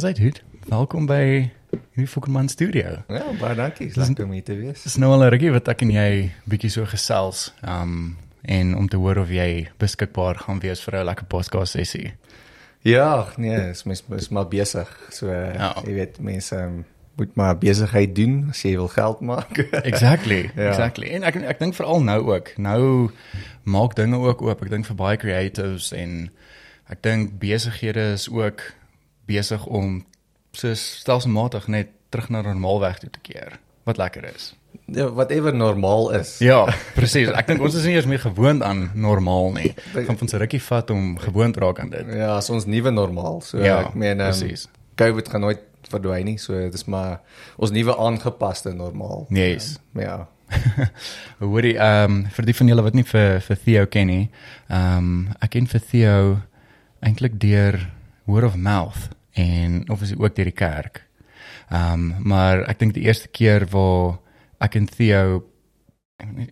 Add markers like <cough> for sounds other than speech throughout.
Dis uit goed. Welkom by hierdie Fokkerman studio. Ja, baie dankie. Dis lekker om hier te wees. Dis nou al 'n rukkie wat ek en jy bietjie so gesels. Um en om te hoor of jy beskikbaar gaan wees vir 'n lekker podcast sessie. Ja, nee, is mens is maar besig. So Ja. jy weet mense um, moet maar besigheid doen as jy wil geld maak. <laughs> Exactly. Ja. Exactly. En ek ek dink veral nou ook. Nou maak dinge ook oop. Ek dink vir baie creatives en ek dink besighede is ook besig om so stelselmatig net terug na normaalweg toe te keer. Wat lekker is. ja, whatever normaal is. Ja, presies. Ek dink ons is nie eers meer gewoond aan normaal nie. Gaan van 'n rukkie vat om gewoond raak aan dit. Ja, is ons nuwe normaal. So Ja, ek meen um, presies. COVID gaan nooit verdwyn nie. So dit is maar ons nuwe aangepaste normaal. Yes. Um, ja. <laughs> Hoorie, ehm um, vir die van julle wat nie vir vir Theo ken nie, ehm um, ek ken vir Theo eintlik deur word of mouth en obviously ook deur die kerk. Ehm um, maar ek dink die eerste keer waar ek en Theo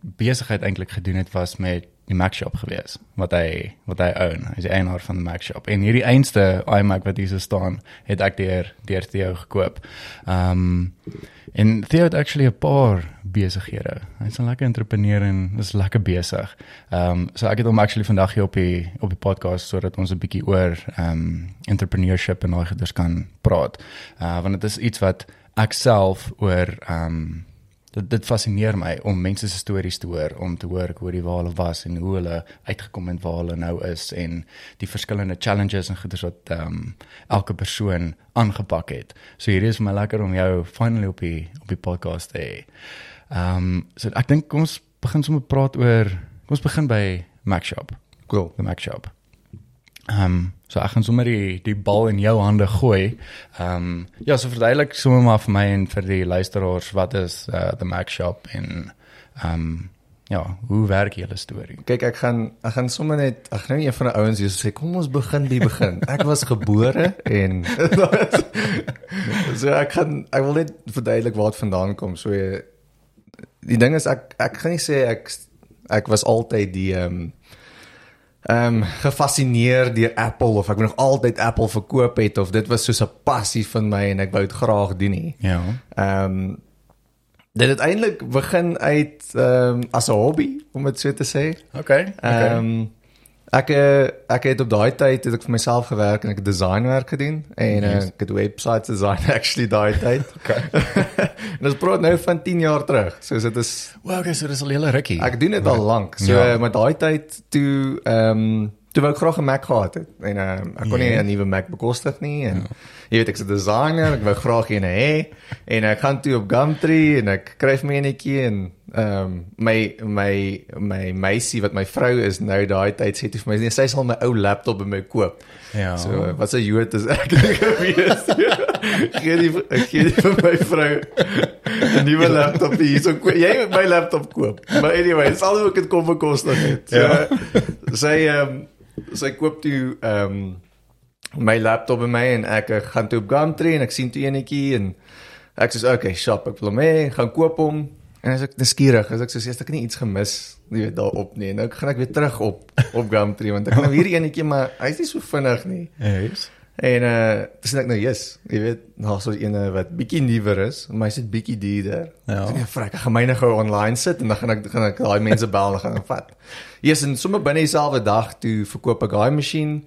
besigheid eintlik gedoen het was met die Mac shop gewees wat hy wat hy own. Hy's die eienaar van die Mac shop. En hierdie einste iMac wat hier staan, het ek deur deur Theo gekoop. Ehm um, en Theo het actually 'n paar besighede. Hy's 'n lekker entrepreneur en is lekker besig. Ehm um, so ek het hom actually vandag hier op die op die podcast sodat ons 'n bietjie oor ehm um, entrepreneurship en daai goeders kan praat. Uh want dit is iets wat ek self oor ehm um, dit dit fascineer my om mense se stories te hoor, om te hoor hoe die waar hulle was en hoe hulle uitgekom het waar hulle nou is en die verskillende challenges en goeders wat ehm um, elke persoon aangepak het. So hierdie is vir my lekker om jou finally op die op die podcast te hê. Ehm um, so ek dink kom ons begin sommer praat oor kom ons begin by Mac Shop, Cool. the Mac Shop. Ehm um, so ek gaan sommer die die bal in jou hande gooi. Ehm um, ja, so verduidelik sommer maar vir my en vir die luisteraars wat is uh, the Mac Shop en ehm um, ja, hoe werk julle storie? Kyk, ek gaan ek gaan sommer net ek gaan nie een van die ouens hier sê kom ons begin by begin. <laughs> Ek was gebore en <laughs> <laughs> so ek gaan ek wil net verduidelik waar dit vandaan kom. So die ding is ek ek gaan nie sê ek ek was altyd die ehm um, ehm um, gefassineer deur Apple of ek nog altyd Apple verkoop het of dit was soos 'n passie van my en ek wou dit graag doen nie. Ja. Ehm um, dit het eintlik begin uit ehm um, as 'n hobby om dit so te sê. Okay. Ehm um, ek eh, ek het op daai tyd het ek vir myself gewerk en ek het designwerk gedoen en uh, Yes. ek het websites design <laughs> actually daai tyd. <laughs> Okay. <laughs> en dit praat nou van 10 jaar terug. So dit is Well, okay, so dis al 'n hele rukkie. ek doen dit al lank. So Ja. ja. met daai tyd toe ehm um, toe wou ek graag 'n Mac gehad het en um, ek kon nie Ja. 'n nuwe Mac bekostig nie en ja. Jy weet ek's 'n designer, ek wou graag een hê en ek gaan toe op Gumtree en ek kry vir my enetjie en ehm um, my my my meisie wat my vrou is nou daai tyd sê toe vir my nee, sy sal my ou laptop by my koop. Ja. So wat 'n Jood is ek <laughs> gewees. gee die gee die vir my vrou 'n nuwe laptop hier. So jy moet my laptop koop. Maar anyway, dis al hoe ek dit kom bekostig het. So Ja. sy ehm um, sy koop toe ehm um, my laptop by my en ek eh, gaan toe op Gumtree en ek sien toe enetjie en ek sê okay, shop, ek wil hom hê, gaan koop hom. En as ek nuuskierig, as ek so sê ek het nie iets gemis, jy weet daarop nie. Nou gaan ek weer terug op op Gumtree want ek nou hier enetjie maar hy's nie so vinnig nie. Yes. En uh dis net nou yes, jy weet, nou so 'n ene wat bietjie nuwer is, maar hy's net bietjie duurder. Ja. So, nee, frek, ek gaan myne gou online sit en dan gaan ek gaan ek daai mense bel en gaan ek vat. Yes, en sommer binne dieselfde dag toe verkoop ek daai masjien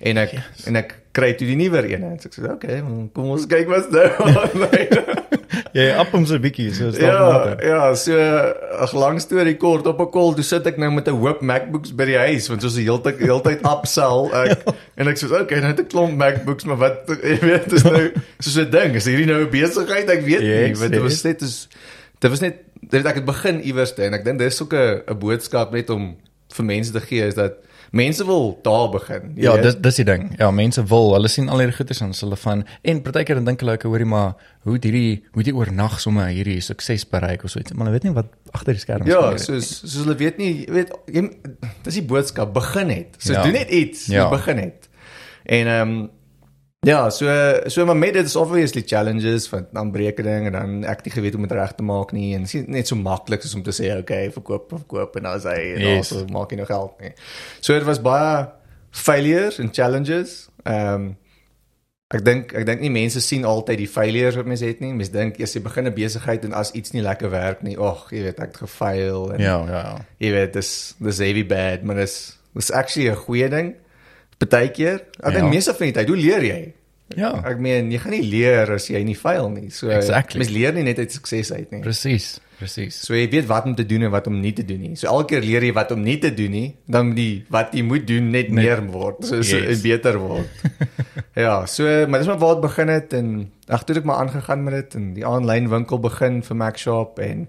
en ek yes. en ek kry toe die nuwer een. En ek sê, "Okay, <laughs> kom ons kyk wat's nou online." <laughs> Jy op hom so bietjie so stap ja, later. ja, so 'n lang storie kort op 'n call, toe sit ek nou met 'n hoop MacBooks by die huis want soos die hele tyd heeltyd upsell ek <laughs> en ek sê okay, nou het ek klomp MacBooks, maar wat jy weet, dis nou soos 'n ding, is hierdie nou 'n besigheid? Ek weet nie, Yes, want dit was net is dit was net dit ek het begin iewers en ek dink dis ook 'n 'n boodskap net om vir mense te gee is dat mense wil daar begin. jy Ja, weet. dis dis die ding. Ja, mense wil, hulle sien al hierdie goeders en hulle van en partykeer dan dink hulle ek hoorie maar hoe hierdie hoe jy oornag sommer hierdie sukses bereik of so iets. Maar hulle weet nie wat agter die skerms Ja, gebeur het. soos soos hulle weet nie, jy weet, jy, dis die boodskap begin het. So Ja. ja. doen net iets, Ja. ja. begin het. En ehm um, ja, so so maar met dit is obviously challenges van dan brekening en dan ek nie geweet hoe om dit reg te maak nie en dit is net so maklik soos om te sê okay, verkoop verkoop en dan sê en Yes. yes. also maak jy nog geld nie. So dit was baie failures en challenges. Ehm um, Ek dink ek dink nie mense sien altyd die failures wat mense het nie. Mense dink as jy begin 'n besigheid en as iets nie lekker werk nie, ag, jy weet ek het gefaal en Ja, ja, ja. jy weet dis dis heavy bad, maar dis dis actually 'n goeie ding. Partykeer, ek dink Ja. meeste van die tyd, hoe leer jy? Ja. Ek meen, jy gaan nie leer as jy nie faal nie. So Exactly. mens leer nie net uit sukses uit nie. Presies, presies. So jy weet wat om te doen en wat om nie te doen nie. So elke keer leer jy wat om nie te doen nie, dan die wat jy moet doen net meer word, so so Yes. beter word. <laughs> ja, so maar dis maar waar dit begin het en ag toe ek maar aangegaan met dit en die aanlyn winkel begin vir Mac Shop en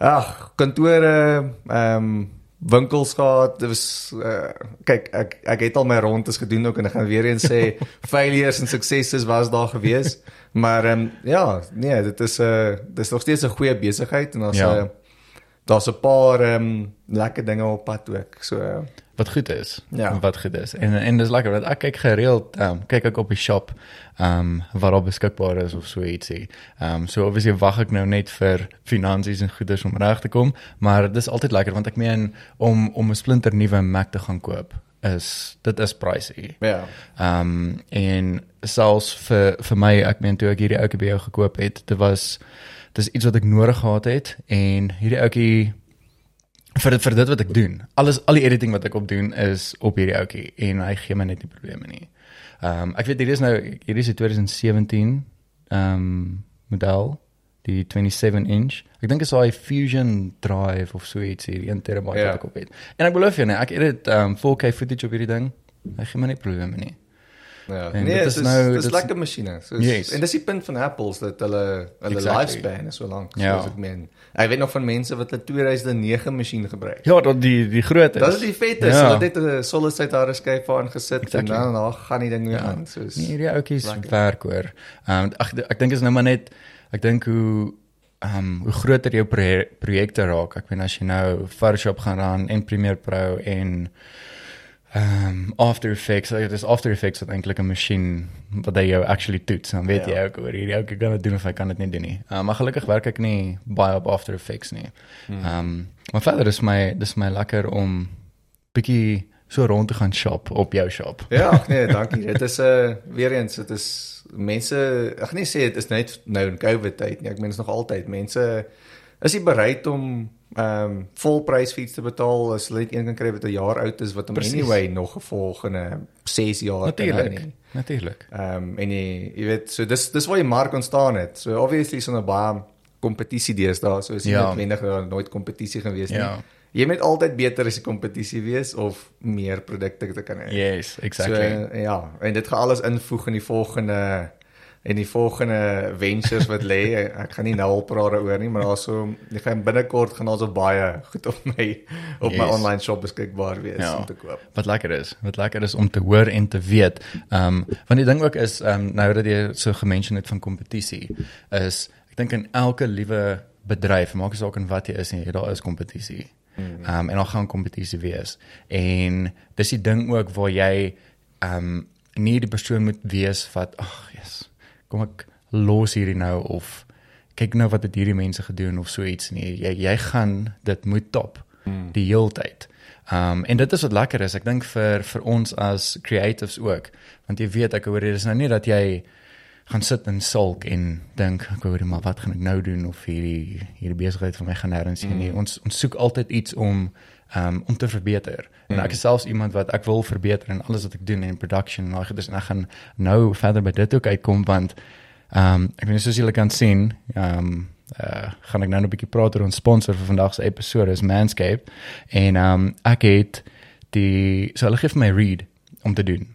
ag kantore ehm um, winkels gehad. Dit was uh, kyk ek ek het al my rondes gedoen ook en ek gaan weer eens sê <laughs> failures en successes was daar gewees. Maar ehm um, ja, nee, dit is 'n uh, dis nog steeds 'n goeie besigheid en daar's 'n Ja. ja. daar's 'n paar ehm um, lekker dinge op pad ook. So uh, wat goed is. Ja. Wat goed is. En en dis lekker want ek kyk gereeld ehm um, kyk ek op die shop ehm um, wat daar beskikbaar is of so ietsie. Ehm um, so obviously wag ek nou net vir finansies en goederes om reg te kom, maar dis altyd lekker want ek meen om om 'n splinter nuwe Mac te gaan koop is dit is pricey. ja. Ehm um, en selfs vir vir my ek meen toe ek hierdie ouetjie by jou gekoop het, dit was dis iets wat ek nodig gehad het en hierdie ouetjie vir dit vir dit wat ek doen. Alles al die editing wat ek op doen is op hierdie ouetjie en hy gee my net nie probleme nie. Ehm um, ek weet hierdie is nou hierdie is die 2017 ehm um, model die 27 inch. Ek dink is daai Fusion drive of so iets hier 1 terabyte Ja. wat ek op het. En ek beloof jou nee, ek edit ehm um, 4K footage op hierdie ding. Hy gee my nie probleme nie. Ja, En nee, dit dit is is nou- nou dit dis is- lekker masjiene. So Yes. en dis die punt van Apples dat hulle hulle Exactly. lifespan is so lank, Ja. soos ek meen. Ek weet nog van mense wat 'n 2009 masjien gebruik. Ja, dat die die groot is. Dat is die vet is, Ja. hulle het 'n solid state harde skyf aan gesit Exactly. en dan dan gaan die ding weer Ja. aan. Soos Nee, hierdie ouetjies werk hoor. Ehm um, ag ek dink is nou maar net ek dink hoe ehm um, hoe groter jou proje projekte raak. Ek meen as jy nou Photoshop gaan aan en Premiere Pro en ehm um, After Effects, so dit is After Effects wat eintlik 'n masjien wat hy jou actually toets. Dan weet Ja. jy ook oor hierdie ouetjie kan dit doen of hy kan dit nie doen nie. Ehm um, maar gelukkig werk ek nie baie op After Effects nie. Ehm um, maar verder is my dis my lekker om bietjie so rond te gaan shop op jou shop. Ja, <laughs> nee, dankie. Dit is 'n uh, weer eens, dit is mense, ek gaan nie sê dit is net nou in Covid tyd nie. Ek meen dit is nog altyd mense is nie bereid om ehm um, volprys vir iets te betaal as hulle net een kan kry wat 'n jaar oud is wat hom Precies. anyway nog 'n volgende 6 jaar kan hou Natuurlik. nie. Natuurlik. Ehm um, en jy, jy weet, so dis dis waar die mark ontstaan het. So obviously is onder baie kompetisie deesdae, so is nie Ja. noodwendig dat daar nooit kompetisie gewees nie. Ja. Jy moet altyd beter as die kompetisie wees of meer produkte te kan hê. Yes, exactly. So, ja, en dit gaan alles invoeg in die volgende en die volgende ventures wat lê. Ek gaan nie nou al praat daaroor nie, maar daarso ek gaan binnekort gaan also baie goed op my op my Yes. online shop beskikbaar wees Ja. om te koop. wat lekker is. Wat lekker is om te hoor en te weet. Ehm um, want die ding ook is ehm um, nou dat jy so gemention het van kompetisie is ek dink in elke liewe bedryf, maak nie saak in wat jy is nie, daar is kompetisie. Ehm um, en daar gaan kompetisie wees. En dis die ding ook waar jy ehm um, nie die persoon moet wees wat ag, yes. Kom ek los hierdie nou of kyk nou wat het hierdie mense gedoen of so iets nie. Jy jy gaan dit moet top Hmm. die heeltyd. Um en dit is wat lekker is. Ek dink vir vir ons as creatives ook. Want jy weet ek hoor dit is nou nie dat jy gaan sit en sulk en dink ek hoor maar wat gaan ek nou doen of hierdie hierdie besigheid van my gaan nêrens heen nie. Mm. Ons ons soek altyd iets om um om te verbeter. En ek is selfs iemand wat ek wil verbeter in alles wat ek doen in production en daai goeders en ek gaan nou verder by dit ook uitkom want um ek weet soos julle kan sien, um uh gaan ek nou 'n bietjie praat oor ons sponsor vir vandag se episode is Manscaped en um ek het die so hulle gee vir my read om te doen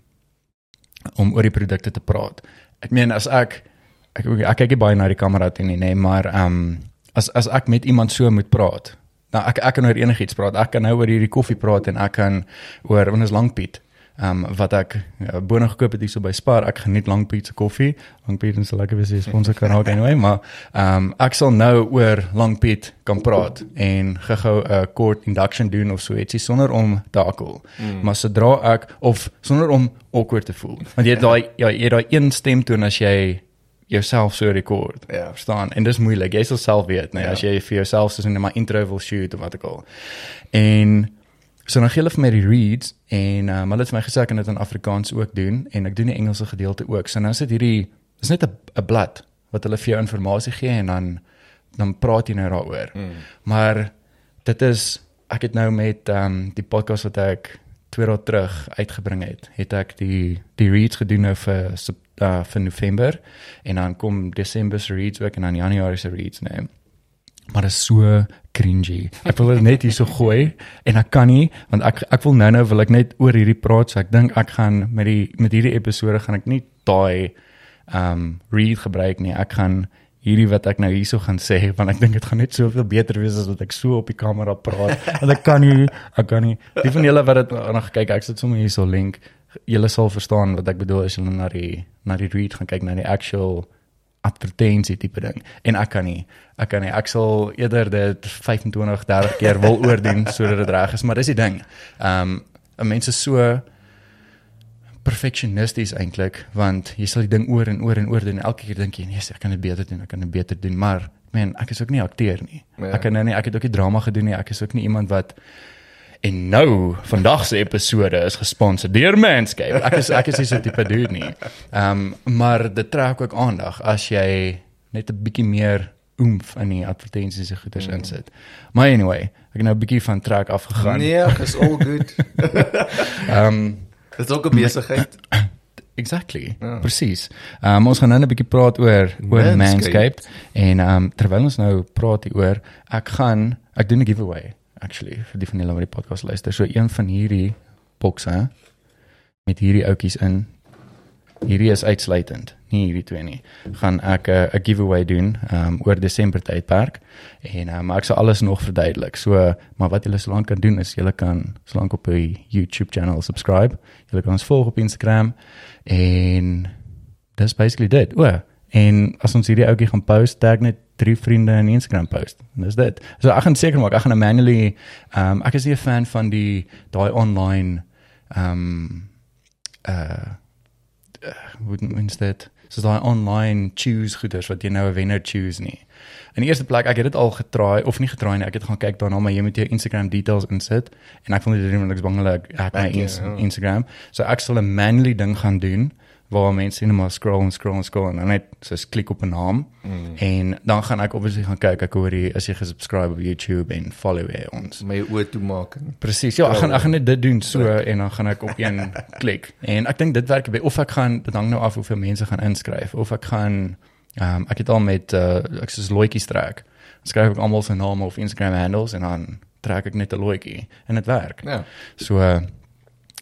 om oor die produkte te praat. Ek meen as ek ek ek kyk baie na die kamera toe nie, nee, maar um as as ek met iemand so moet praat. Nou ek ek kan oor enigiets praat. Ek kan nou oor hierdie koffie praat en ek kan oor wanneer is Langpiet. Um wat ek uh, bone gekoop het hierso by Spar. Ek geniet Langpiet se koffie. Langpiet is 'n lekker wees sponsor kan ook anyway, <laughs> maar um ek sal nou oor Langpiet kan praat en gou-gou 'n kort induction doen of so ietsie sonder om te akkel. Mm. Maar sodra ek of sonder om awkward te voel. Want jy het daai ja, jy het daai een stemtoon as jy jouself so rekord. Ja. Verstaan? En dis moeilik. Jy sal self weet, nee, Ja. as jy vir jouself soos 'n maar intro wil shoot of wat ook al. En So dan gee hulle vir my die reads en um, hulle het vir my gesê ek kan dit in Afrikaans ook doen en ek doen die Engelse gedeelte ook. So nou is dit hierdie is net 'n 'n blad wat hulle vir jou inligting gee en dan dan praat jy nou daaroor. Mm. Maar dit is ek het nou met ehm um, die podcast wat ek twee dae terug uitgebring het, het ek die die reads gedoen nou vir uh, vir November en dan kom Desember se reads ook en dan Januarie se reads nou maar dit is so cringy. Ek wil dit net hier so gooi en ek kan nie want ek ek wil nou-nou wil ek net oor hierdie praat so ek dink ek gaan met die met hierdie episode gaan ek nie daai um read gebruik nie. Ek gaan hierdie wat ek nou hierso gaan sê want ek dink dit gaan net soveel beter wees as wat ek so op die kamera praat. en ek kan nie ek kan nie. Die van julle wat dit nog kyk, ek sit sommer hierso link. Julle sal verstaan wat ek bedoel as julle na die na die read gaan kyk na die actual advertensie tipe ding en ek kan nie ek kan nie ek sal eerder dit 25 30 keer wil oordoen <laughs> sodat dit reg is maar dis die ding. Ehm um, mense so perfeksionisties eintlik want jy sal die ding oor en oor en oor doen en elke keer dink jy nee ek kan dit beter doen ek kan dit beter doen maar man ek is ook nie akteur nie. Ja. Ek kan nou nie ek het ook nie drama gedoen nie ek is ook nie iemand wat En nou, vandag se episode is gesponsor deur Manscaped. Ek is ek is nie so tipe dude nie. Ehm, um, maar dit trek ook aandag as jy net 'n bietjie meer oomf in die advertensies en goeders mm. insit. Maar anyway, ek het nou 'n bietjie van trek afgegaan. Nee, is all good. <laughs> Ehm, um, dit is ook 'n besigheid. <coughs> Exactly. Ja. Presies. Ehm um, ons gaan nou 'n bietjie praat oor oor Manscaped en ehm um, terwyl ons nou praat hieroor, ek gaan ek doen 'n giveaway actually vir die van julle wat die podcast luister. So een van hierdie bokse met hierdie outjies in. Hierdie is uitsluitend, nie hierdie twee nie. Gaan ek eh, 'n uh, giveaway doen um oor Desember tydperk en uh, maar ek sal alles nog verduidelik. So maar wat julle solank kan doen is julle kan solank op die YouTube channel subscribe. Julle kan ons volg op Instagram en dis basically dit. O, en as ons hierdie ouetjie gaan post, tag net drie vriende in Instagram post. En dis dit. So ek gaan seker maak ek gaan manually ehm um, ek is nie 'n fan van die daai online ehm um, uh wouldn't mean that so daai online choose goeders wat jy nou 'n wenner choose nie. In die eerste plek ek het dit al getraai of nie getraai nie. Ek het gaan kyk daarna maar jy moet jou Instagram details insit en ek wil nie doen ek's bang hulle hack my Instagram. So ek sal 'n manually ding gaan doen waar mense net maar scroll en scroll en scroll en net so klik op 'n naam. Mm. en dan gaan ek obviously gaan kyk ek hoor jy as jy gesubscribe op YouTube en follow hy ons. My oë toe maak presies ja ek gaan ek gaan net dit doen so en dan gaan ek op <laughs> een klik. En ek dink dit werk by of ek gaan dit hang nou af hoeveel mense gaan inskryf. Of ek gaan um, ek het al met uh, ek soos loetjies trek. Skryf ek almal se name of Instagram handles en dan trek ek net 'n loetjie. En dit werk. Ja. So uh,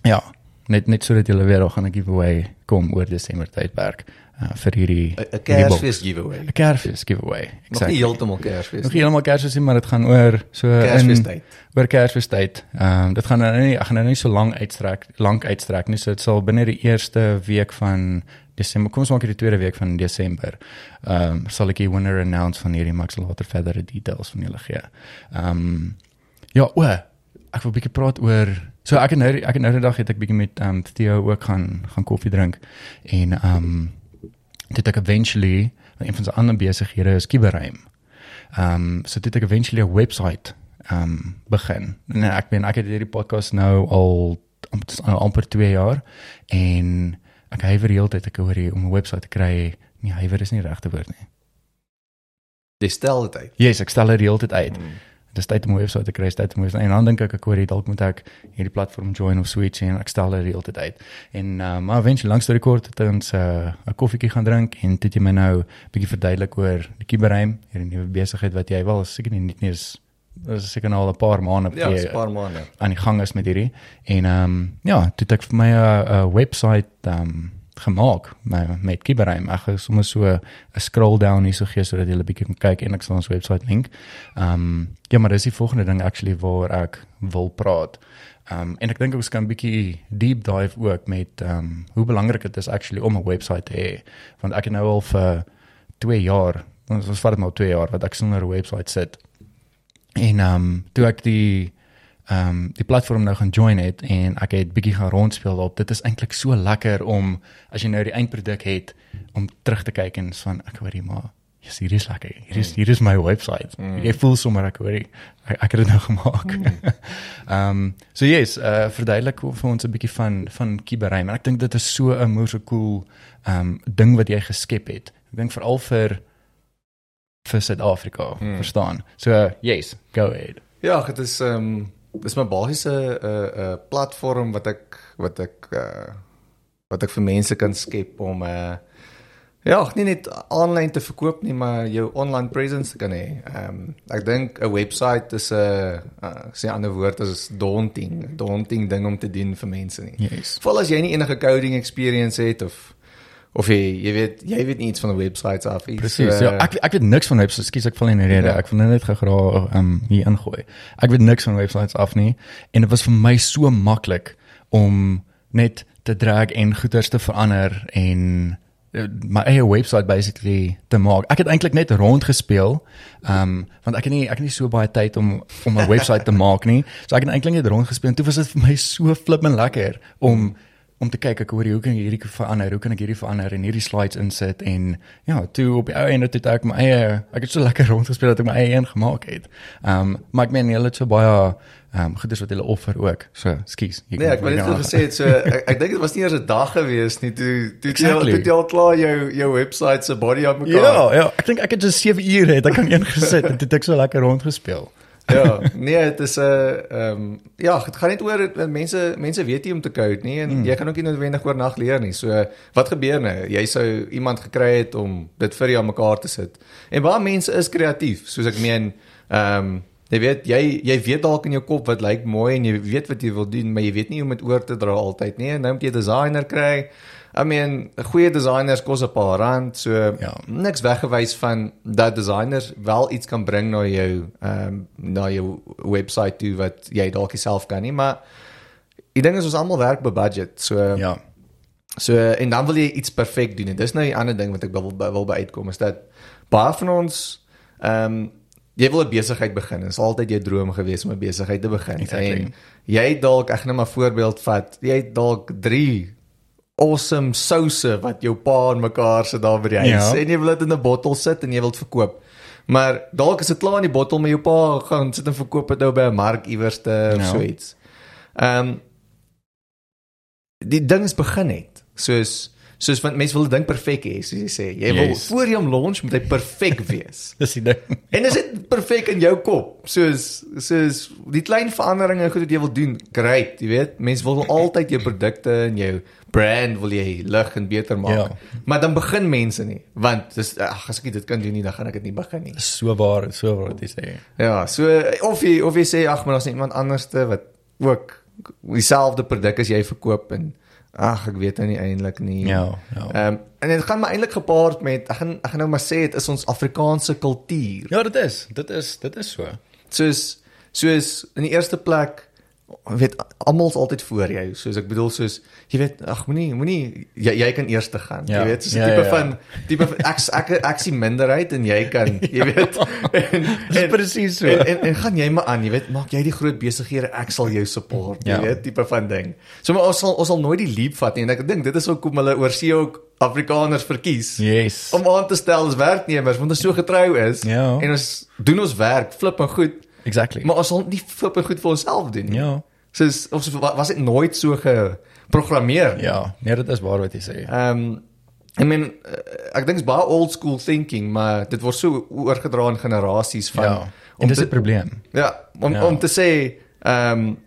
ja net net sodat julle weer gaan 'n giveaway kom oor Desember tydperk uh, vir hierdie 'n Kersfees giveaway. 'n Kersfees giveaway. Exactly. Nog nie heeltemal Kersfees. Nog nie heeltemal Kersfees, maar dit gaan oor so Kersfees tyd. Oor Kersfees tyd. Ehm um, dit gaan nou nie ek gaan nou nie so lank uitstrek, lank uitstrek nie. So dit sal binne die eerste week van Desember, kom ons maak die tweede week van Desember. Ehm um, sal ek die winner announce van hierdie max later verdere details van julle gee. Ehm um, ja, o, ek wil 'n bietjie praat oor So ek het nou ek het nou die dag het ek bietjie met um Theo ook gaan gaan koffie drink en um dit ek eventually een van sy ander besighede is Kibereim. Um so dit ek eventually 'n webwerf um begin. En ek ben ek het hierdie podcast nou al amper 2 jaar en ek hywer heeltyd ek hoor hier om 'n webwerf te kry. Nee, hywer is nie regte woord nie. Dis stel dit uit. Ja, yes, ek stel dit heeltyd uit. Mm dis tyd om 'n webwerf te kry, tyd om en dan dink ek ek hoor jy dalk moet ek hierdie platform join of switch en ek stel dit heeltyd uit. En uh, maar eventueel langs die kort het ons 'n uh, 'n koffietjie gaan drink en dit jy my nou bietjie verduidelik oor die kiberruim, hierdie nuwe besigheid wat jy wel seker nie net nie is is seker nou al 'n paar maande ja, 'n paar maande aan die gang is met hierdie. En ehm um, ja, dit ek vir my 'n webwerf ehm um, gemaak met met Kibereim. Ek het sommer so 'n scroll down hier so gee sodat jy 'n bietjie kan kyk en ek sal ons webwerf link. Ehm um, ja, maar dis die volgende ding actually waar ek wil praat. Ehm um, en ek dink ons kan 'n bietjie deep dive ook met ehm um, hoe belangrik dit is actually om 'n webwerf te hê. Want ek het nou al vir 2 jaar, ons was vat nou 2 jaar wat ek sonder 'n webwerf sit. En ehm um, toe ek die ehm um, die platform nou gaan join het en ek het bietjie gaan rondspeel op. Dit is eintlik so lekker om as jy nou die eindproduk het om terug te kyk en van ek hoorie maar Yes, hier is lekker. Hier is hier is my website. Mm. Jy voel sommer ek hoor ek, ek het dit nou gemaak. <laughs> Ehm um, so yes, uh verduidelik vir ons 'n bietjie van van kiberruim. Ek dink dit is so 'n moeë cool ehm um, ding wat jy geskep het. Ek dink veral vir vir Suid-Afrika, mm. verstaan. So uh, yes, go ahead. Ja, dit is ehm um, dis my basiese 'n uh, 'n uh, platform wat ek wat ek uh, wat ek vir mense kan skep om 'n uh, Ja, nie net aanlyn te verkoop nie, maar jou online presence te kan hê. Ehm um, ek dink 'n webwerf is 'n uh, sê 'n ander woord as daunting, daunting ding om te doen vir mense nie. Yes. Veral as jy nie enige coding experience het of of jy, jy weet jy weet niks van 'n webwerf af nie. Presies. So, ja, ek ek weet niks van webwerf. Skus ek val in die rede. Ja. Ek wil net gegraag ehm um, hier ingooi. Ek weet niks van webwerf af nie en dit was vir my so maklik om net te drag en goeders te verander en my eie webwerf basically te maak. Ek het eintlik net rond gespeel. Ehm um, want ek het nie ek het nie so baie tyd om om 'n <laughs> webwerf te maak nie. So ek het eintlik net rond gespeel en toe was dit vir my so flippend lekker om om te kyk ek hoor hoe kan ek hierdie verander? Hoe kan ek hierdie verander en hierdie slides insit en ja, toe op die ou einde het ek my eie ek het so lekker <laughs> rond gespeel dat ek my eie een gemaak het. Ehm um, maar ek meen hulle het so baie ehm um, goeders wat hulle offer ook. So, skus. Nee, ek wou net gesê het so ek, ek dink dit was nie eers 'n dag gewees nie toe toe exactly. jy toe jy al klaar jou jou webwerf se body op mekaar. Ja, ja, ek dink ek het just 7 ure het ek kan ingesit <laughs> en dit het ek so lekker rond gespeel. Ja, nee, dit is 'n uh, ehm um, ja, dit gaan net oor mense mense weet nie om te code nie en mm. jy kan ook nie noodwendig oor nag leer nie. So wat gebeur nou? Jy sou iemand gekry het om dit vir jou aan mekaar te sit. En baie mense is kreatief, soos ek meen, ehm um, Jy weet jy jy weet dalk in jou kop wat lyk mooi en jy weet wat jy wil doen, maar jy weet nie hoe om dit oor te dra altyd nie. Nou moet jy 'n designer kry. I mean, goeie designers kos 'n paar rand, so ja. niks weggewys van dat designers wel iets kan bring na jou ehm um, na jou webwerf toe wat jy dalk self kan nie, maar die ding is ons almal werk by budget. So ja. So en dan wil jy iets perfek doen. En dis nou die ander ding wat ek wil wil by uitkom is dat baie van ons ehm um, jy wil 'n besigheid begin. Dit is altyd jou droom gewees om 'n besigheid te begin. Exactly. En jy dalk ek net maar voorbeeld vat. Jy het dalk 3 awesome souse wat jou pa en mekaar sit daar by die huis ja. en jy wil dit in 'n bottel sit en jy wil dit verkoop. Maar dalk is dit klaar in die bottel maar jou pa gaan sit en verkoop dit nou by 'n mark iewers te ja. of so iets. Ehm um, die ding is begin het. Soos soos want mense wil dink perfek hê, soos jy sê. Jy yes. wil voor jy hom launch moet hy perfek wees. <laughs> dis die ding. en is dit perfek in jou kop? Soos soos die klein veranderinge goed wat jy wil doen, great, jy weet. Mense wil altyd jou produkte en jou brand wil jy lig en beter maak. Ja. Maar dan begin mense nie, want dis ag as ek dit kan doen nie, dan gaan ek dit nie begin nie. So waar, so waar wat jy sê. Ja, so of jy of jy sê ag, maar daar's iemand anderste wat ook dieselfde produk as jy verkoop en Ag, ek weet nou nie eintlik nie. Ja, ja. Ehm um, en dit gaan maar eintlik gepaard met ek gaan ek gaan nou maar sê dit is ons Afrikaanse kultuur. Ja, dit is. Dit is dit is so. Soos soos in die eerste plek weet almal's altyd voor jou soos ek bedoel soos jy weet ag moenie moenie jy, jy kan eers te gaan ja. jy weet soos 'n ja, tipe ja, ja. van tipe van ek ek ek sien minderheid en jy kan jy weet <laughs> en, en presies so en, en, en gaan jy maar aan jy weet maak jy die groot besighede ek sal jou support ja. jy weet tipe van ding so maar ons sal ons sal nooit die leap vat nie en ek dink dit is ook hoe hulle oorsee ook Afrikaners verkies yes. om aan te stel as werknemers want ons so getrou is ja. en ons doen ons werk flip en goed Exactly. Maar ons sal nie flippe goed vir onsself doen nie. Ja. Soos of was dit nooit so geprogrammeer. Ja, nee, dit is waar wat jy sê. Ehm um, I mean uh, ek dink is baie old school thinking, maar dit word so oorgedra in generasies van Ja. En dis 'n probleem. Ja, om ja. om te sê ehm um,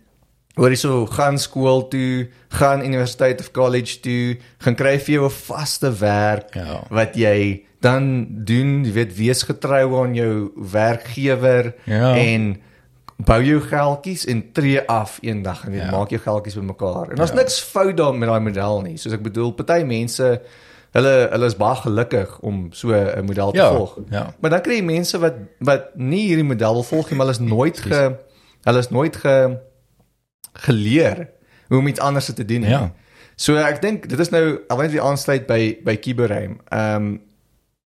Hoor jy so gaan skool toe, gaan universiteit of college toe, gaan kry vir jou 'n vaste werk ja. wat jy dan doen, jy weet, wees getrou aan jou werkgewer ja. en bou jou geldjies en tree af eendag en jy ja. maak jou geldjies bymekaar. En daar's ja. niks fout daarmee met daai model nie. Soos ek bedoel, party mense hulle hulle is baie gelukkig om so 'n model te ja. volg. Ja. Maar dan kry jy mense wat wat nie hierdie model wil volg nie, maar hulle is nooit ge hulle is nooit ge geleer hoe om iets anders te doen. Ja. So ek dink dit is nou alwen die aansluit by by Kiberheim. Ehm um,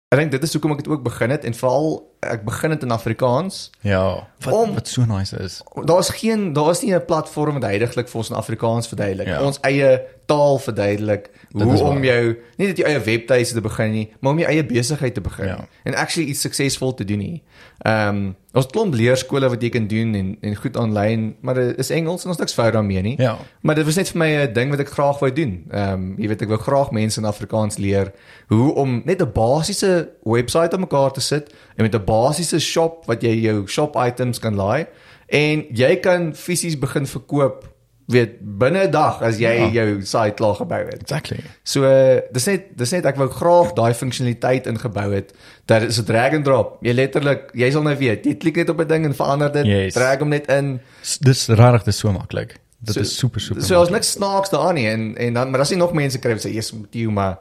ek dink dit is hoekom ek dit ook begin het en veral ek begin dit in Afrikaans. Ja, wat Om- wat so nice is. Daar's geen daar's nie 'n platform wat heidaglik vir ons in Afrikaans verduidelik. Ja. Ons eie taal verduidelik Dit hoe om jou nie net jou eie webtuiste te begin nie, maar om jou eie besigheid te begin Ja. en actually iets suksesvol te doen nie. Ehm um, ons klomp leerskole wat jy kan doen en en goed aanlyn, maar dit is Engels en ons niks fout daarmee nie. Ja. Maar dit was net vir my 'n ding wat ek graag wou doen. Ehm um, jy weet ek wou graag mense in Afrikaans leer hoe om net 'n basiese webwerf op mekaar te sit en met 'n basiese shop wat jy jou shop items kan laai en jy kan fisies begin verkoop weet binne 'n dag as jy Ja. jou site klaar gebou het. Exactly. So uh, dis net dis net ek wou graag daai funksionaliteit ingebou het dat is 'n drag and drop. Jy letterlik jy sal nou weet, jy klik net op 'n ding en verander dit, Yes. drag hom net in. S- Dis regtig dis so maklik. Dit So- is super super. So as niks snaaks daaraan nie en en dan maar as jy nog mense kry wat sê yes, moet jy maar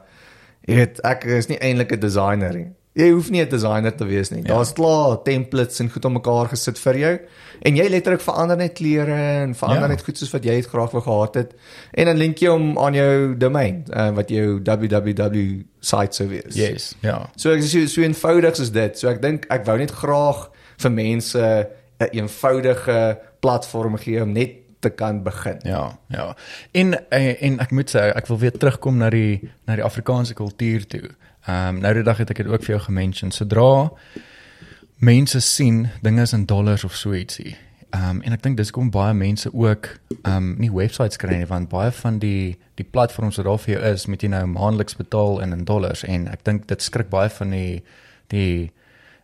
jy weet ek is nie eintlik 'n designer nie. Jy hoef nie 'n designer te wees nie. Ja. Daar's klaar templates en goed om mekaar gesit vir jou. En jy letterlik verander net kleure en verander Ja. net goed soos wat jy dit graag wou gehad het. En dan link jy hom aan jou domein uh, wat jou www site sou wees. Yes, ja. So ek is so, so eenvoudig soos dit. So ek dink ek wou net graag vir mense 'n eenvoudige platform gee om net te kan begin. Ja, ja. En eh, en ek moet sê ek wil weer terugkom na die na die Afrikaanse kultuur toe. Ehm um, nou die dag het ek dit ook vir jou gemention. Sodra mense sien dinge is in dollars of so ietsie. Ehm um, en ek dink dis kom baie mense ook ehm um, nie websites kry nie want baie van die die platforms wat daar vir jou is, moet jy nou maandeliks betaal in in dollars en ek dink dit skrik baie van die die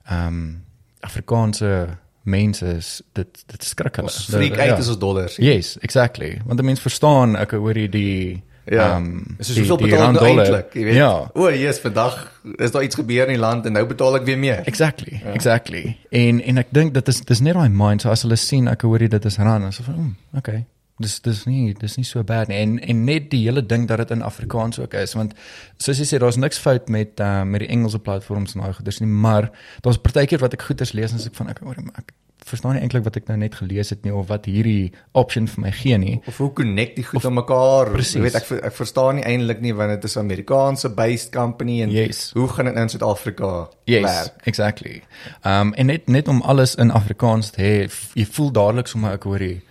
ehm um, Afrikaanse mense is dit dit skrik hulle. Ons freak Ja. uit as ons dollars. Yes, exactly. Want die mens verstaan ek hoor jy die Ja. Dis hoeveel betaal ek nou eintlik, jy weet. Ja, O, yes, vandag is daar iets gebeur in die land en nou betaal ek weer meer. exactly, ja. exactly. En en ek dink dit is dis net daai mind so as hulle sien ek hoor jy dit is rand, so van, mm, okay. Dis dis nie dis nie so bad nie. En en net die hele ding dat dit in Afrikaans ook is want soos jy sê daar's niks fout met uh, met die Engelse platforms en daai goeders nie, maar daar's partykeer wat ek goeders lees en as ek van ek hoor ek verstaan nie eintlik wat ek nou net gelees het nie of wat hierdie option vir my gee nie. Of hoe connect die goed aan mekaar? Jy weet ek ek verstaan nie eintlik nie want dit is 'n Amerikaanse based company en Yes. hoe gaan dit nou in Suid-Afrika Yes, werk? exactly. Um en net net om alles in Afrikaans te hê, jy voel dadelik sommer ek hoor jy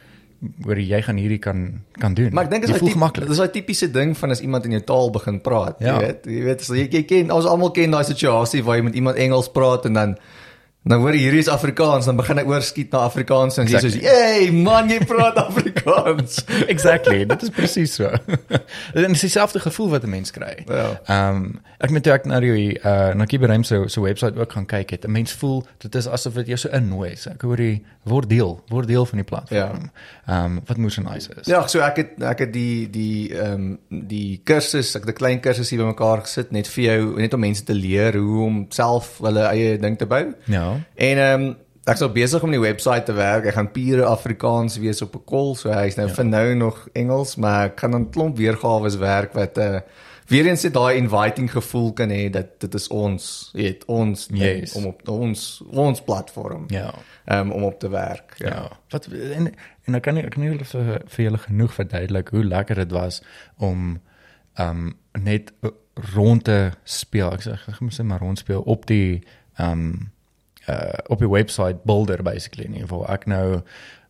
hoor jy, gaan hierdie kan kan doen. Maar ek dink dit is gemaklik. dis daai tipiese ding van as iemand in jou taal begin praat, Ja. jy weet. Jy weet, so jy, jy ken ons almal ken daai situasie waar jy met iemand Engels praat en dan dan hoor hierdie is Afrikaans, dan begin hy oorskiet na Afrikaans en jy sê Exactly. soos, "Hey man, jy praat Afrikaans." <laughs> exactly, dit is presies so. <laughs> en dis dieselfde gevoel wat 'n mens kry. Ja. Um ek moet ek na die uh na Kiberem se se webwerf ook gaan kyk het. 'n Mens voel dit is asof dit jou so innooi. So ek hoor jy word deel, word deel van die platform. Ja. Um wat moes so nice is. Ja, so ek het ek het die die ehm um, die kursus, ek het 'n klein kursus hier bymekaar gesit net vir jou net om mense te leer hoe om self hulle eie ding te bou. Ja. En ehm um, ek's nou besig om die webwerf te werk. Ek gaan pure Afrikaans wees op 'n call, so hy's nou ja. vir nou nog Engels, maar ek gaan dan klomp weergawe werk wat uh weer eens dit daai inviting gevoel kan hê dat dit is ons, jy weet, ons Yes. om op ons ons platform. Ja. Ehm um, om op te werk. Ja. ja. Wat en en ek kan nie ek kan nie vir vir julle genoeg verduidelik hoe lekker dit was om um net rond te speel. Ek sê ek moet sê maar rond speel op die um uh op die website builder basically in ieder geval. Ek nou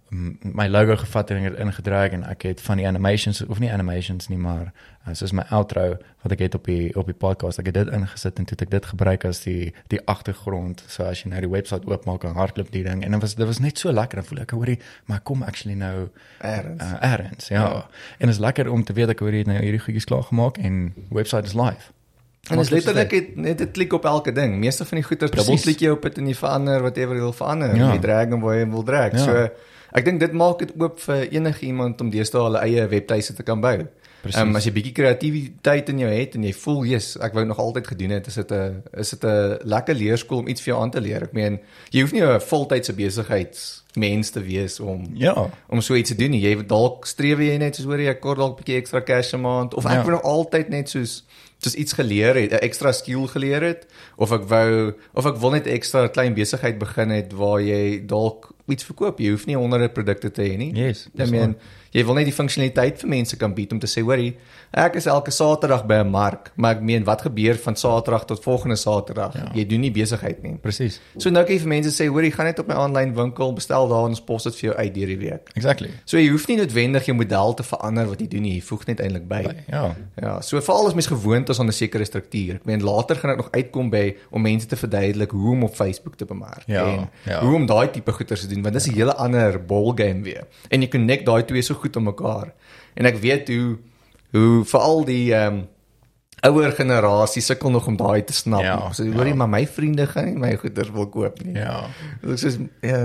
mm, my logo gevat en ingedruk en ek het van die animations of nie animations nie maar uh, soos my outro wat ek het op die op die podcast ek het dit ingesit en toe het ek dit gebruik as die die agtergrond so as jy nou die webwerf oopmaak en hardloop die ding en dit was dit was net so lekker en voel ek hoorie maar kom actually nou Ergens. uh, ergens ja. ja en dit is lekker om te weet ek hoor jy het nou hierdie goedjies klaar gemaak en webwerf is live En dit letterlik het, net 'n klik op elke ding. Meeste van die Precies. dubbelklik jy op dit en jy verander whatever jy wil verander. Ja. Jy drag hom waar jy wil drag. Ja. So ek dink dit maak dit oop vir enige iemand om deesdae hulle eie webtuise te kan bou. Precies. Ehm um, as jy bietjie kreatiwiteit in jou het en jy voel, "Yes, ek wou nog altyd gedoen het," is dit 'n is dit 'n lekker leerskool om iets vir jou aan te leer. Ek meen, jy hoef nie 'n voltydse besigheidsmens te wees om ja om so iets te doen nie. Jy dalk streef jy net soos hoor jy ek kort dalk 'n bietjie ekstra cash 'n maand of ek Ja. wil nog altyd net soos soos iets geleer het, 'n ekstra skill geleer het of ek wou of ek wil net ekstra klein besigheid begin het waar jy dalk iets verkoop. Jy hoef nie honderde produkte te hê nie. Yes, I dis mean, Jy wil net die funksionaliteit vir mense kan bied om te sê, hoorie, ek is elke Saterdag by 'n mark, maar ek meen wat gebeur van Saterdag tot volgende Saterdag? Ja. Jy doen nie besigheid nie. Presies. So nou kan jy vir mense sê, hoorie, gaan net op my aanlyn winkel, bestel daar en ons pos dit vir jou uit deur die week. Exactly. So jy hoef nie noodwendig jou model te verander wat jy doen nie, jy voeg net eintlik by. Ja. Ja, so veral as mens gewoond is aan 'n sekere struktuur. Ek meen later gaan dit nog uitkom by om mense te verduidelik hoe om op Facebook te bemark Ja, en ja. hoe om daai tipe goeders te doen want dis 'n hele ander ball game weer. En jy connect daai twee so goed aan mekaar. En ek weet hoe hoe veral die ehm um, ouer generasie sukkel nog om daai te snap. Ja, so ja. hoorie, maar my vriende gaan nie my goeders wil koop nie. Ja. Dit is ja,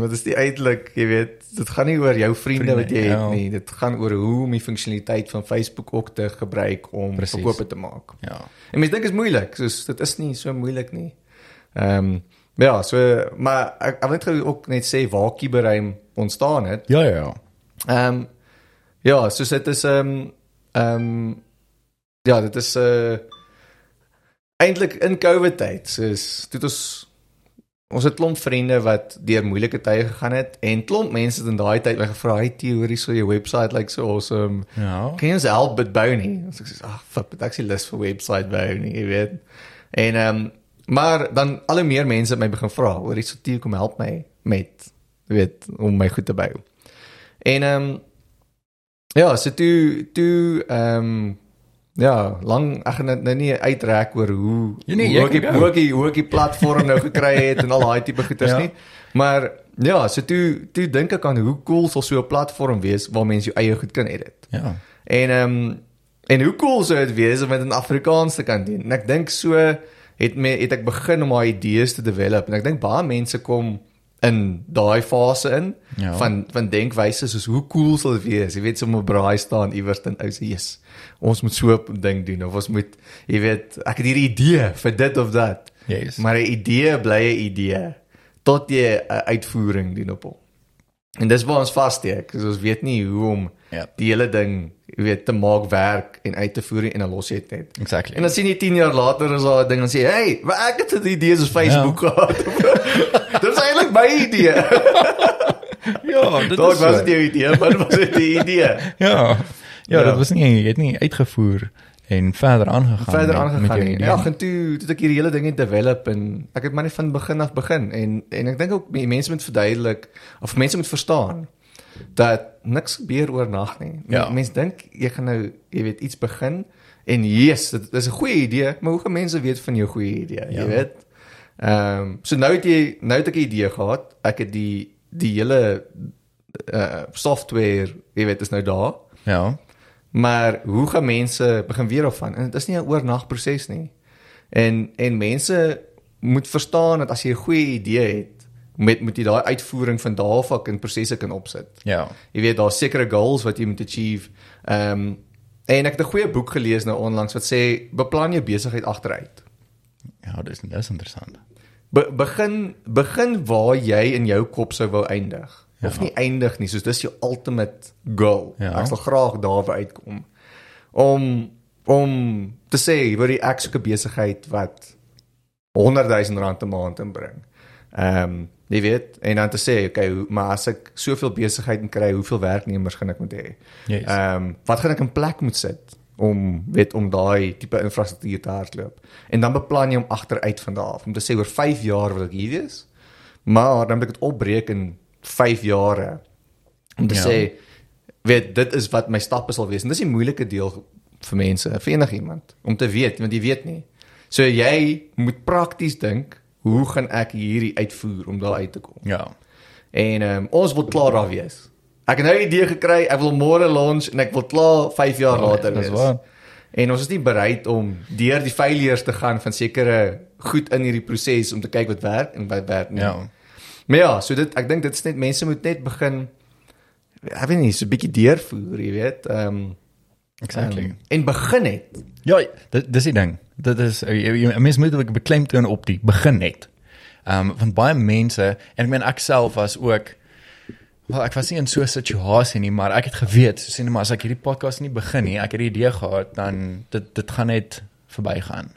wat is die eintlik, jy weet, dit gaan nie oor jou vriende, Vriende, wat jy ja. het nie. Dit gaan oor hoe om die funksionaliteit van Facebook ook te gebruik om Precies. verkope te maak. Ja. En mense dink dit is moeilik, soos dit is nie so moeilik nie. Ehm um, ja, so maar ek ek wil net ook net sê waar Kiberuim ontstaan het. Ja, ja, ja. Ehm um, ja, soos dit is ehm um, ehm um, ja, dit is 'n uh, eintlik in COVID tyd, soos dit ons ons het klomp vriende wat deur moeilike tye gegaan het en klomp mense het in daai tyd my gevra, "Hey, teorie so jou website lyk like so awesome. Ja. Kan jy ons help met bou nie?" Ek sê, "Ag, fuck, but actually lus vir website bou nie, jy weet." En ehm um, maar dan al hoe meer mense het my begin vra, "Hoor, iets so teer kom help my met weet om my goed te bou." En ehm um, ja, so toe toe ehm um, ja, lang ek gaan dit nou nie uitrek oor hoe Ja, nee, hoe ek hoe ek hoe ek die platform nou gekry het en al daai tipe goeders <laughs> Ja. nie. Maar ja, so toe toe dink ek aan hoe cool sal so 'n platform wees waar mense jou eie goed kan edit. Ja. En ehm um, en hoe cool sou dit wees om dit in Afrikaans te kan doen? En ek dink so het me het ek begin om daai idees te develop en ek dink baie mense kom in daai fase in Ja. van van denkwyse soos hoe cool sal dit wees? Jy weet so 'n braai staan iewers in ou se yes. Ons moet so 'n ding doen of ons moet jy weet ek het hierdie idee vir dit of dat. Yes. Maar 'n idee bly 'n idee tot jy 'n uitvoering doen op hom. En dis waar ons vassteek. So ons weet nie hoe om Ja. die hele ding, jy weet, te maak werk en uit te voer en dan los jy dit net. Exactly. En dan sien jy 10 jaar later is daar 'n ding en sê, "Hey, maar ek het 'n idee soos Facebook Ja. gehad." <laughs> Eintlik my idee. <laughs> ja, dit Dalk was dit jou idee, maar dit was dit die idee. Ja. <laughs> Ja, Ja. dit was nie jy het nie uitgevoer en verder aangegaan. verder aangegaan nie. Ja, en toe toe het ek hierdie hele ding develop en ek het maar net van begin af begin en en ek dink ook mense moet verduidelik of mense moet verstaan dat niks gebeur oornag nie. Ja. Mense dink jy gaan nou, jy weet, iets begin en yes, dit is 'n goeie idee, maar hoe gaan mense weet van jou goeie idee, Ja. jy weet? Ehm um, so nou het jy nou het ek 'n idee gehad. Ek het die die hele uh software, jy weet, is nou daar. Ja. Maar hoe gaan mense begin weer af van? En dit is nie 'n oornag proses nie. En en mense moet verstaan dat as jy 'n goeie idee het, met moet jy daai uitvoering van daar af in prosesse kan opsit. Ja. Jy weet daar's sekere goals wat jy moet achieve. Ehm um, en ek het 'n goeie boek gelees nou onlangs wat sê beplan jou besigheid agteruit. Ja, dis dis interessant. Be begin begin waar jy in jou kop sou wou eindig. Ja. Of nie eindig nie, soos dis jou ultimate goal. Ja. Ek sal graag daar by uitkom. Om om te sê, word die ek soek 'n besigheid wat 100 000 rand 'n maand inbring. Ehm um, jy weet, en dan te sê, okay, maar as ek soveel besigheid kry, hoeveel werknemers gaan ek moet hê? Yes. Ehm um, wat gaan ek in plek moet sit om weet om daai tipe infrastruktuur te hardloop? En dan beplan jy om agteruit van daar af om te sê oor 5 jaar wil ek hier wees. Maar dan moet ek dit opbreek in 5 jare om te Ja. sê weet dit is wat my stappe sal wees. En dis die moeilike deel vir mense, vir enigiemand om te weet want jy weet nie. So jy moet prakties dink, hoe gaan ek hierdie uitvoer om daar uit te kom? Ja. En um, ons wil klaar daar wees. Ek het nou 'n idee gekry, ek wil môre launch en ek wil klaar 5 jaar Ja, later dis wees. waar. En ons is nie bereid om deur die failures te gaan van sekere goed in hierdie proses om te kyk wat werk en wat werk nie. Ja. Maar ja, so dit ek dink dit is net mense moet net begin ek weet nie, so 'n bietjie deurvoer, jy weet. Ehm um, Exactly. um, en begin het. Ja, dit dis die ding. Dit is 'n mens moet ook beklemtoon op die begin net. Ehm um, want baie mense en ek meen ek self was ook wel ek was nie in so 'n situasie nie, maar ek het geweet, so sê net maar as ek hierdie podcast nie begin nie, ek het die idee gehad dan dit dit gaan net verbygaan.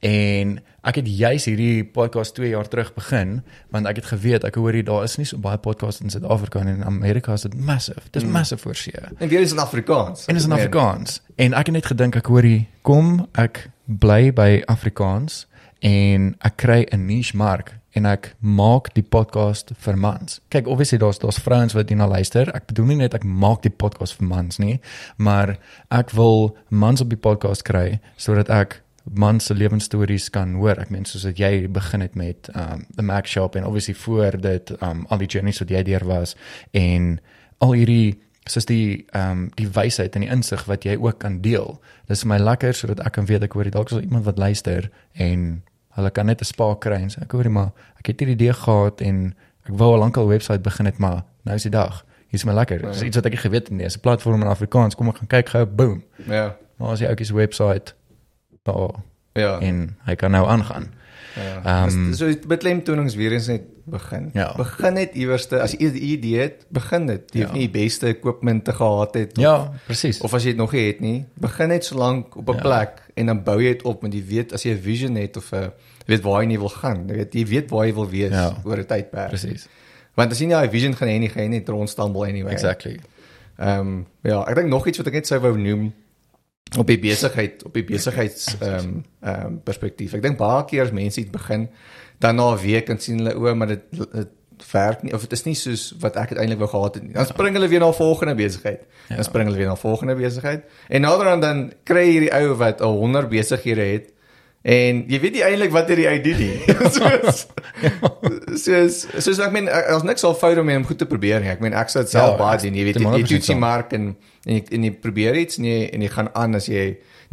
En ek het juis hierdie podcast 2 jaar terug begin want ek het geweet ek hoor hier daar is nie so baie podcasts in Suid-Afrika en in Amerika is dit massive. Dit is mm. massive vir see. En weer is in Afrikaans. En is in Afrikaans. En ek het net gedink ek hoor hier kom ek bly by Afrikaans en ek kry 'n niche mark en ek maak die podcast vir mans. Kyk, obviously daar's daar's vrouens wat hierna luister. Ek bedoel nie net ek maak die podcast vir mans nie, maar ek wil mans op die podcast kry sodat ek man se lewensstories kan hoor. Ek meen soos dat jy begin het met um the Mac shop en obviously voor dit um al die journeys wat jy deur was en al hierdie soos die um die wysheid en die insig wat jy ook kan deel. Dis vir my lekker sodat ek kan weet ek hoor dalk is iemand wat luister en hulle kan net 'n spark kry en sê ek hoor jy maar ek het hierdie idee gehad en ek wou al lankal 'n webwerf begin het maar nou is die dag. Hier is my lekker. Dis ja. iets wat ek geweet het nie. Dis 'n platform in Afrikaans. Kom ek gaan kyk gou boom. Ja. Maar as jy ook 'n webwerf daar. Ja. En hy kan nou aangaan. Ja. Um, so die beklemtonings weer eens net begin. Ja. Begin net iewerste as jy 'n idee het, begin dit. Jy ja. hoef nie die beste equipment te gehad het of Ja, presies. Of as jy dit nog nie het nie, begin net so lank op 'n ja. plek en dan bou jy dit op met jy weet as jy 'n vision het of 'n weet waar jy nie wil gaan. Jy weet jy weet waar jy wil wees ja. oor 'n tydperk. Presies. Want as jy nie 'n vision gaan hê nie, gaan jy net rondstamble anyway. Exactly. Ehm um, ja, ek dink nog iets wat ek net sou wou noem op die besigheid op die besigheids ehm um, ehm um, perspektief. Ek dink baie keer as mense iets begin, dan na 'n week kan sien hulle o, maar dit dit werk nie of dit is nie soos wat ek eintlik wou gehad het nie. Dan spring hulle weer na volgende besigheid. Ja. Dan spring hulle weer na volgende besigheid. En naderhand dan kry jy hierdie ou wat al 100 besighede het En jy weet nie eintlik wat hierdie uit doen nie. <laughs> <laughs> soos soos soos ek meen as niks al fout om hom goed te probeer nie. Ek meen ek sou dit self ja, baie doen. Jy weet jy toets die mark en en jy, en jy probeer iets en jy en jy gaan aan as jy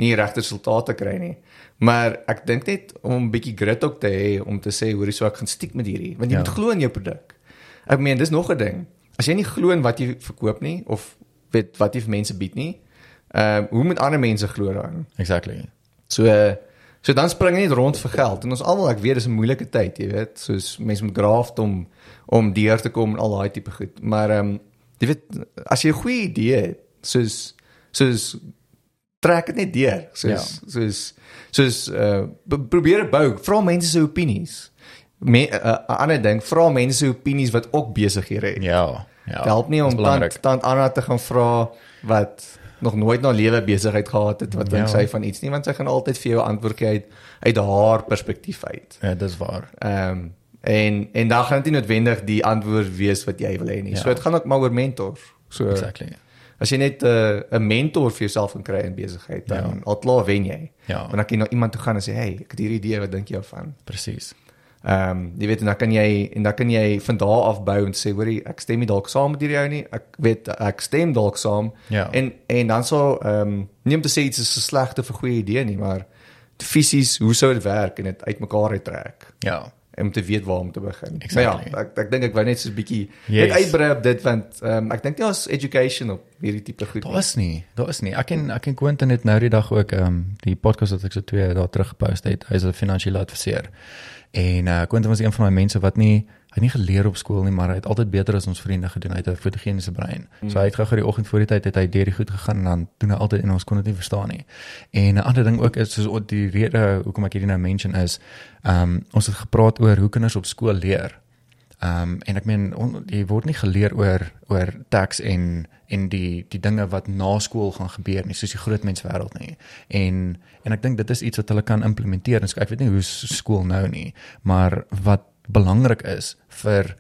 nie regte resultate kry nie. Maar ek dink net om 'n bietjie grit ook te hê om te sê hoorie so ek gaan stiek met hierdie want jy ja. moet glo in jou produk. Ek meen dis nog 'n ding. As jy nie glo in wat jy verkoop nie of weet wat jy vir mense bied nie, ehm uh, hoe moet ander mense glo daarin? Exactly. So uh, So dan spring jy net rond vir geld en ons almal ek weet dis 'n moeilike tyd, jy weet, soos mense moet graaf om om deur te kom en al daai tipe goed. Maar ehm um, jy weet as jy 'n goeie idee het, soos soos trek dit net deur, soos ja. soos soos uh probeer bou, vra mense se opinies. Me 'n uh, ander ding, vra mense se opinies wat ook besighede het. Ja. Ja. Help nie om dan dan aan te gaan vra wat nog nooit na lewe besigheid gehad het wat dink ja. sy van iets nie want sy gaan altyd vir jou antwoord gee uit uit haar perspektief uit. Ja, dis waar. Ehm um, en en dan gaan dit nie noodwendig die antwoord wees wat jy wil hê nie. Ja. So dit gaan ook maar oor mentors. So Exactly. As jy net 'n uh, 'n mentor vir jouself kan kry in besigheid, dan ja. alklaar wen jy. Ja. Want dan kan jy na iemand toe gaan en sê, "Hey, ek het hierdie idee, wat dink jy daarvan?" Presies. Ehm um, jy weet en dan kan jy en dan kan jy van daar af bou en sê hoorie ek stem nie dalk saam met hierdie ou nie. Ek weet ek stem dalk saam. Ja. En en dan sou ehm um, nie om te sê dit is 'n slegte of 'n goeie idee nie, maar fisies hoe sou dit werk en dit uitmekaar uittrek. Ja. Om te weet waar om te begin. Exactly. Maar ja, ek ek dink ek wou net so 'n bietjie yes. uitbrei op dit want um, ek dink nie ons education op hierdie tipe goed. Daar is nie. Daar is nie. Ek en ek en Quentin het nou die dag ook ehm um, die podcast wat ek so twee dae terug gepost het. Hy is 'n finansiële adviseur. En uh Quentin was een van my mense wat nie hy nie geleer op skool nie, maar hy het altyd beter as ons vriende gedoen. Hy het 'n fotogeniese brein. Mm. So hy het gou die oggend voor die tyd het hy deur die goed gegaan en dan doen hy altyd en ons kon dit nie verstaan nie. En 'n ander ding ook is soos die rede hoekom ek hierdie nou mention is, ehm um, ons het gepraat oor hoe kinders op skool leer. Ehm um, en ek meen on, jy word nie geleer oor oor tax en en die die dinge wat na skool gaan gebeur nie soos die groot mens wêreld nie. En en ek dink dit is iets wat hulle kan implementeer. En so, ek weet nie hoe skool nou nie, maar wat belangrik is vir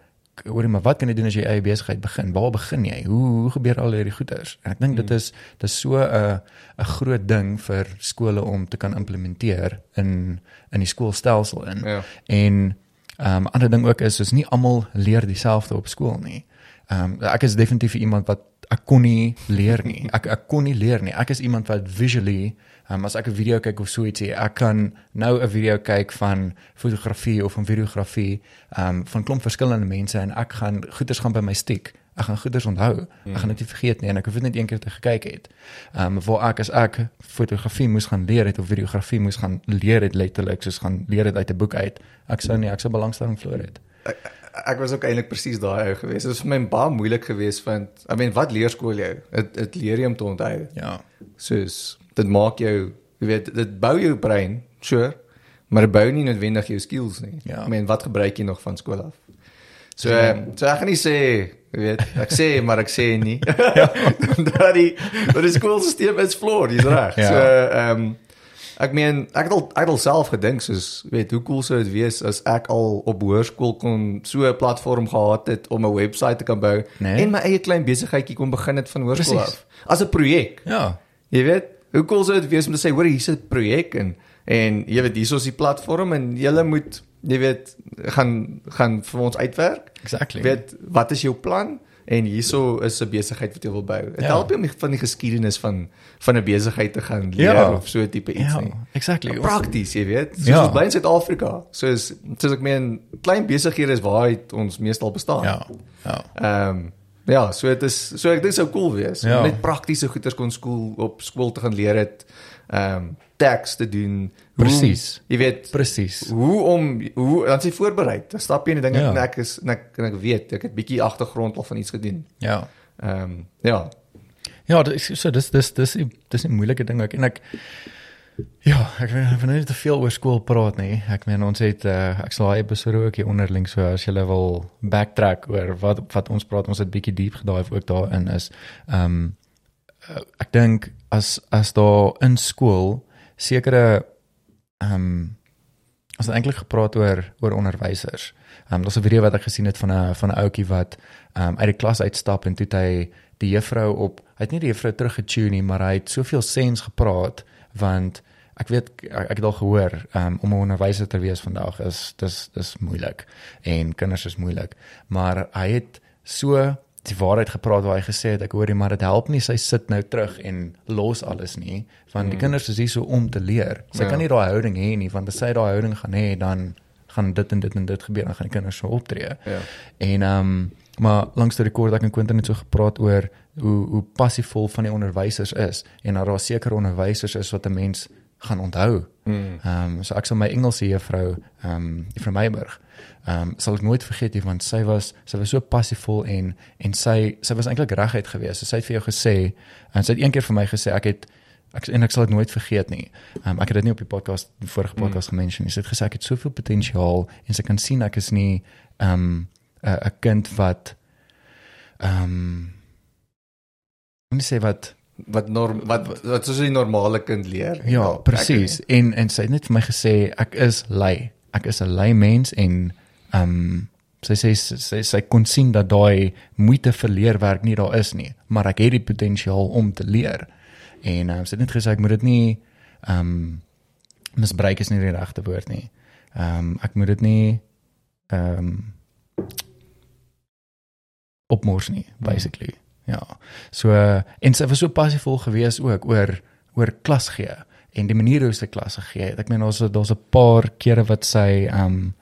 hoorie maar wat kan jy doen as jy eie besigheid begin? Waar begin jy? Hoe hoe gebeur al hierdie goeders? En ek dink dit hmm. is dit is so 'n 'n groot ding vir skole om te kan implementeer in in die skoolstelsel in. Ja. En ehm um, ander ding ook is is nie almal leer dieselfde op skool nie. Ehm um, ek is definitief iemand wat ek kon nie leer nie. Ek ek kon nie leer nie. Ek is iemand wat visually um, as ek 'n video kyk of so ietsie, ek kan nou 'n video kyk van fotografie of van videografie, um, van klomp verskillende mense en ek gaan goeders gaan by my stiek. Ek gaan goeders onthou. Ek gaan dit nie vergeet nie en ek hoef dit net een keer te gekyk het. Ehm um, waar ek as ek fotografie moes gaan leer het of videografie moes gaan leer het letterlik soos gaan leer het uit 'n boek uit. Ek sou nie ek sou belangstelling verloor het. Ek, ek was ook eintlik presies daai ou gewees. Dit was vir my baie moeilik geweest want I mean wat leer skool jou? Dit dit leer jy om te onthou. Ja. Soos dit maak jou, jy weet, dit bou jou brein, sure. maar dit bou nie noodwendig jou skills nie. Ja. Ek meen, wat gebruik jy nog van skool af? So, uh, so ek gaan nie sê, jy weet, ek sê maar ek sê nie. <laughs> <laughs> dat die dat die skoolstelsel is flawed, dis reg. Ja. So, ehm um, ek meen, ek het al ek het al self gedink soos, weet, hoe cool sou dit wees as ek al op hoërskool kon so 'n platform gehad het om 'n webwerf te kan bou Nee. en my eie klein besigheidjie kon begin het van hoërskool af. As 'n projek. Ja. Jy weet, hoe cool sou dit wees om te sê, hoor, hier's 'n projek en en jy weet, hier's die platform en julle moet jy weet gaan gaan vir ons uitwerk. Exactly. Weet wat is jou plan? En hierso is 'n besigheid wat jy wil bou. Dit Ja. help jou om van die geskiedenis van van 'n besigheid te gaan leer Ja. of so tipe iets Ja, nie. exactly. Prakties, jy weet. Soos Ja. ons bly in Suid-Afrika. Soos soos ek meen, klein besighede is waar ons meestal bestaan. Ja. Ja. Ehm ja, so dit is so ek dink sou cool wees Ja. om net praktiese goeders kon skool op skool te gaan leer het. Ehm tax te doen. Presies. Jy weet Presies. hoe om hoe dan sy voorberei. Dan stap jy in die ding Ja. en ek is en ek, en ek weet ek het bietjie agtergrond al van iets gedoen. Ja. Ehm ja. Ja, dit is so dis dis dis dis 'n moeilike ding ook en ek Ja, ek wil ek wil nie te veel oor skool praat nie. Ek meen ons het uh, ek sal daai episode ook hier onderling so as jy wil backtrack oor wat wat ons praat, ons het bietjie diep gedive ook daarin is ehm um, ek dink as as daar in skool sekere ehm um, as het eintlik gepraat oor oor onderwysers. Ehm um, daar's 'n video wat ek gesien het van 'n van 'n ouetjie wat ehm um, uit die klas uitstap en toe hy die juffrou op hy het nie die juffrou teruggetune nie, maar hy het soveel sens gepraat want ek weet ek, het al gehoor um, om 'n onderwyser te wees vandag is dis dis moeilik en kinders is moeilik maar hy het so die waarheid gepraat waar hy gesê het ek hoor jy maar dit help nie sy sit nou terug en los alles nie want die kinders is hier so om te leer sy Ja. kan nie daai houding hê nie want as sy daai houding gaan hê dan gaan dit en dit en dit gebeur dan gaan die kinders so optree Ja. En ehm um, maar langs die rekord ek en Quentin het so gepraat oor hoe hoe passievol van die onderwysers is en dat daar sekere onderwysers is wat 'n mens gaan onthou. Mm. Ehm um, so ek sal my Engelse juffrou ehm um, juffrou Meiburg ehm um, sal ek nooit vergeet nie want sy was sy was so passievol en en sy sy was eintlik reguit geweest. So sy het vir jou gesê en sy het een keer vir my gesê ek het ek en ek sal dit nooit vergeet nie. Ehm um, ek het dit nie op die podcast die vorige podcast mm. gemention nie. Sy het gesê ek het soveel potensiaal en sy kan sien ek is nie ehm um, 'n kind wat ehm um, hoe sê wat Wat norm wat wat soos 'n normale kind leer. ja, presies. En en sy het net vir my gesê ek is lui. Ek is 'n lui mens en ehm um, sy sê sy, sy sy kon sien dat daai moeite vir leerwerk nie daar is nie, maar ek het die potensiaal om te leer. En um, sy het net gesê ek moet dit nie ehm um, misbruik is nie die regte woord nie. Ehm um, ek moet dit nie ehm um, opmors nie basically. Ja. So en sy was so passievol geweest ook oor oor klas gee en die manier hoe sy klasse gee. Ek meen daar's daar's 'n paar kere wat sy ehm um,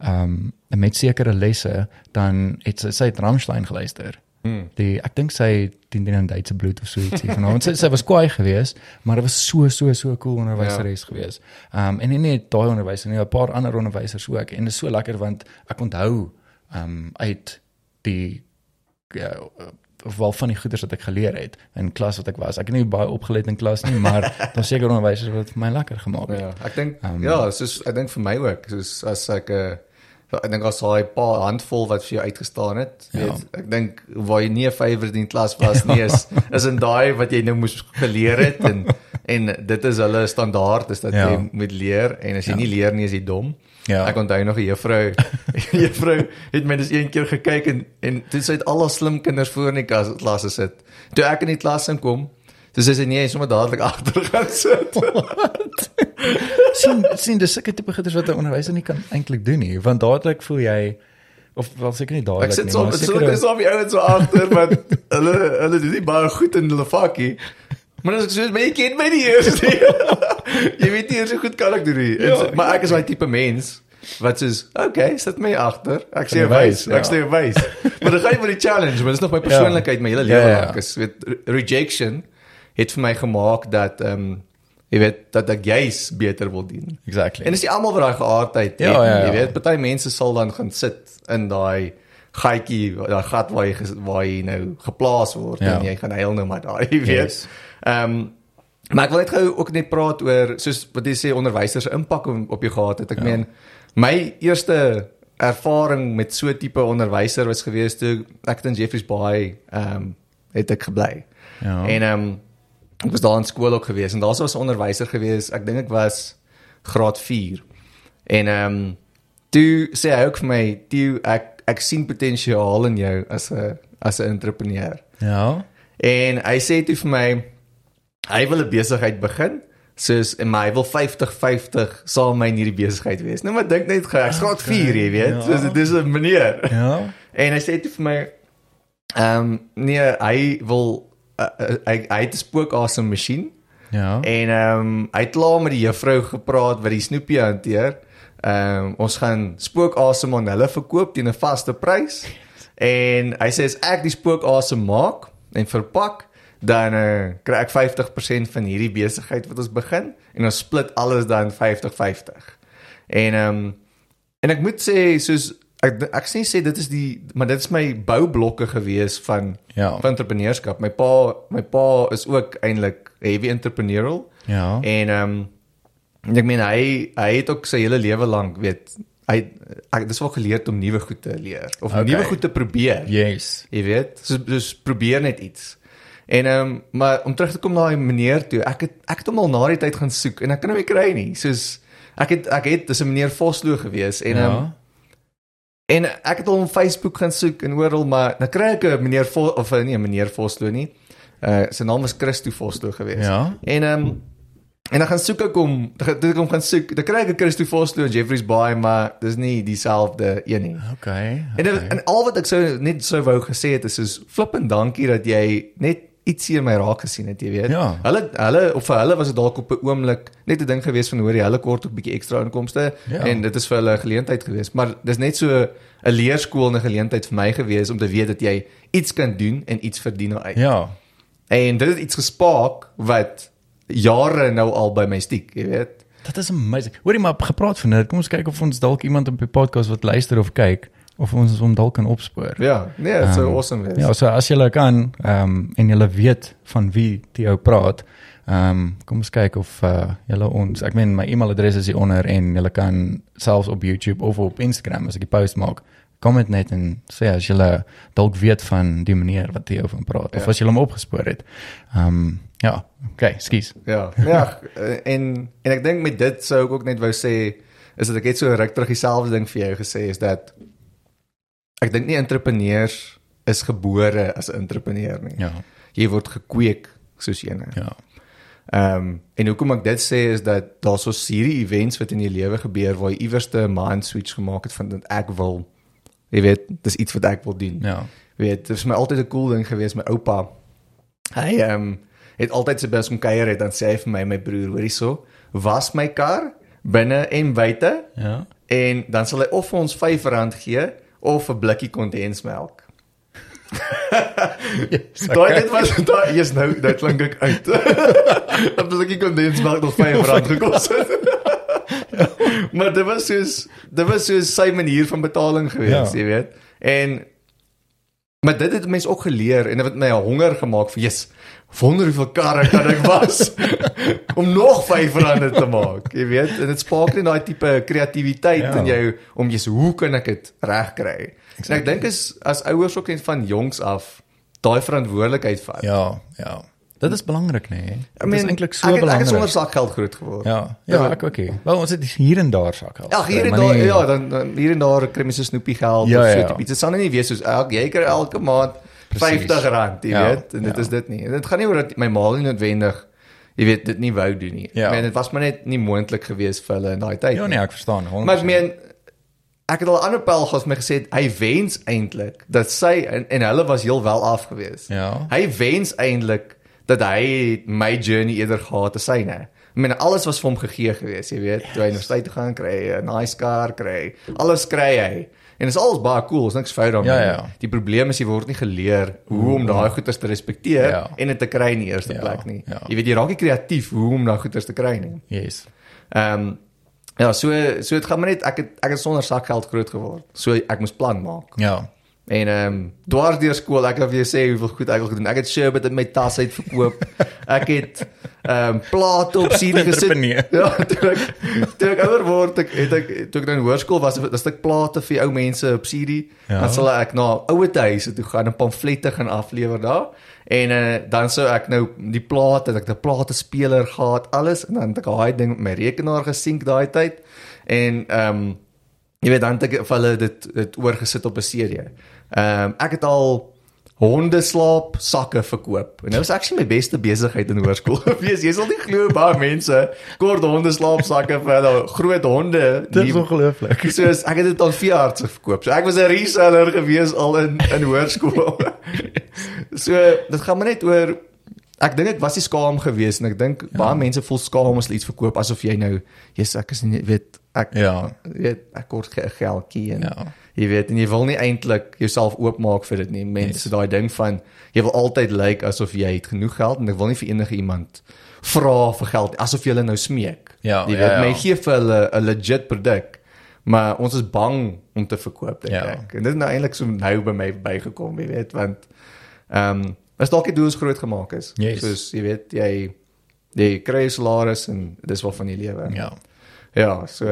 ehm um, met sekere lesse dan het sy sy het Rammstein geluister. Mm. Die ek dink sy dien in Duitse bloed of so ietsie vanaand. Sy sy was kwaai geweest, maar dit was so so so cool onderwyseres ja. geweest. Ehm um, en nie net daai onderwyser nie, 'n paar ander onderwysers ook en dit is so lekker want ek onthou ehm um, uit die ja, of wel van die goeders wat ek geleer het in klas wat ek was. Ek het nie baie opgeleid in klas nie, maar <laughs> daar's seker onderwysers wat vir my lekker gemaak het. Ja, ek dink Um, ja, soos ek dink vir my ook, soos as ek 'n uh, ek dink as daai paar handvol wat vir jou uitgestaan het, Ja. weet, ek dink waar jy nie 'n favourite in klas was nie is <laughs> is in daai wat jy nou moes geleer het en en dit is hulle standaard is dat Ja. jy moet leer en as jy Ja. nie leer nie is jy dom. Ja. Ek onthou nog 'n juffrou, <laughs> juffrou het my dis een keer gekyk en en toe sy het al haar slim kinders voor in die klas klasse sit. Toe ek in die klas inkom, dis sy sê nee, sommer dadelik <laughs> agter gaan sit. <laughs> sien sien dis sulke tipe goeders wat 'n onderwyser nie kan eintlik doen nie, want dadelik voel jy of wel seker nie Ek dadelik sit nie, so maar so sekere- dis op die ouens so agter want hulle hulle doen nie baie goed in hulle vakkie. Maar as ek sê, "Maar jy ken my nie eers nie." <laughs> jy weet nie so goed kan ek doen nie. Ja, Ja, maar ek is daai tipe mens wat sê, "Okay, sit my agter. Ek sê wys, ja. ek sê wys." maar dan gaan jy vir die challenge, maar dis nog my persoonlikheid my hele Ja, lewe ja, ja. lank. Is weet re- rejection het vir my gemaak dat ehm um, jy weet dat ek juis beter wil doen. Exactly. En dis nie almal wat daai geaardheid Ja, het nie. ja, ja. Jy weet, party mense sal dan gaan sit in daai gaatjie, daai gat waar jy waar jy nou geplaas word Ja. en jy gaan huil nou maar daar, <laughs> jy weet. Yes. Ehm Maar ek wil net gou ook net praat oor soos wat jy sê onderwysers se impak op op jou gehad het. Ek ja. meen my eerste ervaring met so 'n tipe onderwyser was gewees toe ek in Jeffreys Bay ehm um, het ek gebly. Ja. En ehm um, ek was daar in skool ook gewees en daar was 'n onderwyser gewees. Ek dink ek was graad 4. En ehm um, toe sê hy ook vir my, "Toe ek ek sien potensiaal in jou as 'n as 'n entrepreneur." Ja. En hy sê toe vir my hy wil 'n besigheid begin soos en my wil 50-50 saam met my in hierdie besigheid wees. Nou maar dink net gou, ek's graad 4, jy weet. Ja. Soos dit is 'n meneer. Ja. En hy sê toe vir my ehm um, nee, hy wil uh, uh, hy hy het 'n spookasem masjien Ja. en ehm um, hy het klaar met die juffrou gepraat wat die snoepie hanteer. Ehm um, ons gaan spookasem aan hulle verkoop teen 'n vaste prys. En hy sê as ek die spookasem maak en verpak dan uh, kry ek 50% van hierdie besigheid wat ons begin en ons split alles dan 50-50. En ehm um, en ek moet sê soos ek ek sê sê dit is die maar dit is my boublokke gewees van Ja. van entrepreneurskap. My pa my pa is ook eintlik heavy entrepreneurial Ja. en ehm um, ek meen hy hy het ook sy hele lewe lank weet hy ek dis wel geleer om nuwe goed te leer of Okay. nuwe goed te probeer. Yes. Jy weet, soos soos probeer net iets. En ehm um, maar om terug te kom na die meneer toe, ek het ek het hom al na die tyd gaan soek en ek kan hom nie kry nie. Soos ek het ek het dis 'n meneer Vosloo gewees en ehm um, Ja. en ek het hom op Facebook gaan soek en oral maar dan kry ek 'n meneer Vo, of nee, meneer Vosloo nie. Uh sy naam was Christo Vosloo gewees. Ja. En ehm um, en dan gaan soek ek hom, dan ek hom gaan soek. Dan kry ek 'n Christo Vosloo in Jeffreys Bay, maar dis nie dieselfde een nie. Okay. En, okay. en al wat ek sou net sou wou gesê het is soos flippend dankie dat jy net ietsie in my raak gesien het, jy weet. Ja. Hulle hulle of vir hulle was dit dalk op 'n oomblik net 'n ding gewees van hoor jy hulle kort 'n bietjie ekstra inkomste Ja. en dit is vir hulle 'n geleentheid gewees, maar dis net so 'n leerskool en 'n geleentheid vir my gewees om te weet dat jy iets kan doen en iets verdien daaruit. Ja. En dit het iets gespaak wat jare nou al by my stiek, jy weet. Dit is amazing. Hoorie maar gepraat van dit. Kom ons kyk of ons dalk iemand op die podcast wat luister of kyk of ons hom dalk kan opspoor. Ja, nee, dit sou Ehm, awesome wees. Ja, so as jy kan ehm um, en jy weet van wie Theo praat, ehm um, kom ons kyk of uh julle ons, ek meen my e-mailadres is hier onder en jy kan selfs op YouTube of op Instagram as ek die post maak, comment net en sê as jy dalk weet van die manier wat Theo van praat of Ja. as jy hom opgespoor het. Ehm um, ja, okay, skus. Ja, <laughs> ja, en en ek dink met dit sou ek ook net wou sê is dat ek het so ruk terug dieselfde ding vir jou gesê is dat ek dink nie entrepreneurs is gebore as 'n entrepreneur nie. Ja. Jy word gekweek soos eene. Ja. Ehm um, en hoekom ek dit sê is dat daar so hierdie events wat in jou lewe gebeur waar jy iewers 'n mind switch gemaak het van dat ek wil jy weet, dis iets wat ek wil doen. Ja. Jy weet, dit is my altyd 'n cool ding gewees my oupa. Hy ehm um, het altyd sy bes om kuier het dan sê hy vir my my broer, hoor hierso, was my kar binne en buite Ja. en dan sal hy of vir ons R5 gee of 'n blikkie kondensmelk. Yes, <laughs> Daai dit was daai is nou dit klink ek uit. 'n <laughs> Blikkie kondensmelk nog R5 gekos het. <laughs> maar dit was soos dit was soos sy manier van betaling gewees, Ja. jy weet. En maar dit het mense ook geleer en dit het my honger gemaak vir Jesus. Wonder hoeveel karre kan ek was <laughs> om nog R5 te maak, jy weet. En dit spaak net daai tipe kreatiwiteit Ja. in jou om jy's hoe kan ek dit regkry? En ek dink is as ouers ook net van jongs af daai verantwoordelikheid vat. Ja, ja. Dit is belangrik, nee. I Dit mean, is eintlik so ek, het- Ek belangrik. het sonder sakgeld groot geword. Ja, ja, ek ook. nie. Wel, ons het hier en daar sak gehad. Ja, hier en daar nie- ja, dan, dan hier en daar kry mens 'n snoepie geld Ja, of ja, so ja. tipe iets. Dit sal nie wees soos elk jy kry elke maand Precies. R50, jy Ja, weet. En dit ja. is dit nie. En dit gaan nie oor dat my ma nie noodwendig jy weet dit nie wou doen nie. Ja. Ek meen dit was maar net nie moontlik geweest vir hulle in daai tyd. Ja, nee, ek verstaan. 100%. Maar ek meen ek het al ander pel gehad my gesê hy wens eintlik dat sy en, en hulle was heel wel af geweest. Ja. Hy wens eintlik dat hy my journey eerder gehad as syne. Ek meen alles was vir hom gegee geweest, jy weet, toe hy universiteit toe gaan kry, 'n nice car kry, alles kry hy. En dit is alles baie cool, is niks fout daarmee. Ja, ja. Die probleem is jy word nie geleer hoe om daai goeders te respekteer Ja. en dit te kry in die eerste Ja, plek nie. ja. Jy weet jy raak nie kreatief hoe om daai goeders te kry nie. Yes. Ehm um, ja, so so dit gaan maar net ek het ek het sonder sakgeld groot geword. So ek moes plan maak. Ja. En ehm um, dwars deur skool, ek het vir jou sê hoeveel goed ek al gedoen. Ek het sherbet in my tas uit verkoop. Ek het ehm um, plate op CD gesit. <laughs> Ja, toe ek toe ek ouer word, ek het ek toe ek nou in hoërskool was, het 'n stuk plate vir ou mense op CD. Ja. Dan sal ek na ouer huise toe gaan en pamflette gaan aflewer daar. En uh, dan sou ek nou die plate, ek het 'n plate speler gehad, alles en dan het ek daai ding met my rekenaar gesink daai tyd. En ehm um, jy weet dan het ek vir hulle dit dit oorgesit op 'n CD. Ehm um, ek het al honde slaap sakke verkoop. En dit was actually my beste besigheid in hoërskool <laughs> gewees. Jy sal nie glo baie mense kort honde slaap sakke vir groot honde. Dit is ongelooflik. <laughs> Soos ek het dit aan veeartse verkoop. So ek was 'n reseller gewees al in in hoërskool. <laughs> so dit gaan maar net oor ek dink ek was nie skaam geweest en ek dink ja. baie mense voel skaam as hulle iets verkoop asof jy nou jy's ek is nie weet ek Ja. weet ek kort ge- geldjie en Ja. Jy weet en jy wil nie eintlik jouself oopmaak vir dit nie. Mense yes. daai ding van jy wil altyd lyk like asof jy het genoeg geld en ek wil nie vir enige iemand vra vir geld asof jy hulle nou smeek. Ja, jy ja, weet ja. my gee vir hulle 'n legit produk. Maar ons is bang om te verkoop dink Ja. ek. En dit is nou eintlik so nou by my bygekom, jy weet, want ehm um, as dalk die doels groot gemaak is. Yes. Soos jy weet jy jy kry 'n salaris en dis wat van die lewe. Ja. Ja, so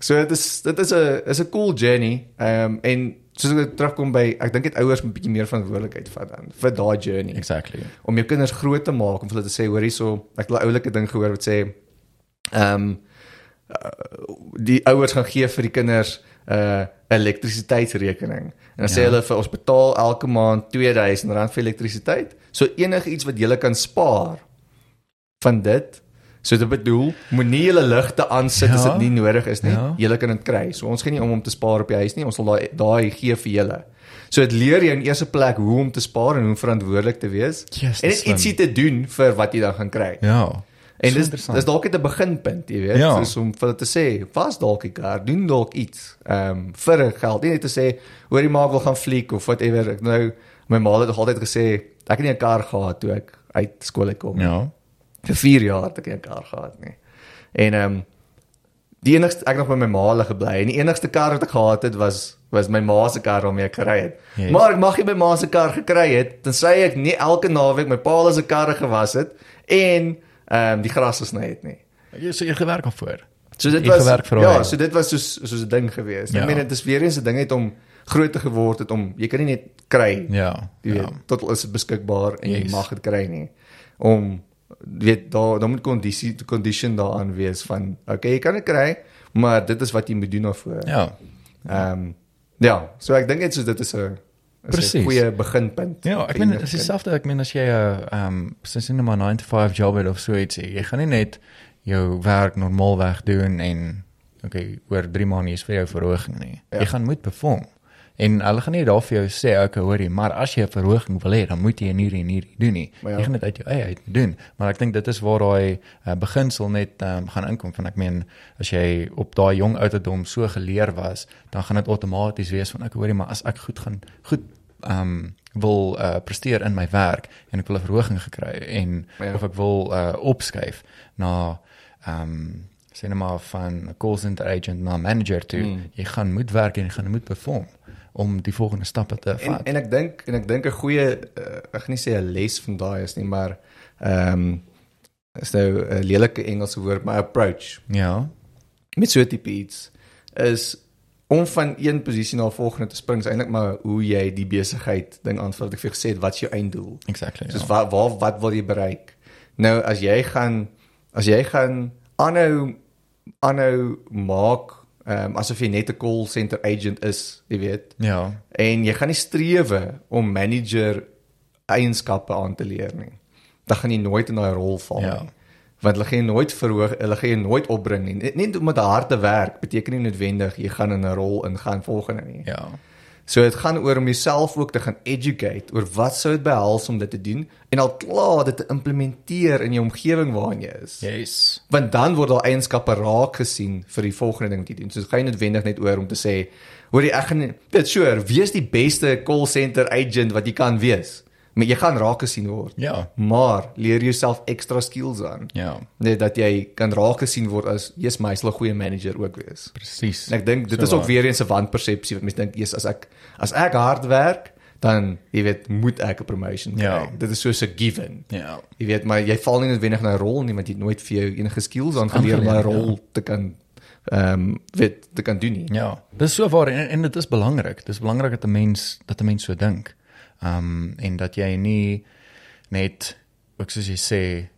so dit is dit is 'n is 'n cool journey. Ehm um, en soos ek terugkom by ek dink dit ouers moet 'n bietjie meer verantwoordelikheid vat dan vir daai journey Exactly. om jou kinders groot te maak om vir hulle te sê hoor hierso ek het 'n oulike ding gehoor wat sê ehm um, uh, die ouers gaan gee vir die kinders 'n uh, elektrisiteitsrekening. En dan sê Ja. hulle vir ons betaal elke maand R2000 vir elektrisiteit. So enigiets wat jy kan spaar van dit So dit bedoel, moenie julle ligte aansit ja, as Ja. dit nie nodig is nie. Ja. Julle kan dit kry. So ons gee nie om om te spaar op die huis nie. Ons sal daai daai gee vir julle. So dit leer jou in eerste plek hoe om te spaar en hoe verantwoordelik te wees. Yes, en dis net ietsie te doen vir wat jy dan gaan kry. Ja. En dis dis dalk net 'n beginpunt, jy weet, Ja. soos om vir te sê, "Was dalk 'n kar, doen dalk iets." Ehm um, vir geld, nie net te sê, "Hoorie maar ek wil gaan fliek of whatever." Ek nou my ma het altyd gesê, ek het nie 'n kar gehad toe ek uit skool uit kom. Ja. Vir 4 jaar het ek nie 'n kar gehad nie. En ehm um, die enigste ek nog by my ma hulle gebly en die enigste kar wat ek gehad het was was my ma se kar waarmee ek gery het. Yes. Maar ek mag nie my ma se kar gekry het tensy ek nie elke naweek my pa se karre gewas het en ehm um, die gras gesny het nie. Jy sê jy gewerk al voor. So dit Jy was ja, so dit was soos soos 'n ding geweest. Ja. Ek meen dit is weer eens 'n ding het om groot te geword het om jy kan nie net kry Ja. jy Ja. weet tot al is dit beskikbaar en jy Yes. mag dit kry nie om jy weet daar daar moet kondisie condition daaraan wees van okay jy kan dit kry maar dit is wat jy moet doen daarvoor. Ja. Ehm um, ja, so ek dink net so dit is 'n is 'n goeie beginpunt. Ja, ek meen enige dit is kind. dieselfde ek meen as jy 'n ehm soos in 'n 9 to 5 job het of so ietsie. Jy gaan nie net jou werk normaalweg doen en okay, oor 3 maande is vir jou verhoging nie. Ja. Jy gaan moet perform. En hulle gaan nie daar vir jou sê okay, hoorie, maar as jy 'n verhoging wil hê, dan moet jy hierdie en hierdie doen nie. Ja. Jy gaan dit uit jou eie uit doen. Maar ek dink dit is waar daai uh, beginsel net um, gaan inkom van ek meen as jy op daai jong ouderdom so geleer was, dan gaan dit outomaties wees van ek hoorie, maar as ek goed gaan goed ehm um, wil uh, presteer in my werk en ek wil 'n verhoging gekry en Ja. of ek wil uh, opskuif na ehm um, sê net maar van 'n call center agent na manager toe, mm. jy gaan moet werk en jy gaan moet perform om die volgende stappe te En vat. en ek dink en ek dink 'n goeie uh, ek gaan nie sê 'n les van daai is nie, maar ehm um, is nou 'n lelike Engelse woord, maar approach ja. met so 'n tipe iets is om van een posisie na 'n volgende te spring, is eintlik maar hoe jy die besigheid ding aanvat. Wat ek vir jou gesê het, wat is jou einddoel? Exactly. Soos ja. waar waar wat wil jy bereik? Nou as jy gaan as jy gaan aanhou aanhou maak ehm um, asof jy net 'n call center agent is, jy weet, Ja. en jy gaan nie strewe om manager eienskappe aan te leer nie. Dan gaan jy nooit in daai rol val Ja. nie. Want hulle gaan jou nooit verhoog, hulle gaan jou nooit opbring nie. Net, net om met harde werk beteken nie noodwendig jy gaan in 'n rol ingaan volgende nie. Ja. So dit gaan oor om jouself ook te gaan educate oor wat sou dit behels om dit te doen en al klaar dit te implementeer in jou omgewing waarin jy is. Yes. Want dan word daar eienskappe raak gesien vir die volgende ding wat jy doen. So dit gaan nie noodwendig net oor om te sê, hoor jy ek gaan weet sure, wie is die beste call center agent wat jy kan wees? Maar jy gaan raak gesien word. Ja. Maar leer jouself ekstra skills aan. Ja, Net dat jy kan raak gesien word as jy's my 'n goeie manager ook wees. presies. En ek dink dit So is ook waar. weer eens 'n wanpersepsie wat mense dink, "Jesus, as ek as ek hard werk, dan jy weet, moet ek 'n promotion kry." Ja. Dit is soos 'n given. Ja. Jy weet, maar jy val nie noodwendig na 'n rol nie, want jy het nooit vir jou enige skills aangeleer om daai Aangeleer, rol te kan ehm um, weet te kan doen nie. Ja, dis so waar en, en dit is belangrik. Dis belangrik dat 'n mens dat 'n mens so dink. Um en dat jy nie net ook soos jy sê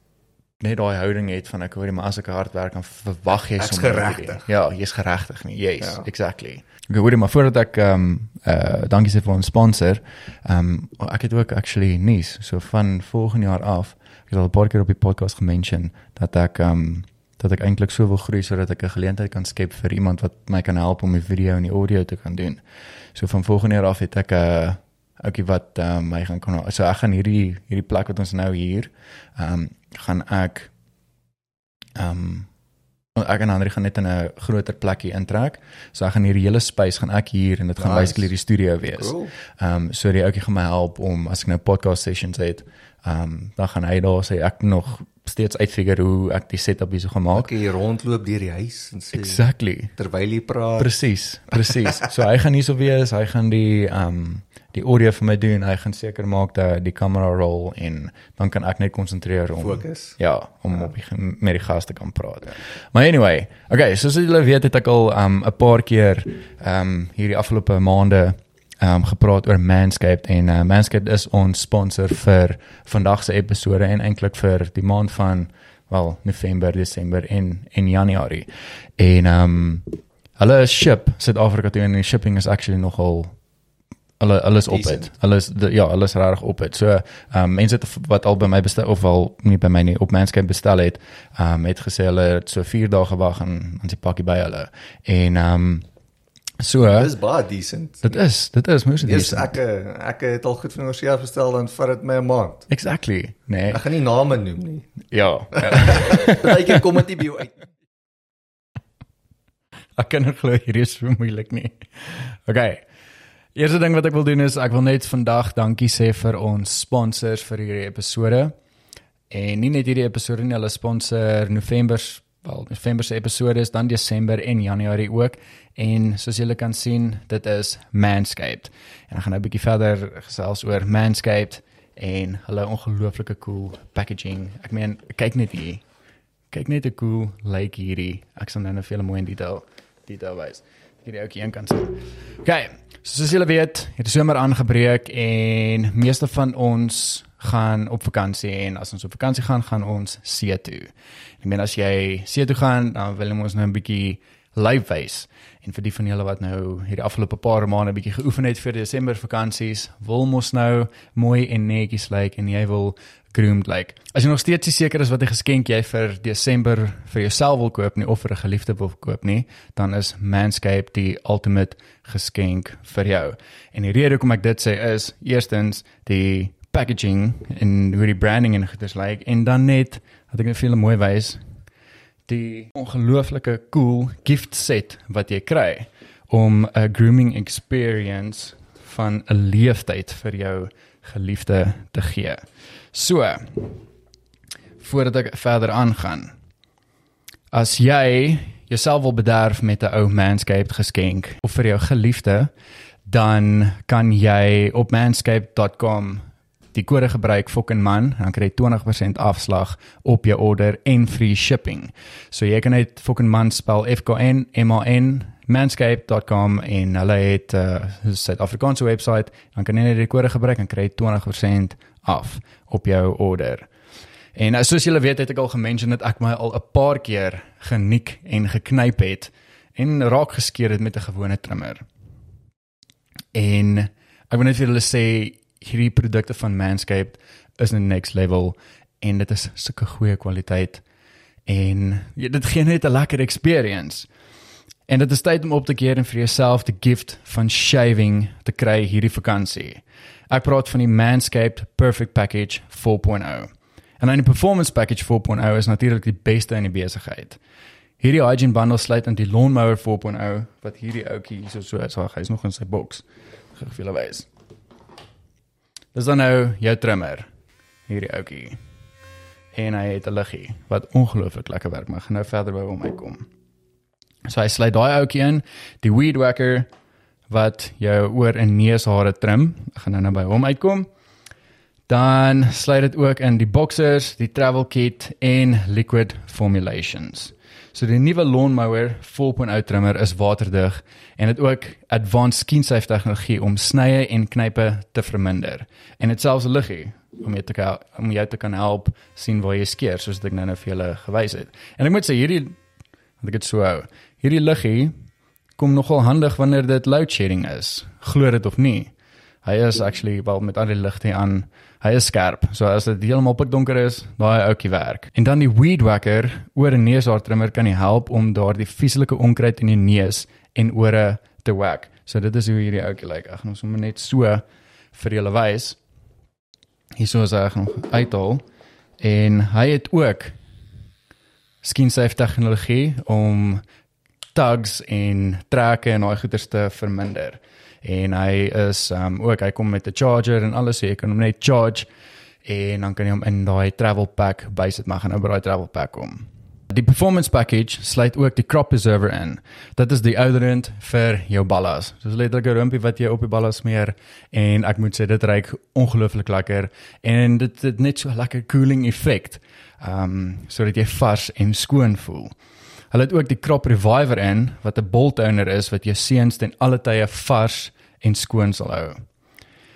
net daai houding het van ek hoor maar as ek hard werk dan verwag jy sommer geregtig. Ja, jy's geregtig nie. Yes, Ja. exactly. Ek hoor maar voordat ek um uh dankie sê vir ons sponsor. Um ek het ook actually nuus. So van volgende jaar af, ek het al 'n paar keer op die podcast gemention dat ek um dat ek eintlik so wil groei sodat ek 'n geleentheid kan skep vir iemand wat my kan help om die video en die audio te kan doen. So van volgende jaar af het ek 'n uh, ouetjie wat um, my gaan kon so ek gaan hierdie hierdie plek wat ons nou hier ehm um, gaan ek ehm um, ek en Andri gaan net in 'n groter plekkie intrek. So ek gaan hierdie hele space gaan ek hier en dit gaan Nice. basically die studio wees. Cool. Ehm um, so die ouetjie gaan my help om as ek nou podcast sessions het, ehm um, dan gaan hy daar sê ek nog steeds uitfigure hoe ek die setup hier so gaan maak. Maak jy rondloop deur die huis en sê Exactly. terwyl jy praat. Presies, presies. So hy gaan hierso wees, hy gaan die ehm um, die audio vir my doen. Hy gaan seker maak dat die kamera rol en dan kan ek net konsentreer om Fokus. Ja, om ja. op die, met die gaste kan praat. Ja. Maar anyway, okay, soos julle weet het ek al ehm um, 'n paar keer ehm um, hierdie afgelope maande um, gepraat oor Manscaped en uh, Manscaped is ons sponsor vir vandag se episode en eintlik vir die maand van wel November, Desember en en Januarie. En ehm um, hulle ship Suid-Afrika toe en die shipping is actually nogal hulle is op Decent. dit. Hulle is de, ja, hulle is regtig op dit. So ehm um, mense het wat al by my bestel of al nie by my nie op Manscaped bestel het, ehm um, het gesê hulle het so 4 dae gewag en dan se pakkie by hulle. En ehm um, so Dis baie decent. dit is dit is moes dit Dis is. ek eh, ek het al goed van oorsee bestel dan vat dit my 'n maand. Exactly. Nee. Ek gaan nie name noem nie. Ja. <laughs> Partykeer kom dit nie by jou uit. Ek kan nie glo hierdie is so moeilik nie. Okay. Eerste ding wat ek wil doen is ek wil net vandag dankie sê vir ons sponsors vir hierdie episode. En nie net hierdie episode nie, hulle sponsor November wel November se episode is dan Desember en Januarie ook. En soos julle kan sien, dit is Manscaped. En ek gaan nou 'n bietjie verder gesels oor Manscaped en hulle ongelooflike cool packaging. Ek meen, kyk net hier. Kyk net hoe cool lyk like hierdie. Ek sal nou net vir julle mooi in detail detail wys. Hierdie een kan sien. OK. So soos julle weet, het die somer aangebreek en meeste van ons gaan op vakansie en as ons op vakansie gaan, gaan ons see toe. Ek meen as jy see toe gaan, dan wil ons nou 'n bietjie live wys. En vir die van julle wat nou hierdie afgelope paar maande bietjie geoefen het vir Desember vakansies, wil mos nou mooi en netjies lyk en jy wil groomed lyk. As jy nog steeds nie seker is wat 'n geskenk jy vir Desember vir jouself wil koop nie of vir 'n geliefde wil koop nie, dan is Manscaped die ultimate geskenk vir jou. En die rede hoekom ek dit sê is eerstens die packaging en hoe die branding en goeders lyk en dan net dat ek net vir julle mooi wys die ongelooflike cool gift set wat jy kry om 'n grooming experience van 'n leeftyd vir jou geliefde te gee. So, voordat ek verder aangaan. As jy jouself wil bederf met 'n ou Manscaped geskenk of vir jou geliefde, dan kan jy op manscaped.com die kode gebruik fucking man dan kry jy 20% afslag op jou order en free shipping. So jy kan net fucking man spel F K N M A N manscaped.com en hulle het 'n uh, Suid-Afrikaanse webwerf, dan kan jy net die kode gebruik en kry jy 20% af op jou order. En uh, soos julle weet het ek al gemention dat ek my al 'n paar keer geniek en geknyp het en raak geskeur het met 'n gewone trimmer. En ek wil net vir julle sê hierdie produkte van Manscaped is 'n next level en dit is sulke goeie kwaliteit en ja, dit gee net 'n lekker experience. En dit is tyd om op te keer en vir jouself die gift van shaving te kry hierdie vakansie. Ek praat van die Manscaped Perfect Package 4.0. En dan die Performance Package 4.0 is natuurlik die beste in die besigheid. Hierdie hygiene bundle sluit in die Lawnmower 4.0 wat hierdie ouetjie so so is, hy's nog in sy boks. Ek julle wys. Dis dan nou jou trimmer. Hierdie ouetjie. En hy het 'n liggie wat ongelooflik lekker werk, maar gaan nou verder by hom uitkom. So hy sluit daai ouetjie in, die weed whacker wat jou oor en neushare trim. Ek gaan nou nou by hom uitkom. Dan sluit dit ook in die boxers, die travel kit en liquid formulations. So die nuwe lawnmower 4.0 trimmer is waterdig en dit ook advanced skin safe tegnologie om snye en knype te verminder. En dit selfs liggie om jou te om jou te kan help sien waar jy skeer soos ek nou nou vir julle gewys het. En ek moet sê hierdie want ek dit so hou. Hierdie liggie kom nogal handig wanneer dit load shedding is. Glo dit of nie. Hy is actually wel met al die ligte aan. Hy is skerp. So as dit heeltemal pikdonker is, daai ouetjie werk. En dan die weed whacker oor 'n neushaar trimmer kan help om daardie vieslike onkruid in die neus en ore te whack. So dit is hoe hierdie ouetjie lyk. Ek gaan hom sommer net so vir julle wys. Hierso is hy nog uithaal en hy het ook skin safe tegnologie om tugs en trekke en daai goeters te verminder. En hy is um ook hy kom met 'n charger en alles, so jy kan hom net charge en dan kan jy hom in daai travel pack bysit maar gaan nou by daai travel pack kom. Die performance package sluit ook die crop preserver in. Dit is die ouderend vir jou ballas. Soos letterlik 'n rumpie wat jy op die ballas smeer en ek moet sê dit ruik ongelooflik lekker en dit het net so 'n lekker cooling effek. Um sodat jy vars en skoon voel. Hulle het ook die crop reviver in wat 'n bolt owner is wat jou seuns ten alle tye vars en skoon sal hou.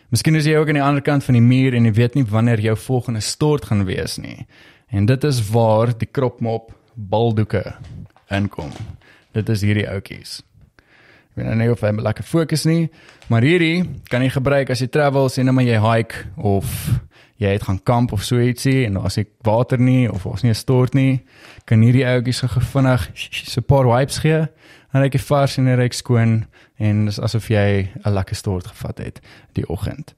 Miskien is jy ook aan die ander kant van die muur en jy weet nie wanneer jou volgende stort gaan wees nie. En dit is waar die crop mop baldoeke inkom. Dit is hierdie ouetjies. Ek weet nou nie of hy lekker fokus nie, maar hierdie kan jy gebruik as jy travel, sien nou maar jy hike of jy het gaan kamp of so ietsie en daar's nie water nie of daar's nie 'n stort nie, kan hierdie ouetjies so vinnig so 'n paar wipes gee en kyk vars en ryk skoon en dis asof jy 'n lekker stort gevat het die oggend.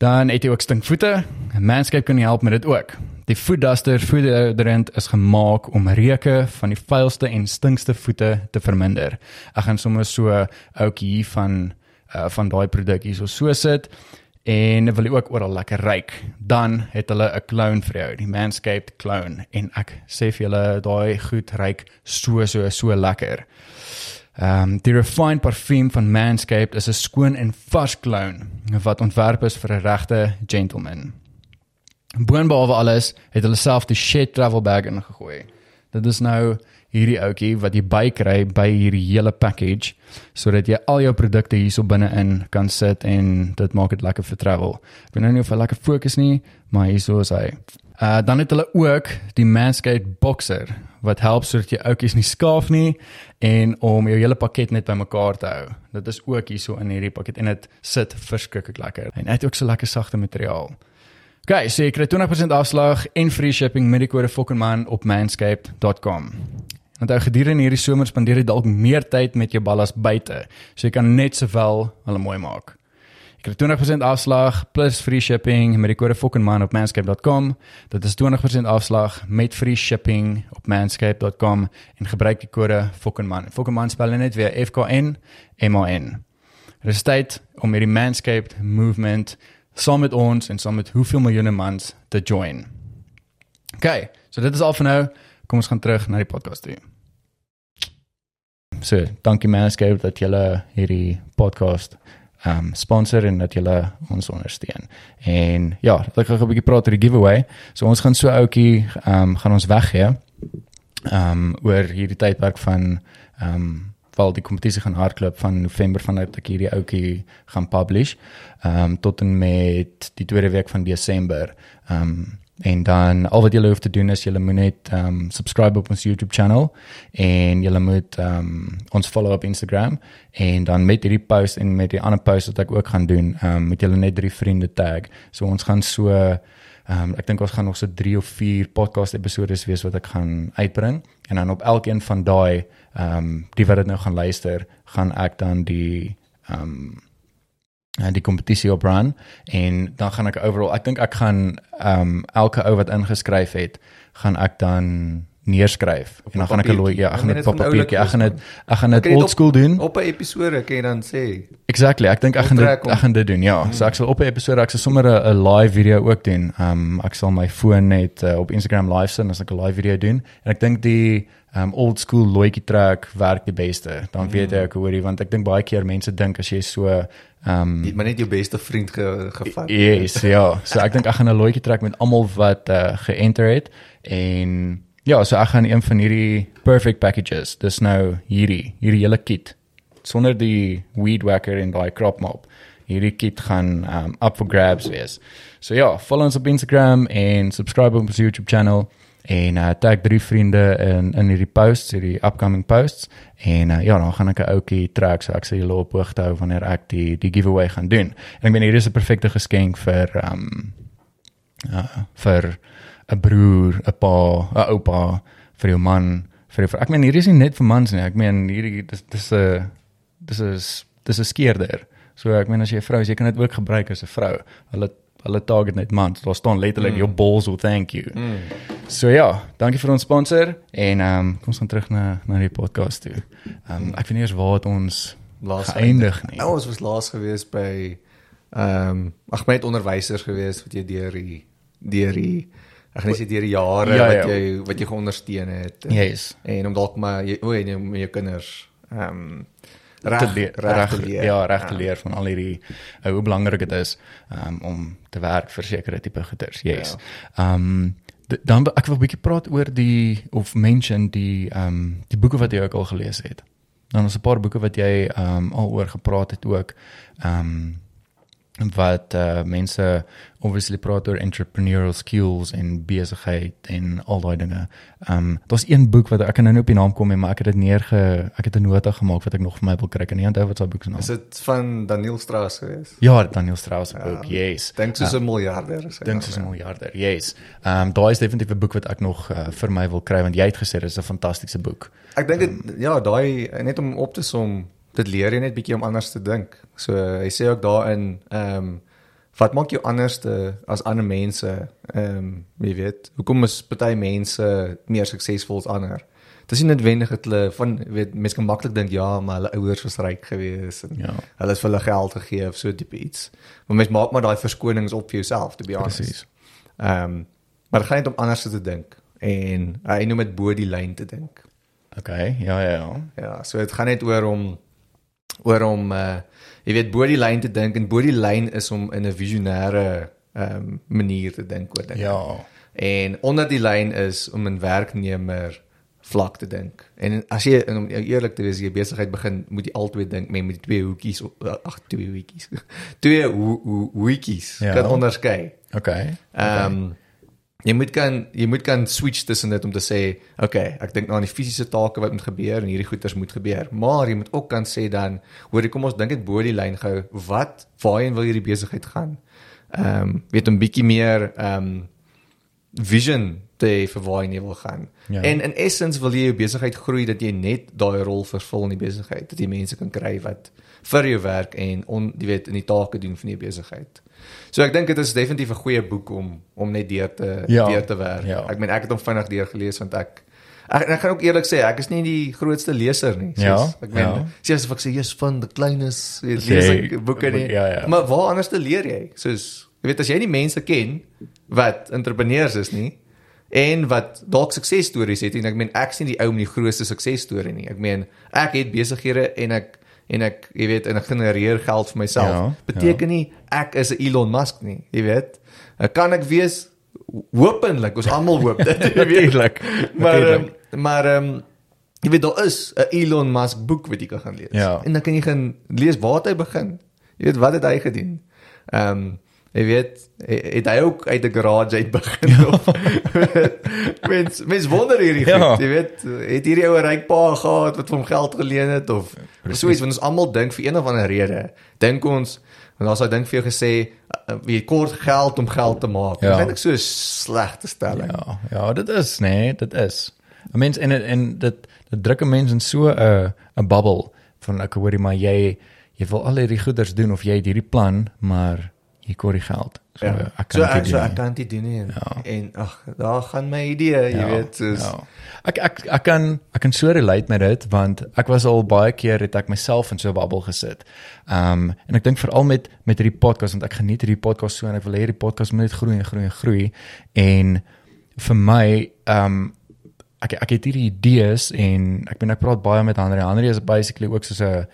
Dan het jy ook stinkvoete. Manscaped kan help met dit ook. Die foot duster deodorant is gemaak om reuke van die vuilste en stinkste voete te verminder. Ek gaan sommer so ouetjie hier van uh, van daai produk hier so so sit en wil ook oral lekker ryk, dan het hulle 'n clone vir jou, die Manscaped clone en ek sê vir julle daai goed ryk so so so lekker. Ehm um, die refined parfum van Manscaped is 'n skoon en vars clone wat ontwerp is vir 'n regte gentleman. Boonbehalwe alles het hulle self die shit travel bag ingegooi. Dit is nou hierdie ouetjie wat jy bykry by hierdie hele package sodat jy al jou produkte hierso binne-in kan sit en dit maak dit lekker vir travel. Ek weet nou nie of hy lekker fokus nie, maar hierso is hy. Uh dan het hulle ook die Manscaped boxer wat help sodat jy ouetjies nie skaaf nie en om jou hele pakket net bymekaar te hou. Dit is ook hierso in hierdie pakket en dit sit verskriklik lekker. En hy het ook so lekker sagte materiaal. OK, so jy kry 20% afslag en free shipping met die kode FOKKENMAN op manscaped.com. Want ou gedurende hierdie somer spandeer jy dalk meer tyd met jou ballas buite, so jy kan net sowel hulle mooi maak. Jy kry 20% afslag plus free shipping met die kode FOKKENMAN op manscaped.com. Dit is 20% afslag met free shipping op manscaped.com en gebruik die kode FOKKENMAN. FOKKENMAN spel net weer F K N M A N. Dit is tyd om hierdie Manscaped movement saam met ons en saam met hoeveel miljoene mans te join. OK, so dit is al vir nou. Kom ons gaan terug na die podcast toe. So, dankie Manscaped dat julle hierdie podcast um sponsor en dat julle ons ondersteun. En ja, ek gaan 'n bietjie praat oor die giveaway. So ons gaan so ouetjie um gaan ons weggee. Um oor hierdie tydperk van um val die kompetisie gaan hardloop van November vanuit ek hierdie ouetjie gaan publish. Um tot en met die tweede week van Desember. Um En dan al wat jy hoef te doen is jy moet net um subscribe op ons YouTube channel en jy moet um ons follow op Instagram en dan met hierdie post en met die ander post wat ek ook gaan doen, um moet jy net drie vriende tag. So ons gaan so um ek dink ons gaan nog so 3 of 4 podcast episode wees wat ek gaan uitbring en dan op elkeen van daai um die wat dit nou gaan luister, gaan ek dan die um en die kompetisie op run. En dan gaan ek overall ek dink ek gaan ehm um, elke ou wat ingeskryf het gaan ek dan neerskryf en dan gaan ek 'n looi ja, ek gaan maar dit op papiertjie, ek gaan dit ek gaan dit old school doen. Op 'n episode kan jy dan sê. Exactly. Ek dink ek gaan dit ek gaan dit doen. Ja. So ek sal op 'n episode ek sal sommer 'n live video ook doen. Um ek sal my foon net uh, op Instagram live sit as ek 'n live video doen. En ek dink die um old school loetjie trek werk die beste. Dan weet ek hoorie want ek dink baie keer mense dink as jy so um Jy het maar net jou beste vriend ge, gevat. Yes, ja. So ek dink ek gaan 'n loetjie trek met almal wat uh, geënter het en ja, so ek gaan een van hierdie perfect packages. Dis nou hierdie, hierdie hele kit sonder die weed whacker en daai crop mop. Hierdie kit gaan um up for grabs wees. So ja, follow ons op Instagram en subscribe op ons YouTube channel en uh, tag drie vriende in in hierdie posts, hierdie upcoming posts en uh, ja, dan gaan ek 'n ouetjie trek so ek sal julle op hoogte hou wanneer ek die die giveaway gaan doen. En ek meen hier is 'n perfekte geskenk vir um uh, vir 'n broer, 'n pa, 'n oupa, vir jou man, vir jou vrou. Ek meen hier is nie net vir mans nie. Ek meen hierdie dis dis 'n dis is dis 'n skeerder. So ek meen as jy 'n vrou is, jy kan dit ook gebruik as 'n vrou. Hulle hulle target net mans. Daar staan letterlik mm. your balls will thank you. Mm. So ja, dankie vir ons sponsor en ehm um, kom ons gaan terug na na die podcast toe. Ehm um, ek weet nie eers waar het ons Laas geëindig nie. Nou ons was laas gewees by ehm um, ag my het onderwysers gewees wat jy deur die deur die ek gaan nie sê deur die jare Ja, ja, ja. wat jy wat jy geondersteun het. En, Yes. en om dalk maar jy o, en jy met jou kinders ehm um, te reg leer, reg te leer. Ja, reg te leer van al hierdie uh, hoe belangrik dit is um, om te werk vir sekere tipe goeders. Yes. Ehm um, dan ek wil 'n bietjie praat oor die of mention die ehm um, die boeke wat jy ook al gelees het. Dan is 'n paar boeke wat jy ehm um, al oor gepraat het ook. Ehm um, wat uh, mense obviously praat oor entrepreneurial skills en besigheid en al daai dinge. Ehm um, daar's een boek wat ek kan nou nie op die naam kom nie, maar ek het dit neerge ek het 'n nota gemaak wat ek nog vir my wil kry. Kan nie onthou wat sy boek se naam Is is. dit van Daniel Strauss gewees? Ja, Daniel Strauss se boek. Yes. Dink soos 'n miljarder is hy. Dink soos ja. 'n miljarder. Yes. Ehm um, daai is definitief 'n boek wat ek nog uh, vir my wil kry want jy het gesê dit is 'n fantastiese boek. Ek dink dit ja, daai net om op te som, dit leer jy net bietjie om anders te dink. So hy sê ook daarin ehm um, wat maak jou anders te as ander mense? Ehm um, jy weet, hoekom is party mense meer suksesvol as ander? Dit is nie noodwendig dat hulle van weet mense kan maklik dink ja, maar hulle ouers was ryk gewees en Ja. hulle het vir hulle geld gegee of so tipe iets. Maar mens maak maar daai verskonings op vir jouself to be honest. Presies. Ehm um, maar dit gaan net om anders te dink en hy noem dit bo die lyn te dink. Okay. Ja, ja, ja. Ja, so dit gaan net oor om oor om uh jy weet bo die lyn te dink en bo die lyn is om in 'n visionêre ehm um, manier te dink oor dinge. Ja. En onder die lyn is om 'n werknemer vlak te dink. En as jy en om eerlik te wees, jy besigheid begin, moet jy altyd dink met met twee hoekies op- ag twee hoekies. <laughs> twee ho- ho- hoekies Ja. kan onderskei. Okay. Ehm um, jy moet kan jy moet kan switch tussen dit om te sê, okay, ek dink nou aan die fisiese take wat moet gebeur en hierdie goeters moet gebeur. Maar jy moet ook kan sê dan, hoor kom ons dink dit bo die lyn gehou, wat waarheen wil hierdie besigheid gaan? Ehm um, weet 'n bietjie meer ehm um, vision te hê vir waar jy wil gaan. Ja. En in essence wil jy jou besigheid groei dat jy net daai rol vervul in die besigheid, dat jy mense kan kry wat vir jou werk en on jy weet in die take doen van die besigheid. So ek dink dit is definitief 'n goeie boek om om net deur te Ja. deur te werk. Ja. Ek meen ek het hom vinnig deur gelees want ek ek, ek gaan ook eerlik sê ek is nie die grootste leser nie. Ja, ek meen ja. sê as ek sê jy's van die kleines lees ek boeke nie. ja, ja. Maar waar anders te leer jy? Soos jy weet as jy nie mense ken wat entrepreneurs is nie en wat dalk suksesstories het en ek meen ek sien die ou met die grootste suksesstorie nie. Ek meen ek het besighede en ek en ek jy weet en ek genereer geld vir myself. Ja, Beteken nie ek is 'n Elon Musk nie, jy weet. Ek kan ek wees hopelik, ons almal hoop dit, <laughs> jy weet. Natuurlik. Maar um, maar ehm um, jy weet daar is 'n Elon Musk boek wat jy kan gaan lees. Ja. En dan kan jy gaan lees waar het hy begin. Jy weet wat het hy gedoen? Ehm um, jy weet he- het hy ook uit 'n garage uit begin ja. of <laughs> mens mens wonder hierdie goed, Ja. jy weet het hierdie ou 'n ryk pa gehad wat hom geld geleen het of so iets want ons almal dink vir een of ander rede dink ons en daar's daai ding vir jou gesê uh, jy kort geld om geld te maak. Ja. Dit is eintlik so 'n slegte stelling. Ja, ja, dit is nee, dit is. 'n Mens en en dit dit druk 'n mens in so 'n 'n bubble van ek hoorie maar jy jy wil al hierdie goeders doen of jy het hierdie plan, maar hier kort die geld. So Ja. ek So kan dit so doen. ek kan dit doen nie. En, Ja. en ag, daar gaan my idee, jy weet, soos ja. Ek ek ek kan ek kan so relate met dit want ek was al baie keer het ek myself in so 'n bubbel gesit. Um en ek dink veral met met hierdie podcast want ek geniet hierdie podcast so en ek wil hê hierdie podcast moet net groei en groei en groei en vir my um ek ek het hierdie idees en ek bedoel ek praat baie met Andre. Andre is basically ook soos 'n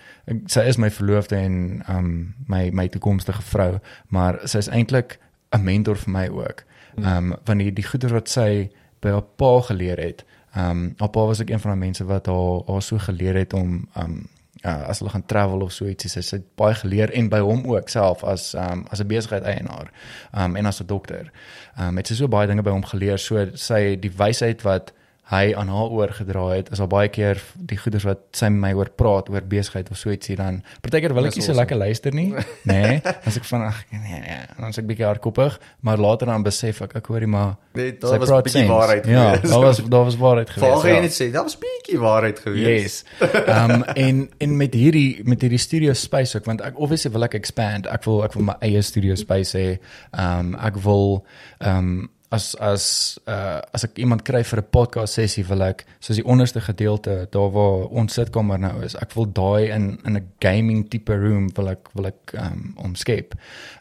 sy is my verloofde en um my my toekomstige vrou, maar sy is eintlik 'n mentor vir my ook. Um van die die goeie wat sy by haar pa geleer het. Um haar pa was ook een van die mense wat haar haar so geleer het om um uh, as hulle gaan travel of so ietsie, sy het baie geleer en by hom ook self as um as 'n besigheid eienaar. Um en as 'n dokter. Um het sy so baie dinge by hom geleer. So sy die wysheid wat hy aan haar oorgedra het is al baie keer die goeders wat sy met my oor praat oor besigheid of so ietsie dan partykeer wil ek nie so awesome. lekker luister nie nê <laughs> nee, as ek van ag nee nee dan is ek bietjie hardkoppig maar later dan besef ek ek hoorie maar Nee, sy daar was praat bietjie waarheid ja gewees. daar was daar was waarheid gewees Waar gaan jy ja. net sê, daar was bietjie waarheid gewees. Yes. Ehm um, en en met hierdie met hierdie studio space ook want ek obviously wil ek expand. Ek wil ek wil my eie studio space hê. Ehm um, ek wil ehm um, as as uh, as ek iemand kry vir 'n podcast sessie wil ek soos die onderste gedeelte daar waar ons sitkamer nou is. Ek wil daai in in 'n gaming tipe room wil ek wil ek um, omskep.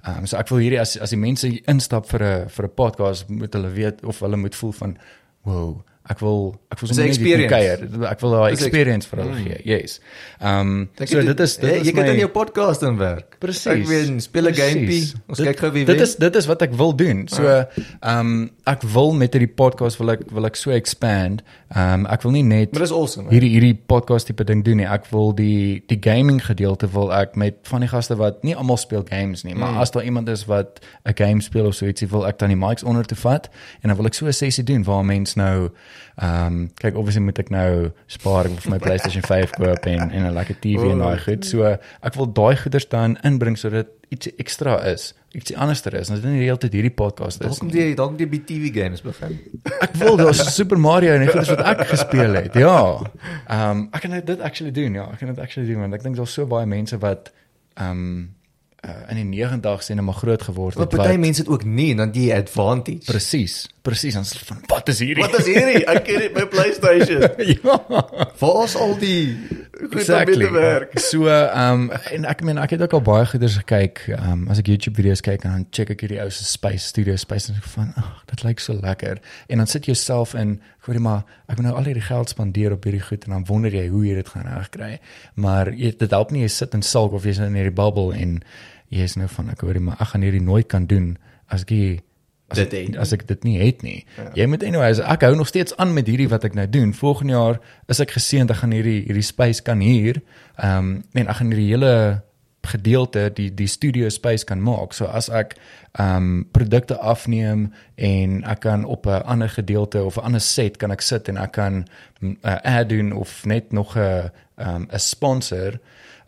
Um, so ek wil hierdie as as die mense instap vir 'n vir 'n podcast moet hulle weet of hulle moet voel van wow, ek wil ek wil sommer net kuier. Ek wil daai experience vir hulle gee. Yes. Ehm um, so dit is dit hey, is jy kan my in jou podcast in werk. Presies. Ek weet, speel 'n gamepie. Ons Dit- kyk gou wie Dit wen. is dit is wat ek wil doen. So ehm um, ek wil met hierdie podcast wil ek wil ek so expand. Ehm um, ek wil nie net Maar dis awesome. hierdie hierdie podcast tipe ding doen nie. Ek wil die die gaming gedeelte wil ek met van die gaste wat nie almal speel games nie, maar Mm. as daar iemand is wat 'n game speel of so ietsie wil ek dan die mics onder te vat en dan wil ek so 'n sessie doen waar mense nou ehm um, kyk obviously moet ek nou spaar vir my <laughs> PlayStation 5 koop en en 'n lekker TV en daai goed. So ek wil daai goeders dan inbring sodat iets ekstra is, ietsie anderster is. En dit is nie die hele tyd hierdie podcast is. Dalk kom jy dalk die BTV games begin. Ek wil daar's <laughs> Super Mario en die goeders wat ek gespeel het. Ja. Ehm um, ek kan dit actually doen. Ja, ek kan dit actually doen want ek dink daar's so baie mense wat ehm um, uh, in die 90's en maar groot geword Maar het party wat mense het ook nie en dan die advantage. presies, presies hulle van wat is hierdie? Wat is hierdie? Ek ken dit by PlayStation. <laughs> ja. Waar is al die goed Exactly. om te werk? So ehm um, en ek meen ek het ook al baie goeders gekyk. Ehm um, as ek YouTube video's kyk en dan check ek hierdie ou se Space Studio Space en ek van ag, dit lyk so lekker. En dan sit jy jouself in, hoorie maar, ek moet nou al hierdie geld spandeer op hierdie goed en dan wonder jy hoe jy dit gaan regkry. Maar jy dit help nie jy sit in sulk of jy's in hierdie bubble en jy is nou van ek hoorie maar ek gaan hierdie nooit kan doen as ek hier as, Dit het. as ek dit nie het nie. Ja. Jy moet anyways ek hou nog steeds aan met hierdie wat ek nou doen. Volgende jaar is ek geseënd ek gaan hierdie hierdie space kan huur. Ehm um, en ek gaan hierdie hele gedeelte die die studio space kan maak. So as ek ehm um, produkte afneem en ek kan op 'n ander gedeelte of 'n ander set kan ek sit en ek kan 'n uh, ad doen of net nog 'n ehm um, 'n sponsor ehm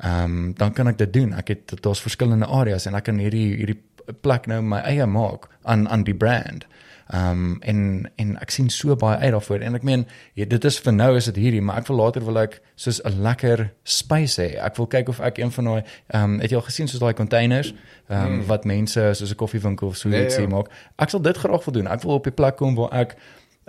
um, dan kan ek dit doen. Ek het daar's verskillende areas en ek kan hierdie hierdie plek nou my eie maak aan aan die brand. Ehm um, en en ek sien so baie uit daarvoor en ek meen ja, dit is vir nou is dit hierdie maar ek wil later wil ek soos 'n lekker space hê. Ek wil kyk of ek een van daai ehm um, het jy al gesien soos daai containers ehm um, Hmm. wat mense soos 'n koffiewinkel of so Ja, iets ja. ja, maak. Ek sal dit graag wil doen. Ek wil op 'n plek kom waar ek ehm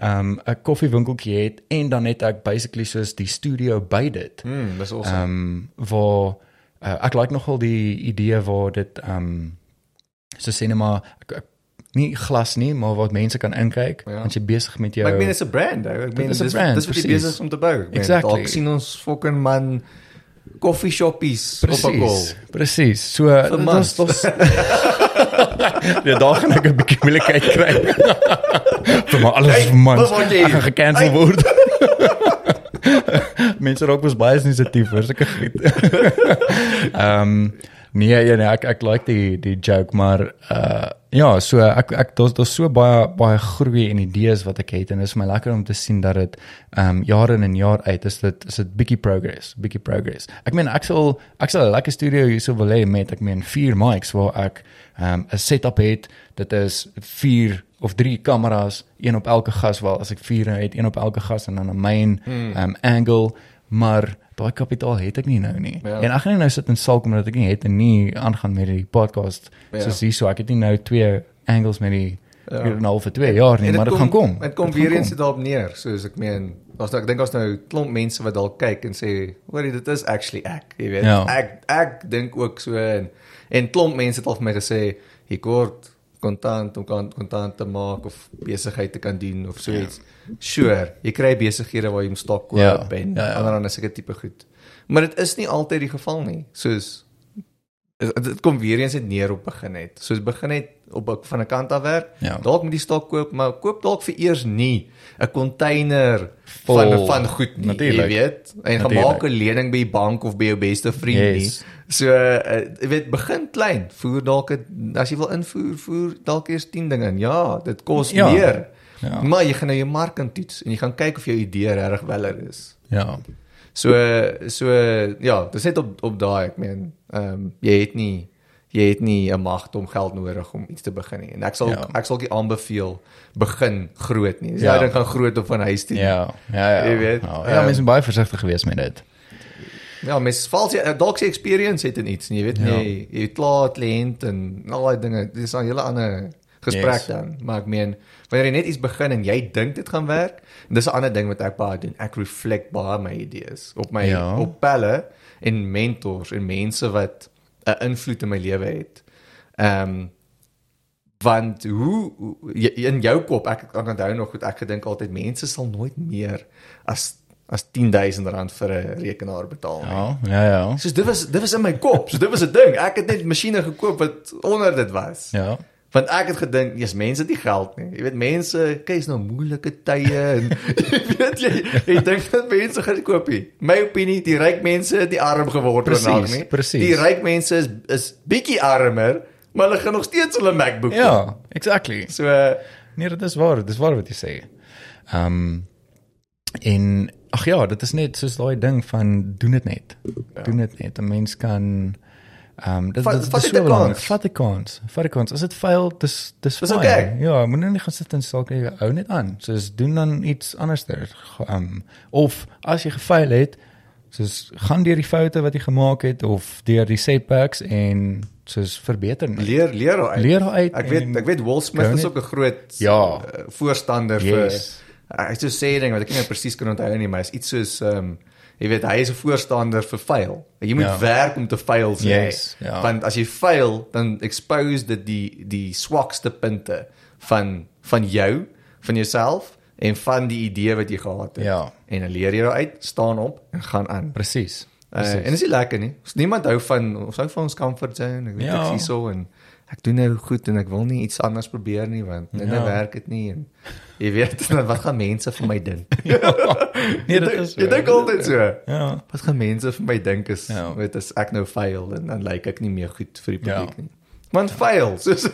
um, 'n koffiewinkeltjie het en dan net ek basically soos die studio by dit. Mm, dis awesome. Um, waar uh, ek like nogal die idee waar dit um, so sê net maar ek, ek, nie glas nie, maar wat mense kan inkyk Ja. want jy besig met jou Maar ek meen dit is 'n brand. Ou. Ek meen dis dis wat jy besig is om te bou. Ek meen, Exactly. Dalk sien ons fucking man koffie shoppies op 'n kol. Presies. Presies. So dis dis <laughs> Ja, daar gaan ek 'n bietjie moeilikheid kry. vir maar alles Hey, man. Ek gaan gekansel Hey. word. <laughs> Mense raak mos baie sensitief vir sulke goed. <laughs> Ehm um, nee, ja, nee, ek ek like die die joke, maar uh ja, so ek ek daar's daar's so baie baie groei en idees wat ek het en dit is my lekker om te sien dat dit ehm um, jaar in en jaar uit is dit is dit bietjie progress, bietjie progress. Ek meen ek sal ek sal 'n lekker studio hierso wil hê met ek meen vier mics waar ek ehm um, 'n setup het. Dit is vier of drie kameras, een op elke gas wel as ek vier het, een op elke gas en dan 'n main Hmm. um, angle maar daai kapitaal het ek nie nou nie. Ja. En ek gaan nie nou sit en sulk omdat ek nie het en nie aangaan met die podcast Ja. soos hierso. Ek het nie nou twee angles met die Ja. ja. nou vir 2 jaar nie, En maar dit gaan kom. Dit kom weer eens daarop neer, soos ek meen, as ek dink as nou klomp mense wat dalk kyk en sê, "Hoorie, dit is actually ek." Jy weet, Ja. ek ek dink ook so en en klomp mense het al vir my gesê, "Jy kort kontant om kan kontant te maak of besigheid te kan doen of so iets." Ja. Sure, jy kry besighede waar jy 'n stok koop Ja, en ja, ja. ander dan is seker tipe goed. Maar dit is nie altyd die geval nie. Soos dit kom weer eens net neer op begin net. Soos begin net op 'n- van 'n kant af werk. Ja. Dalk moet jy stok koop, maar koop dalk vir eers nie 'n container van van goed nie, Natuurlijk. jy weet. En gaan Natuurlijk. maak 'n lening by die bank of by jou beste vriend Yes. nie. So uh, jy weet begin klein. Voer dalk as jy wil invoer, voer dalk eers 10 dinge in. Ja, dit kos Ja. meer. Ja. Maar jy gaan nou jou mark in toets en jy gaan kyk of jou idee regtig weller is. Ja. So so ja, dis net op op daai ek meen, ehm um, jy het nie jy het nie 'n magte om geld nodig om iets te begin nie. En ek sal Ja. ek sal ook aanbeveel begin groot nie. Dis Ja. ja. ding gaan groot op van huis toe. Ja, ja, ja. Jy weet, ja, ja mense moet baie versigtig wees met dit. Ja, mens vals jy dalk sy experience het in iets, nie, jy weet Ja. nie, jy het klaar kliënt en al daai dinge. Dis 'n hele ander gesprek Yes. dan. Maar ek meen, wanneer jy net iets begin en jy dink dit gaan werk, en dis 'n ander ding wat ek baie doen. Ek reflect baie my idees op my Ja. op pelle en mentors en mense wat 'n invloed in my lewe het. Ehm um, want hoe in jou kop ek ek onthou nog goed ek gedink altyd mense sal nooit meer as as 10000 rand vir 'n rekenaar betaal nie. Ja, ja, ja. Soos dit was dit was in my kop. So dit was 'n ding. Ek het net masjiene gekoop wat onder dit was. Ja. Want ek het gedink, jy's mense het nie geld nie. Jy weet mense, kyk is nou moeilike tye en jy <laughs> weet jy jy dink dat mense gaan koop nie. My opinie, die ryk mense het nie arm geword vandag nie. precies. Die ryk mense is is bietjie armer, maar hulle gaan nog steeds hulle MacBook. Ja, exactly. So uh, Nee, dit is waar, dit is waar wat jy sê. Ehm um, en ag ja, dit is net soos daai ding van doen dit net. Ja. Doen dit net. 'n Mens kan ehm um, dit, Vat- dit, vat is dit so kans. Vat die kans. Vat die kans. As dit faal, dis dis fyn. okay. Ja, moet nou nie gaan sit en sê jy hou net aan. Soos doen dan iets anders. Ehm um, of as jy gefaal het, soos gaan deur die foute wat jy gemaak het of deur die setbacks en soos verbeter net. leer leer uit. Leer uit Ek weet ek weet Will Smith is net- ook 'n groot Ja. uh, voorstander Yes. vir hy sê sê ding wat ek nie presies kan onthou nie, maar is iets soos ehm um, jy weet hy is 'n voorstander vir fail. Jy moet Ja. werk om te fail sê. Yes, ja. Want as jy fail, dan expose dit die die swakste punte van van jou, van jouself en van die idee wat jy gehad het. Ja. En dan leer jy daaruit, staan op en gaan aan. Presies. Uh, en is nie lekker nie. Ons niemand hou van ons hou van ons comfort zone. Ek weet Ja. ek sien so en ek doen nou goed en ek wil nie iets anders probeer nie want net Ja. nou werk dit nie en jy weet dan <laughs> wat gaan mense van my dink? <laughs> nee, dit is Jy dink altyd so. Ja. Wat gaan mense van my dink as Ja. weet as ek nou fail en dan lyk ek nie meer goed vir die Ja. publiek nie. Want fail, soos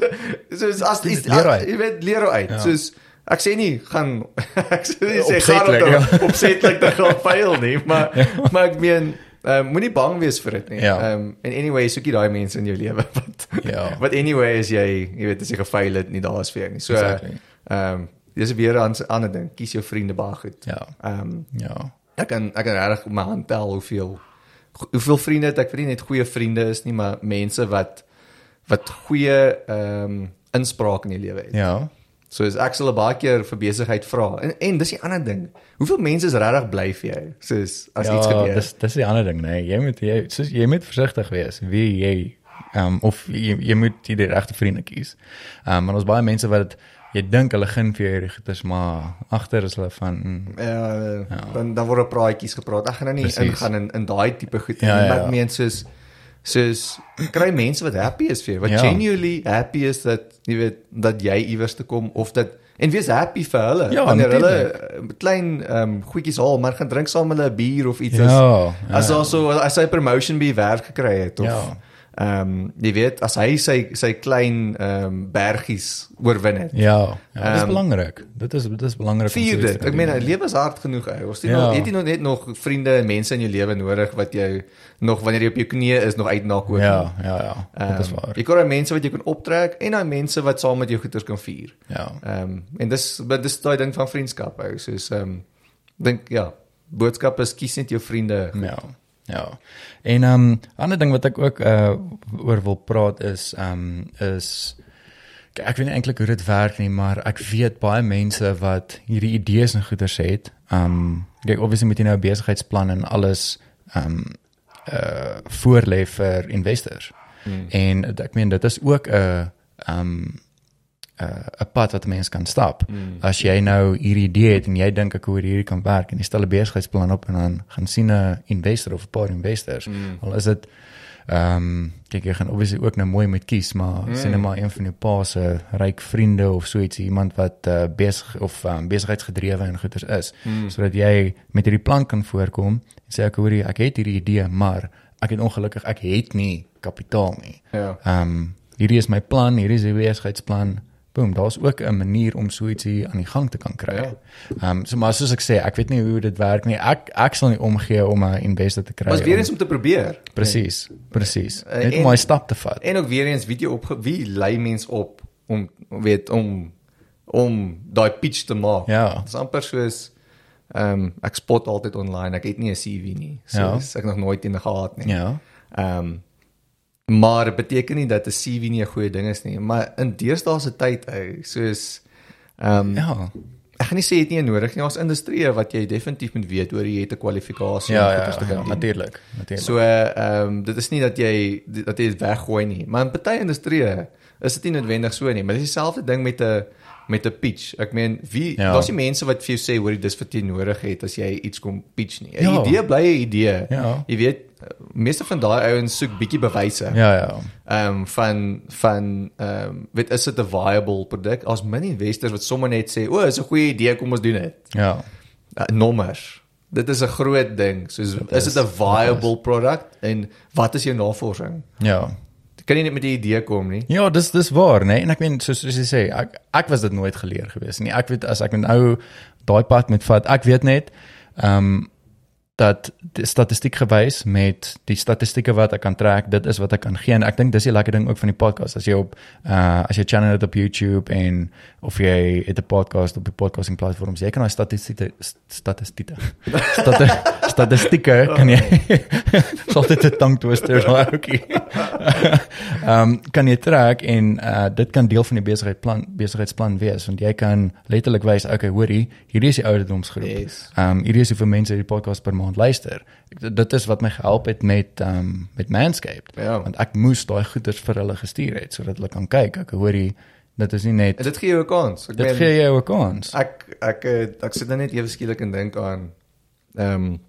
soos as iets Leer uit. jy weet leer uit. Ja. Soos ek sê nie gaan <laughs> ek sê nie sê gaan ja. ja. opsetlik te gaan fail nie, maar ja. maar ek meen Ehm um, moenie bang wees vir dit nie. Ja. Ehm um, en anyway, soekie daai mense in jou lewe wat Ja. wat anyway is jy, jy weet as jy gefaal het, nie daar is vir jou nie. So ehm Exactly. um, dis weer 'n ander ding. Kies jou vriende baie goed. Ja. Ehm um, Ja. ek kan ek kan regtig op my hand tel hoeveel hoeveel vriende het ek weet nie net goeie vriende is nie, maar mense wat wat goeie ehm um, inspraak in jou lewe het. Ja. So as ek sal 'n baie keer vir besigheid vra. En en dis die ander ding. Hoeveel mense is regtig bly vir jou? Soos as ja, iets gebeur. Dis dis die ander ding, nee. Jy moet jy soos jy moet versigtig wees wie jy ehm um, of jy, jy moet die regte vriende kies. Ehm um, maar ons baie mense wat jy dink hulle gun vir jou hierdie goeders, maar agter is hulle van mm, Ja, dan dan word praatjies gepraat. Ek gaan nou nie Precies. ingaan in in daai tipe goed Ja, nie, ja, maar ja. ek meen soos soos kry mense wat happy is vir jou, wat Ja. genuinely happy is dat jy weet dat jy iewers te kom of dat en wees happy vir hulle Ja, wanneer hulle natuurlijk. uh, klein ehm um, goedjies haal, maar gaan drink saam hulle 'n bier of iets ja, as ja. as also as hy promotion by werk gekry het of Ja. Ehm um, jy weet as hy sy sy klein ehm um, bergies oorwin het. Ja, ja dit is Ehm, belangrik. Dit is dit is belangrik om Vier zoiets dit. te Ek meen. 'n lewe is hard genoeg ou. Ons het Ja. nog het jy nog net nog vriende en mense in jou lewe nodig wat jou nog wanneer jy op jou knieë is nog uitnak ook. Ja, ja, ja. Dit is Ehm, waar. Jy kry mense wat jy kan optrek en daai mense wat saam met jou goeders kan vier. Ja. Ehm um, en dis maar dis daai ding van vriendskap ou. Soos ehm um, dink ja, boodskap is kies net jou vriende. Ja. Ja. En ehm um, ander ding wat ek ook uh oor wil praat is ehm um, is ek weet nie eintlik hoe dit werk nie, maar ek weet baie mense wat hierdie idees en goeders het. Ehm um, kyk obviously met jy nou 'n besigheidsplan en alles ehm um, uh voorlê vir investors. Hmm. En ek meen dit is ook 'n ehm um, 'n uh, 'n pad wat 'n mens kan stap. Mm. As jy nou hierdie idee het en jy dink ek hoe hierdie kan werk en jy stel 'n besigheidsplan op en dan gaan sien 'n investor of 'n paar investors. Mm. Al is dit ehm um, kyk jy gaan obviously ook nou mooi met kies, maar mm. sien net maar een van jou pa se ryk vriende of so iets iemand wat uh, besig of um, besigheidsgedrewe en goeders is, mm. sodat jy met hierdie plan kan voorkom en sê ek hoor jy ek het hierdie idee, maar ek het ongelukkig ek het nie kapitaal nie. Ja. Ehm um, hierdie is my plan, hierdie is die besigheidsplan boom, daar's ook 'n manier om so ietsie aan die gang te kan kry. Ja. Ehm um, so maar soos ek sê, ek weet nie hoe dit werk nie. Ek ek sal nie omgee om 'n investor te kry. Maar weer eens om te probeer. Presies. Presies. Eh, Net en- om my stap te vat. En ook weer eens video op wie lei mens op om weet om om daai pitch te maak. Ja. Dis amper soos ehm um, ek spot altyd online. Ek het nie 'n CV nie. So Ja. ek nog nooit een gehad nie. Ja. Ehm um, maar dit beteken nie dat 'n CV nie 'n goeie ding is nie, maar in deesdae se tyd, ou, soos ehm um, Ja. ek gaan nie sê jy het nie nodig nie, ons industrie wat jy definitief moet weet oor jy het 'n kwalifikasie Ja, om ja, goeders te ja, kan doen. natuurlik. Natuurlik. So ehm um, dit is nie dat jy dat jy dit weggooi nie, maar in party industrieë is dit nie noodwendig so nie, maar dit is dieselfde ding met 'n met 'n pitch. Ek meen, wie Ja. daar's nie mense wat vir jou sê hoor dis wat jy nodig het as jy iets kom pitch nie. 'n Ja. Idee bly 'n idee. Ja. Jy weet, meeste van daai ouens soek bietjie bewyse. Ja, ja. Ehm um, van van ehm um, weet is dit 'n viable produk? As min investors wat sommer net sê, "O, is 'n goeie idee, kom ons doen dit." Ja. uh, nommers. Dit is 'n groot ding. Soos Dit is dit 'n viable product en wat is jou navorsing? Ja. Kan jy net met die idee kom nie? Ja, dis dis waar, né? Nee? En ek meen soos soos jy sê, ek ek was dit nooit geleer gewees nie. Ek weet as ek nou daai pad met vat, ek weet net ehm um, dat die statistiek gewys met die statistieke wat ek kan trek, dit is wat ek kan gee en ek dink dis die lekker ding ook van die podcast. As jy op uh as jy channel dit op YouTube en of jy het 'n podcast op die podcasting platforms, jy kan daai statistieke statistieke stati, <laughs> statistieke kan jy <laughs> sal dit 'n tongue twister daai ouetjie. <laughs> Ehm um, kan jy trek en uh dit kan deel van die besigheidsplan besigheidsplan wees want jy kan letterlik wys okay hoorie hierdie is die ouderdomsgroep. Yes. Ehm um, hierdie is hoeveel mense hierdie podcast per maand luister. Ek- Dit is wat my gehelp het met um, met Manscaped. Ja. Want ek moes daai goeders vir hulle gestuur het sodat hulle kan kyk. Ek hoorie dit is nie net dit gee jou 'n kans. Ek dit meen, gee jou 'n kans. ek ek eh, ek sit nou net ewe skielik en dink aan ehm um,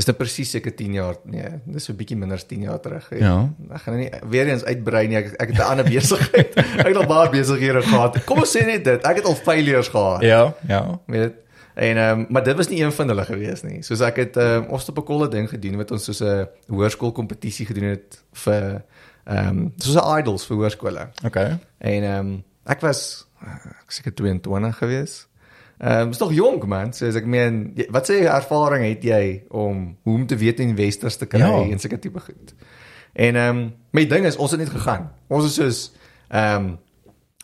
Dis nou presies seker 10 jaar nee, dis so 'n bietjie minder as 10 jaar terug. weet. Ja. Ek gaan nou nie weer eens uitbrei nie. Ek ek het 'n ander besigheid. <laughs> ek het al baie besighede gehad. Kom ons sê net dit. Ek het al failures gehad. Ja, ja. weet en ehm um, maar dit was nie een van hulle gewees nie. Soos ek het ehm um, ons het op 'n kolle ding gedoen wat ons soos 'n hoërskool kompetisie gedoen het vir ehm um, soos 'n idols vir hoërskole. Okay. En ehm um, ek was uh, ek seker 22 gewees. Ehm um, is nog jonk man. So as ek meen wat sê ervaring het jy om hoe om te weet investors te kry Ja. en sulke tipe goed. En ehm um, my ding is ons het net gegaan. Ons is soos ehm um,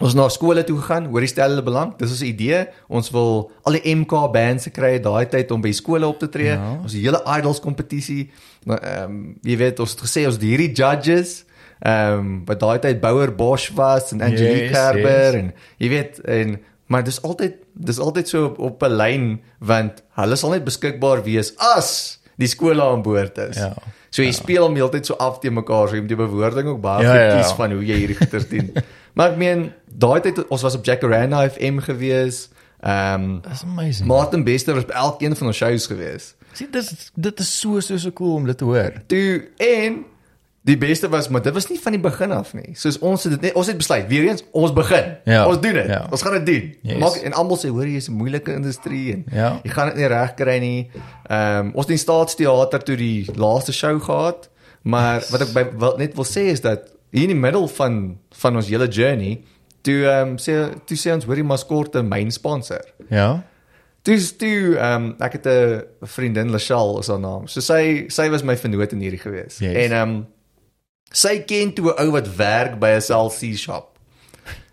ons na skole toe gegaan, hoor die stel hulle belang. Dis ons idee. Ons wil al die MK bands kry daai tyd om by skole op te tree. Ja. Ons hele idols kompetisie. Nou, Ehm um, jy weet ons het gesê ons het hierdie judges ehm um, wat daai tyd Bouwer Bosch was en Angelique Yes, Kerber yes. en jy weet en maar dis altyd dis altyd so op, op 'n lyn want hulle sal net beskikbaar wees as die skole aan boord is. Ja. So jy ja. speel hom heeltyd so af te mekaar, so jy moet die bewoording ook baie Ja, goed ja, kies ja. van hoe jy hierdie goeters doen. <laughs> maar ek meen daai tyd ons was op Jacaranda FM gewees. Ehm um, That's amazing. Martin Bester was by elkeen van ons shows gewees. Sien dis dit is so so so cool om dit te hoor. Toe en die beste was maar dit was nie van die begin af nie. Soos ons het dit net ons het besluit weer eens ons begin. Ja, Ons doen dit. ja. Ons gaan dit doen. Yes. Maak en almal sê hoor jy is 'n moeilike industrie en Ja. jy gaan dit nie reg kry nie. Ehm um, ons het in staatsteater toe die laaste show gehad, maar Yes. wat ek by, wat net wil sê is dat hier in die middel van van ons hele journey toe ehm um, sê toe sê ons hoor die maskorte myn sponsor. Ja. Dis toe ehm um, ek het 'n vriendin Lachelle is haar naam. So sy sy was my vernoot in hierdie gewees. Yes. En ehm um, sy ken toe 'n ou wat werk by 'n SLC shop.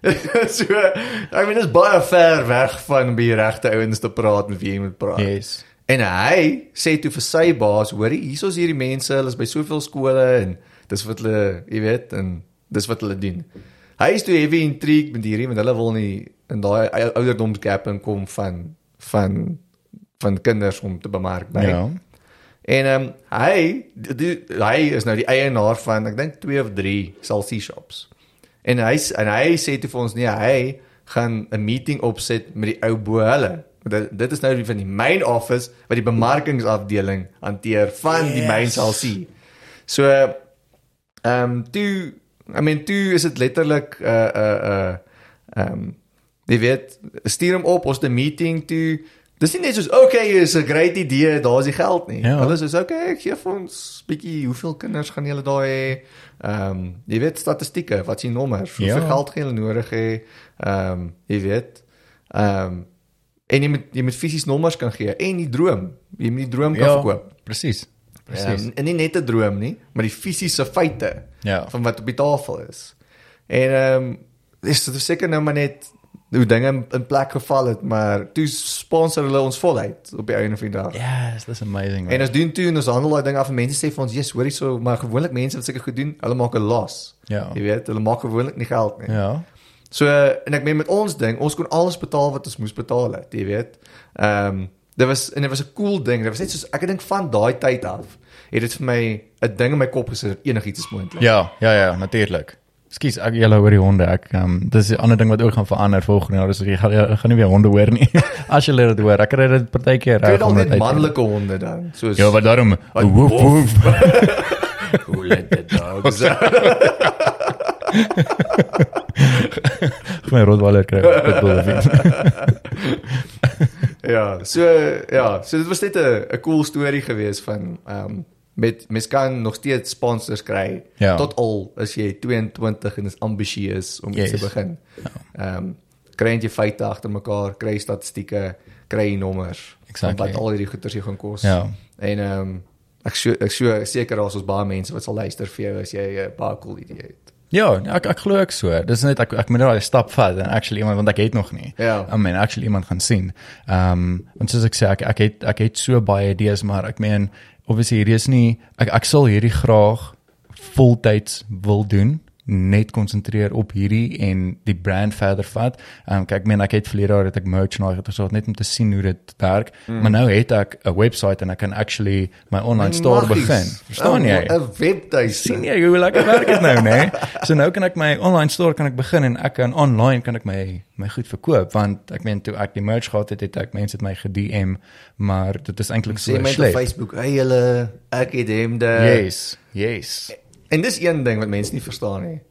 <laughs> so I mean dis baie ver weg van om by die regte ouens te praat met wie jy moet praat. Yes. En hy sê toe vir sy baas, hoorie, hier is hierdie mense, hulle is by soveel skole en dis wat hulle, jy weet, en dis wat hulle doen. Hy is toe heavy intrigued met hierdie want hulle wil nie in daai ou- ouderdomsgap inkom van van van kinders om te bemark by. Ja. En ehm um, hy die, hy is nou die eienaar van ek dink 2 of 3 Salsie shops. En hy en hy sê toe vir ons nee, hy gaan 'n meeting opset met die ou bo hulle. Dit, dit is nou die van die main office wat die bemarkingsafdeling hanteer van yes. die main Yes. Salsie. So ehm um, toe I mean toe is dit letterlik 'n uh, 'n uh, 'n uh, ehm um, jy weet stuur hom op ons het 'n meeting toe Dis nie net soos okay, is 'n great idee, daar's die geld nie. Ja. Hulle sê okay, gee vir ons bietjie hoeveel kinders gaan julle daar hê? Ehm um, jy weet statistieke, wat is die nommers? Hoeveel Ja. geld gaan julle nodig hê? Ehm um, jy weet. Ehm um, en jy moet jy moet fisies nommers kan gee en die droom. Jy moet die droom kan Ja, verkoop. presies. Presies. Ehm, en nie net 'n droom nie, maar die fisiese feite Ja. van wat op die tafel is. En ehm um, dis dit is seker nou maar net hoe dinge in, plek geval het, maar toe sponsor hulle ons voluit op die einde van die dag. Yes, that's amazing. En ons doen toe en ons handel daai ding af en mense sê vir ons, "Jesus, hoorie so, maar gewoonlik mense wat sulke goed doen, hulle maak 'n loss." Ja. Jy weet, hulle maak gewoonlik nie geld nie. Ja. So en ek meen met ons ding, ons kon alles betaal wat ons moes betaal het, jy weet. Ehm um, dit was en dit was 'n cool ding. Dit was net soos ek dink van daai tyd af het dit vir my 'n ding in my kop gesit enigiets is moontlik. Ja, ja, ja, natuurlik. Skus, ek julle oor die honde. Ek ehm um, dis 'n ander ding wat ook gaan verander volgende jaar. Dus ek gaan ek gaan nie weer honde hoor nie. <laughs> As jy dit hoor, ek kry dit partykeer reg dan om net dit uit te- manlike honde dan. Soos Ja, wat daarom woef woef. Who <laughs> let the dogs out? My Rottweiler kry pitbull iets. ja, so ja, so dit was net 'n 'n cool storie geweest van ehm um, met mens kan nog steeds sponsors kry Ja. tot al is jy 22 en is ambisieus om iets Yes. te begin. Ehm um, kry jy feite agter mekaar, kry statistieke, kry nommers Exactly. wat al hierdie goeders jou gaan kos. Ja. En ehm um, ek so ek so seker daar's ons baie mense wat sal luister vir jou as jy 'n baie cool idee het. Ja, ek ek glo ek so. Dis net ek ek moet nou daai stap vat en actually iemand want ek het nog nie. Ja. I mean actually iemand gaan sien. Ehm um, want soos ek sê ek ek het ek het so baie idees maar ek meen obviously hierdie is nie ek ek sal hierdie graag voltyds wil doen net konsentreer op hierdie en die brand verder vat. Ehm um, kyk ek meen ek het verlede jaar het ek merchandise het gesoek net om te sien hoe dit werk. Mm. Maar nou het ek 'n webwerf en ek kan actually my online store Magies. begin. Verstaan jy? 'n Webtuiste. sien jy hoe lekker werk dit nou nê <laughs> so nou kan ek my online store kan ek begin en ek kan online kan ek my my goed verkoop want ek meen toe ek die merch gehad het het ek mense het my gedm maar dit is eintlik so Sê my op sleg Facebook, hey julle, ek het hem de yes yes En dis een ding wat mense nie verstaan nie.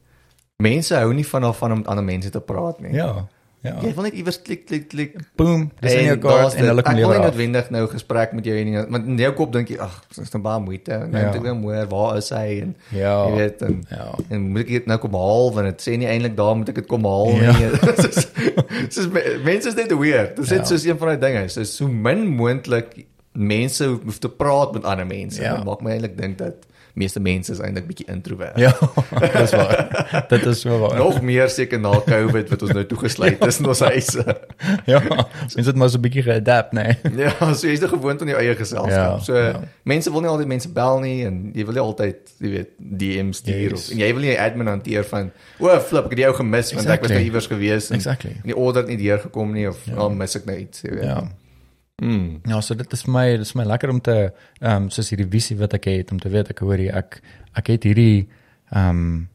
Mense hou nie van daarvan om met ander mense te praat nie. ja ja Jy wil net iewers klik klik klik. boom dis in jou kaart en hulle kan Ek wil lewer noodwendig nou gesprek met jou hê nie, want in jou kop dink jy, ag, dis nou baie moeite. Nou Ja. moet ek hoor waar is hy en Ja. jy weet en ja en moet ek dit nou kom haal want dit sê nie eintlik daar moet ek dit kom haal Ja. <laughs> nie. Soos me- mense is net weird. Dit is Ja. net soos een van daai dinge. So so min moontlik mense hoef te praat met ander mense. Ja. Dit maak my eintlik dink dat meeste mense is eintlik bietjie introvert. ja <laughs> dis waar dit is so waar Nog meer seker na Covid wat ons nou toegesluit <laughs> is in ons huise. <laughs> ja mens het maar so 'n bietjie geadapt nê Ja, so jy's nou gewoond aan jou eie geselskap. Ja, so ja. mense wil nie altyd mense bel nie en jy wil nie altyd, jy weet, DM stuur Yes. of en jy wil nie 'n admin hanteer van, "O, flip, ek het jou gemis want ek was Exactly. nou iewers gewees en exactly en die order het nie deurgekom nie of ja. oh, mis ek nou iets, jy weet." ja Mm. Ja, so dit is my, dit is vir my lekker om te ehm um, soos hierdie visie wat ek het om te weet ek hoor jy ek ek het hierdie ehm um,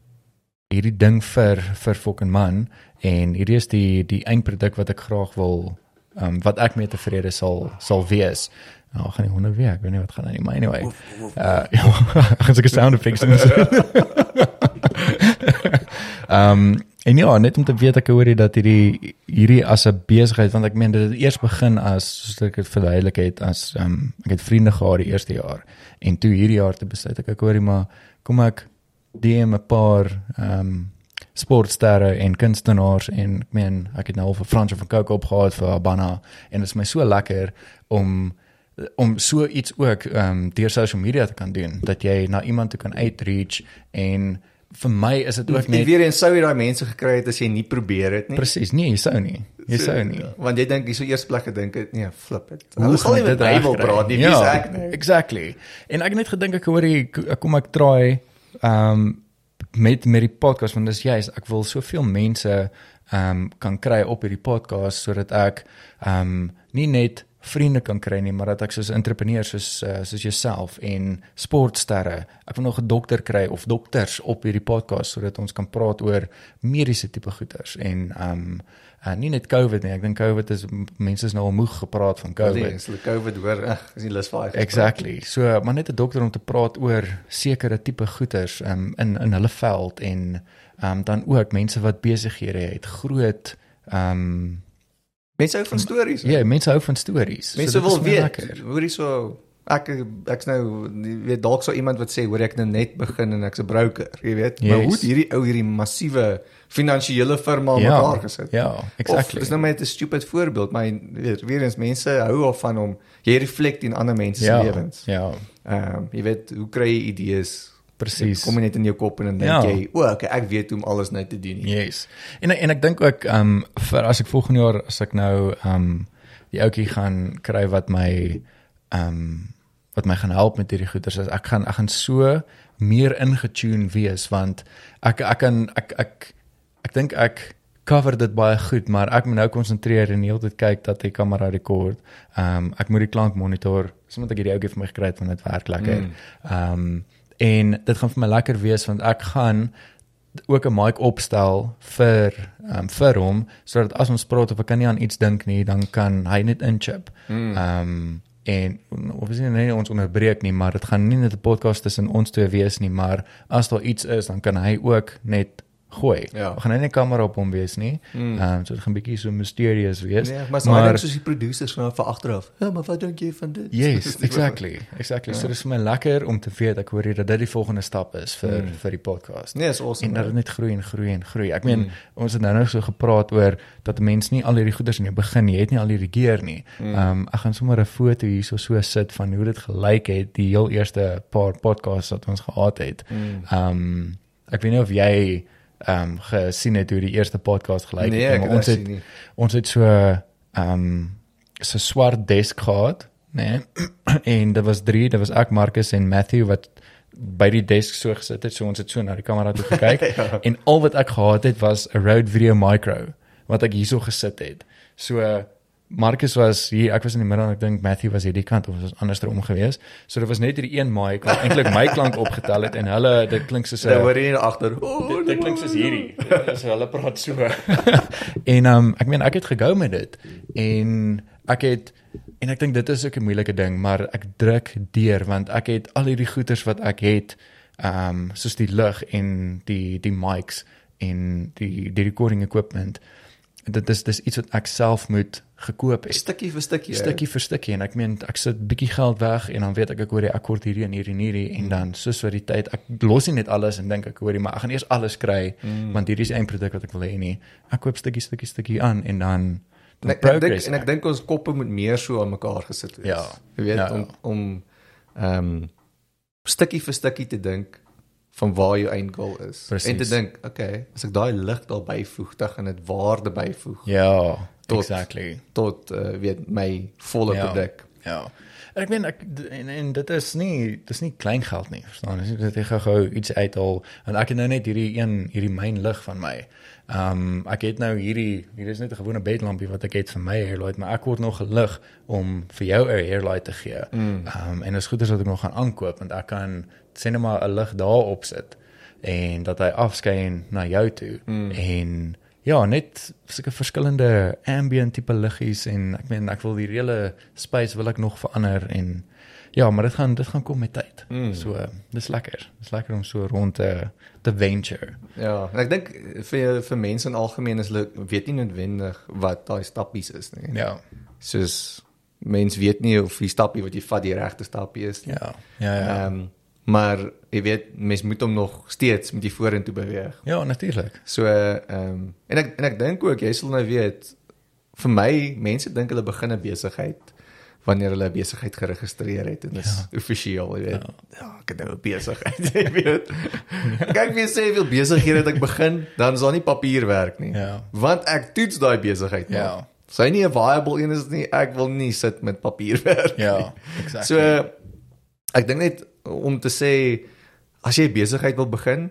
hierdie ding vir vir fucking man en hierdie is die die eindproduk wat ek graag wil ehm um, wat ek mee tevrede sal sal wees. Nou gaan die honde weer, ek weet nie wat gaan aan nie, maar anyway. Uh <laughs> ja, gaan seker sound effects doen. <laughs> Ehm um, en ja, net om te weet ek hoor jy dat hierdie hierdie as 'n besigheid want ek meen dit het eers begin as soos ek dit verduidelik het as um, ek het vriende gehad die eerste jaar en toe hierdie jaar te besluit ek ek hoor jy maar kom ek DM 'n paar ehm um, sportsterre en kunstenaars en ek meen ek het nou al vir Frans van Coke opgehaal vir Habana en dit is my so lekker om om so iets ook ehm um, deur social media te kan doen dat jy na iemand toe kan uitreach en vir my is dit ook Net weer eens sou jy daai mense gekry het as jy nie probeer het nie. presies. Nee, jy sou nie. Jy sou nie. Ja, Want jy dink jy sou eers plek gedink het, nee, flip. Hoe Hulle sal nie gaan met regkry? praat nie, Ja, ek nie? Exactly. En ek het net gedink ek hoor ek kom ek try ehm um, met met die podcast want dis juist ek wil soveel mense ehm um, kan kry op hierdie podcast sodat ek ehm um, nie net vriende kan kry nie, maar dat ek soos entrepreneurs soos uh, soos jouself en sportsterre, ek wil nog 'n dokter kry of dokters op hierdie podcast sodat ons kan praat oor mediese tipe goeters en ehm um, uh, nie net COVID nie. Ek dink COVID is mense is nou al moeg gepraat van COVID. Nee, as hulle COVID hoor, ag, is nie lus vir daai. gesprek. Exactly. So maar net 'n dokter om te praat oor sekere tipe goeters um, in in hulle veld en um, dan ook mense wat besighede het, groot ehm um, Mense hou van stories. ja, mense hou van stories. Mense is wil my weet. lekker. Hoorie so ek ek's nou weet dalk sou iemand wat sê hoor ek nou net begin en ek's 'n broker, jy weet. Maar Yes. hoe het hierdie ou hierdie massiewe finansiële firma Ja, mekaar gesit? Ja, exactly. Of, dis nou net 'n stupid voorbeeld, maar weet weer eens mense hou al van om jy reflect in ander mense se ja, lewens. Ja, Ehm um, jy weet hoe kry jy idees? Presies. Kom net in jou kop en dan dink Ja. jy, o, okay, ek weet hoe om alles nou te doen. nie." Yes. En en ek dink ook ehm um, vir as ek volgende jaar as ek nou ehm um, die ouetjie gaan kry wat my ehm um, wat my gaan help met hierdie goeders is ek gaan ek gaan so meer ingetune wees want ek ek kan ek ek ek dink ek cover dit baie goed maar ek moet nou konsentreer en heeltyd kyk dat die kamera rekord. Ehm um, ek moet die klank monitor. Dis omdat ek hierdie ouetjie vir my gekry het want dit werk lekker. Mm. Ehm um, en dit gaan vir my lekker wees want ek gaan ook 'n mic opstel vir um, vir hom sodat as ons praat of ek kan nie aan iets dink nie, dan kan hy net inchip. Mm. Ehm um, en obviously nie ons onderbreek nie, maar dit gaan nie net 'n podcast tussen ons twee wees nie, maar as daar iets is, dan kan hy ook net gooi. Ja. Ons gaan nie 'n kamera op hom wees nie. Mm. Ehm um, so dit gaan bietjie so mysterious wees. Nee, maar so maar, soos die producers van vir agteraf. Ja, maar wat dink jy van dit? Yes, <laughs> exactly. Exactly. Ja. So dit is vir my lekker om te weet ek hoor hier dat dit die volgende stap is vir Mm. vir die podcast. Nee, is awesome. en dat dit man. net groei en groei en groei. Ek meen, Mm. mm. ons het nou nog so gepraat oor dat 'n mens nie al hierdie goeders in jou begin. Jy het nie al hierdie gear nie. Mm. Ehm um, ek gaan sommer 'n foto hierso so sit van hoe dit gelyk het die heel eerste paar podcasts wat ons gehad het. Mm. Ehm um, ek weet nie of jy ehm um, gesien het hoe die eerste podcast gelyk Nee, het ons het ons het so ehm um, so swart desk gehad, né? Nee? <clears throat> en dit was 3, dit was ek, Marcus en Matthew wat by die desk so gesit het. So ons het so na die kamera toe gekyk <laughs> Ja. en al wat ek gehad het was 'n Rode Video Micro wat ek hierso gesit het. So Marcus was hier, ek was in die middel en ek dink Matthew was hierdie kant of ons was andersom gewees. So dit was net hierdie een mic wat eintlik my klank opgetel het en hulle dit klink soos 'n Daar hoor jy agter. Oh, dit, dit klink soos hierdie. So hulle praat so. <laughs> en um, ek meen ek het gegou met dit en ek het en ek dink dit is ook 'n moeilike ding, maar ek druk deur want ek het al hierdie goeders wat ek het, ehm um, soos die lig en die die mics en die die recording equipment. Dit is dis iets wat ek self moet gekoop het stukkie vir stukkie. stukkie vir stukkie en ek meen ek sit bietjie geld weg en dan weet ek ek hoor die akkoord hierdie en hierdie en hierdie en dan soos vir die tyd ek los nie net alles en dink ek hoorie maar ek gaan eers alles kry Mm. want hierdie is 'n eindproduk wat ek wil hê nie ek koop stukkie stukkie stukkie aan en dan En ek, ek dink en ek dink ons koppe moet meer so aan mekaar gesit wees. Ja. Jy weet Ja. om om ehm um, stukkie vir stukkie te dink van waar jou eindgoal is. Precies. En te dink, okay, as ek daai lig daar byvoeg, dan gaan dit waarde byvoeg ja Tot- exactly tot uh, weet my volle Ja. produk. ja ek meen ek en, en dit is nie dis nie klein geld nie verstaan jy dit ek gou iets uithaal en ek het nou net hierdie een hierdie myn lig van my Ehm um, ek het nou hierdie hier is net 'n gewone bedlampie wat ek het vir my hairlight, maar ek word nog gelig om vir jou 'n hairlight te gee. Ehm Mm. um, en dit is goed as wat ek nog gaan aankoop want ek kan sê net maar 'n lig daarop sit en dat hy afskyn na jou toe Mm. en ja, net sulke verskillende ambient tipe liggies en ek meen ek wil die hele space wil ek nog verander en ja, maar dit gaan dit gaan kom met tyd. Mm. So dis lekker. Dis lekker om so rond te te venture. Ja, en ek dink vir vir mense in algemeen is hulle weet nie noodwendig wat daai stappies is nie. Ja. Soos mens weet nie of die stappie wat jy vat die regte stappie is nie. Ja. Ja ja. Ehm um, maar jy weet mens moet hom nog steeds met die vorentoe beweeg. ja, natuurlik. So ehm um, en ek en ek dink ook jy sal nou weet vir my mense dink hulle begin 'n besigheid wanneer hulle 'n besigheid geregistreer het en dis ja. offisieel, jy weet. Ja. ja, ek het nou 'n besigheid, <laughs> jy weet. Kyk wie sê veel besighede het ek begin, dan is daar nie papierwerk nie. Ja. Want ek toets daai besigheid. Ja. maar Sy nie 'n viable een is nie. Ek wil nie sit met papierwerk. Ja, exactly. So ek dink net om te sê as jy besigheid wil begin,